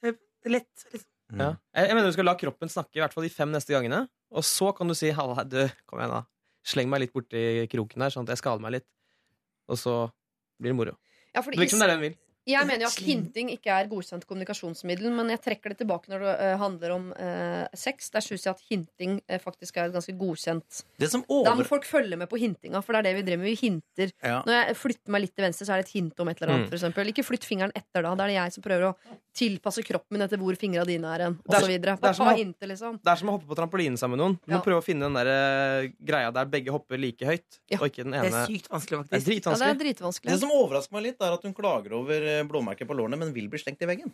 Det er lett. Liksom. ja. jeg, mener du skal la kroppen snakke i hvert fall de fem neste gangene. Og så kan du si 'halla, du, kom igjen, da'. Sleng meg litt borti kroken her, sånn at jeg skader meg litt. Og så blir det moro. Ja, Det er ikke som det er det hun vil. Jeg mener jo at hinting ikke er godkjent kommunikasjonsmiddel, men jeg trekker det tilbake når det eh, handler om uh, sex. Der syns jeg at hinting uh, faktisk er ganske godkjent Det som Da må folk følge med på hintinga, for det er det vi driver med. Vi hinter. Ja. Når jeg flytter meg litt til venstre, så er det et hint om et eller annet. Mm. For eksempel. Ikke flytt fingeren etter da. Da er det jeg som prøver å tilpasse kroppen min etter hvor fingra dine er hen. Det Og så videre. det er som å- liksom. Det er som å hoppe på trampolinen sammen med noen. Du må Ja. prøve å finne den der greia der begge hopper like høyt. Ja. Og ikke den Det er sykt vanskelig, Det er faktisk. Ja, det er dritvanskelig. Det som overrasker meg litt, er at hun klager over blåmerker på lårene, men vil bli slengt i veggen.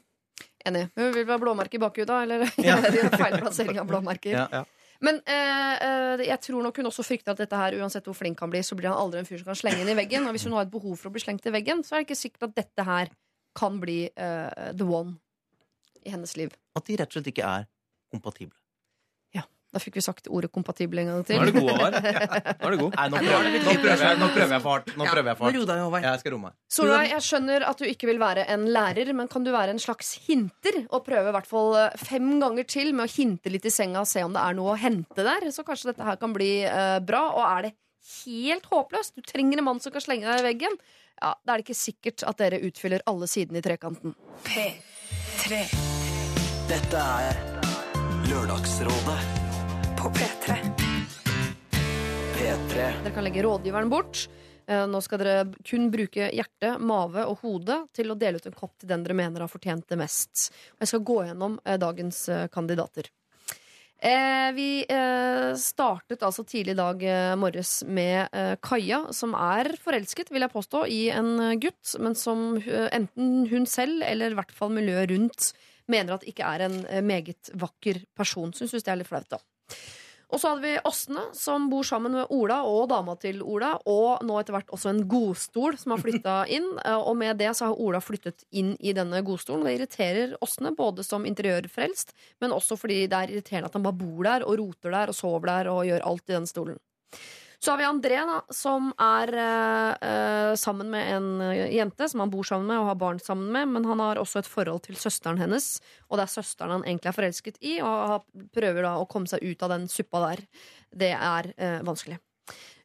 Enig. Hun vil være blåmerker i bakhuda, eller Ja. er feilplassering av blåmerker. Ja. Ja. Men eh, eh, jeg tror nok hun også frykter at dette her, uansett hvor flink han blir, så blir han aldri en fyr som kan slenge inn i veggen. Og hvis hun har et behov for å bli slengt i veggen, så er det ikke sikkert at dette her kan bli eh, the one i hennes liv. At de rett og slett ikke er kompatible. Da fikk vi sagt ordet kompatibel en gang til. Nå er du god, Håvard. Nå er du god. Nei, nå prøver, jeg- nå prøver, jeg, nå prøver jeg for hardt. Nå prøver jeg for hardt. ro. Jeg skal roe meg. Solveig, jeg skjønner at du ikke vil være en lærer, men kan du være en slags hinter? Og prøve i hvert fall eh, fem ganger til med å hinte litt i senga og se om det er noe å hente der? Så kanskje dette her kan bli uh, bra. Og er det helt håpløst, du trenger en mann som kan slenge deg i veggen, ja, da er det ikke sikkert at dere utfyller alle sidene i trekanten. P3 Dette er Lørdagsrådet på P3. P3. Dere kan legge rådgiveren bort. Eh, Nå skal dere kun bruke hjerte, mave og hode til å dele ut en kopp til den dere mener har fortjent det mest. Jeg skal gå gjennom eh, dagens eh, kandidater. Eh, vi eh, startet altså tidlig i dag morges med Kaja, som er forelsket, vil jeg påstå, i en gutt, men som enten hun selv eller i hvert fall miljøet rundt mener at ikke er en meget vakker person. Så hun syns det er litt flaut, da. Og så hadde vi Åsne, som bor sammen med Ola og dama til Ola, og nå etter hvert også en godstol som har flytta inn. Og med det så har Ola flyttet inn i denne godstolen. Det irriterer Åsne, både som interiørfrelst, men også fordi det er irriterende at han bare bor der og roter der og sover der og gjør alt i den stolen. Så har vi André, da, som er eh, eh, sammen med en eh, jente som han bor sammen med og har barn sammen med, men han har også et forhold til søsteren hennes, og det er søsteren han egentlig er forelsket i, og prøver da å komme seg ut av den suppa der. Det er eh, vanskelig.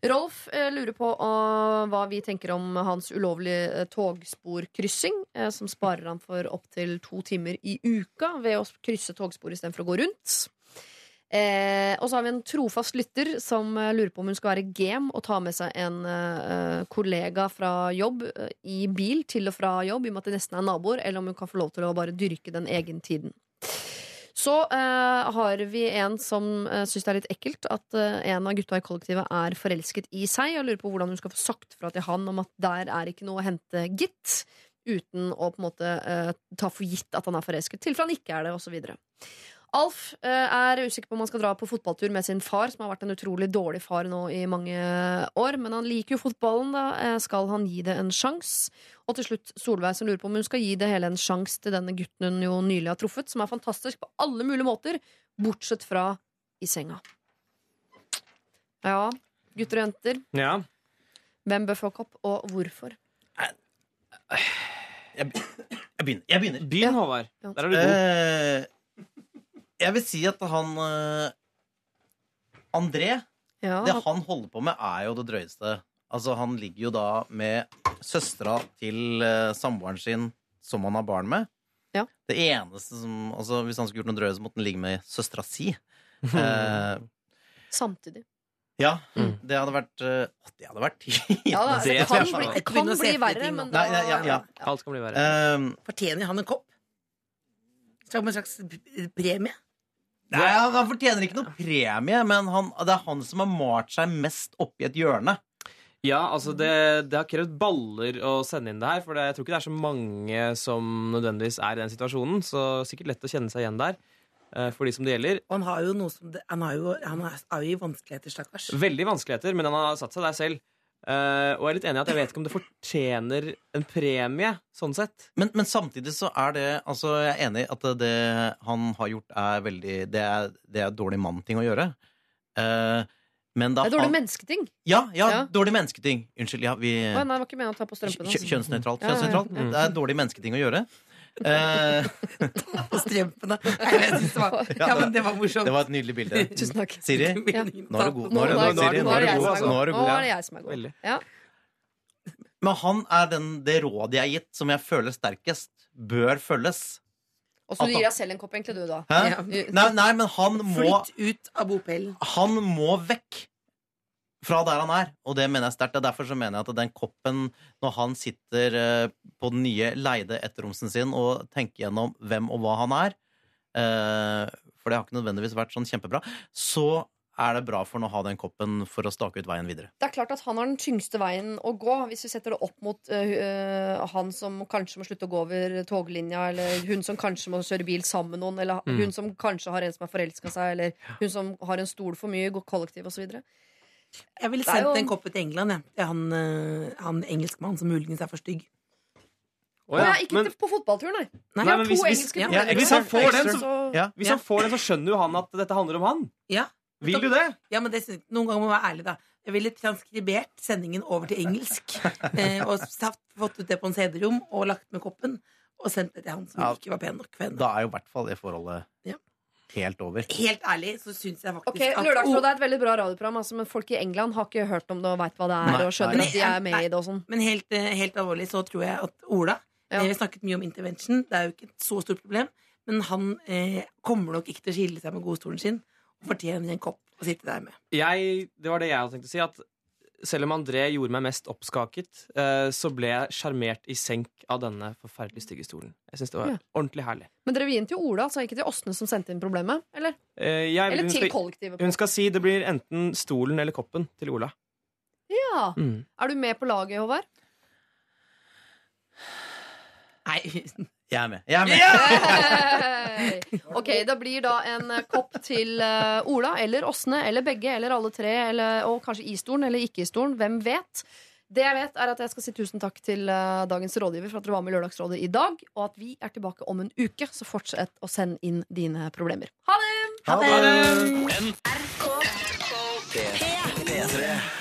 Rolf eh, lurer på uh, hva vi tenker om hans ulovlige togsporkryssing, uh, som sparer han for opptil to timer i uka ved å krysse togspor istedenfor å gå rundt. Eh, og så har vi en trofast lytter som eh, lurer på om hun skal være game og ta med seg en eh, kollega fra jobb eh, i bil til og fra jobb, i og med at de nesten er naboer, eller om hun kan få lov til å bare dyrke den egen tiden. Så eh, har vi en som uh, syns det er litt ekkelt at eh, en av gutta i kollektivet er forelsket i seg, og lurer på hvordan hun skal få sagt fra til han om at der er ikke noe å hente, gitt. Uten å på en måte eh, ta for gitt at han er forelsket, til for han ikke er det, osv. Alf eh, er usikker på om han skal dra på fotballtur med sin far, som har vært en utrolig dårlig far nå i mange år. Men han liker jo fotballen, da. Eh, Skal han gi det en sjanse? Og til slutt Solveig som lurer på om hun skal gi det hele en sjanse til denne gutten hun jo nylig har truffet, som er fantastisk på alle mulige måter, bortsett fra i senga. Ja, gutter og jenter. Ja. Hvem bør få kopp, og hvorfor? Jeg, jeg begynner. Jeg begynner. Begynn, Håvard. Ja. Der er du god. Eh, jeg vil si at han eh, André Ja, Det han holder på med, er jo det drøyeste. Altså, han ligger jo da med søstera til uh, samboeren sin, som han har barn med. Ja. Det eneste som altså, Hvis han skulle gjort noe drøye, så måtte han ligge med søstera si. Uh, samtidig. ja, Mm. det hadde vært uh, Det hadde vært tid. Ja, da, Det det kan bli, det kan bli verre, ting men Nei, da ja, ja, ja. Alt skal bli verre. Fortjener han en kopp? Som en slags premie? Nei, han, han fortjener ikke noe premie, men han, det er han som har malt seg mest oppi et hjørne. Ja, altså det, det har krevd baller å sende inn det her, for det, jeg tror ikke det er så mange som nødvendigvis er i den situasjonen. Så sikkert lett å kjenne seg igjen der eh, for de som det gjelder. Og han har jo noe som det, Han, har jo, han er er jo i vanskeligheter, stakkars. Veldig vanskeligheter, men han har satt seg der selv. Eh, og jeg er litt enig i at jeg vet ikke om det fortjener en premie, sånn sett. Men, men samtidig så er det Altså, jeg er enig i at det han har gjort, er veldig Det er, det er dårlig mannting å gjøre. Uh, men da Det er dårlig han, mennesketing. ja, ja, Ja. dårlig mennesketing. Unnskyld. Ja, vi Å, nei, det var ikke meningen å ta på strømpene. altså. Kjønnsnøytralt. Ja, ja, ja. Mm. Det er dårlig mennesketing å gjøre. Eh, På strømpene. Nei, jeg synes det var, ja, men det var morsomt. det var et nydelig bilde. Tusen takk. Siri, Ja. nå er du god. Nå, er nå, Siri. nå er det jeg som er altså. God. Nå er det jeg som er god. Ja. Men han er den, det rådet jeg har gitt, som jeg føler sterkest, bør følges. Og så du gir deg selv en kopp, egentlig, du, da. Ja. Nei, nei, men han må Flytt ut av bopelen. Han må vekk fra der han er, og det mener jeg sterkt. Og Derfor så mener jeg at den koppen, når han sitter eh, på den nye leide etterromsen sin og tenker gjennom hvem og hva han er, eh, for det har ikke nødvendigvis vært sånn kjempebra, så er det bra for han å ha den koppen for å stake ut veien videre. Det er klart at han har den tyngste veien å gå, hvis vi setter det opp mot øh, han som kanskje må slutte å gå over toglinja, eller hun som kanskje må kjøre bil sammen med noen, eller Mm. hun som kanskje har en som har forelska seg, eller hun som har en stol for mye, går kollektiv osv. Jeg ville sendt jo- en kopp til England, jeg. Til han, eh, han engelskmannen som muligens er for stygg. Oh, ja. ja, ikke Men- på fotballturen, nei. Nei, men hvis- hvis- ja, hvis han får den, så, Ja. Hvis han får den, så skjønner jo han at dette handler om han. Ja. Vil du det? Ja, men det, Noen ganger må man være ærlig, da. Jeg ville transkribert sendingen over til engelsk. eh, og satt, fått ut det på en CD-rom og lagt med koppen. Og sendt det til han som Ja. ikke var pen nok for henne. Da er jo i hvert fall det forholdet Ja. Helt over. Helt ærlig så syns jeg faktisk Ok, at Lørdagsrådet er et veldig bra radioprogram, altså, men folk i England har ikke hørt om det og veit hva det er, Nei, og skjønner nei. at de er med Nei. i det og sånn. Men helt, eh, helt alvorlig så tror jeg at Ola Ja. eh, Vi snakket mye om intervention. Det er jo ikke et så stort problem. Men han eh, kommer nok ikke til å skille seg med godstolen sin og fortjener en kopp å sitte der med. Jeg, det var det jeg hadde tenkt å si. At selv om André gjorde meg mest oppskaket, eh, så ble jeg sjarmert i senk av denne forferdelig stygge stolen. Jeg synes det var Ja. ordentlig herlig. Men dere vil inn til Ola, altså ikke til Åsne som sendte inn problemet? Eller, Eh, jeg, eller til skal, kollektivet? hun skal si det blir enten stolen eller koppen til Ola. Ja. Mm. Er du med på laget, Håvard? Nei, Jeg er med. Jeg er med. Yeah! ok, det blir da en kopp til uh, Ola eller Åsne eller begge eller alle tre. Eller, og kanskje i stolen eller ikke i stolen. Hvem vet? Det jeg vet er at jeg skal si Tusen takk til uh, dagens rådgiver for at dere var med i Lørdagsrådet i dag. Og at vi er tilbake om en uke, så fortsett å sende inn dine problemer. Ha det! Ha det! Ha det!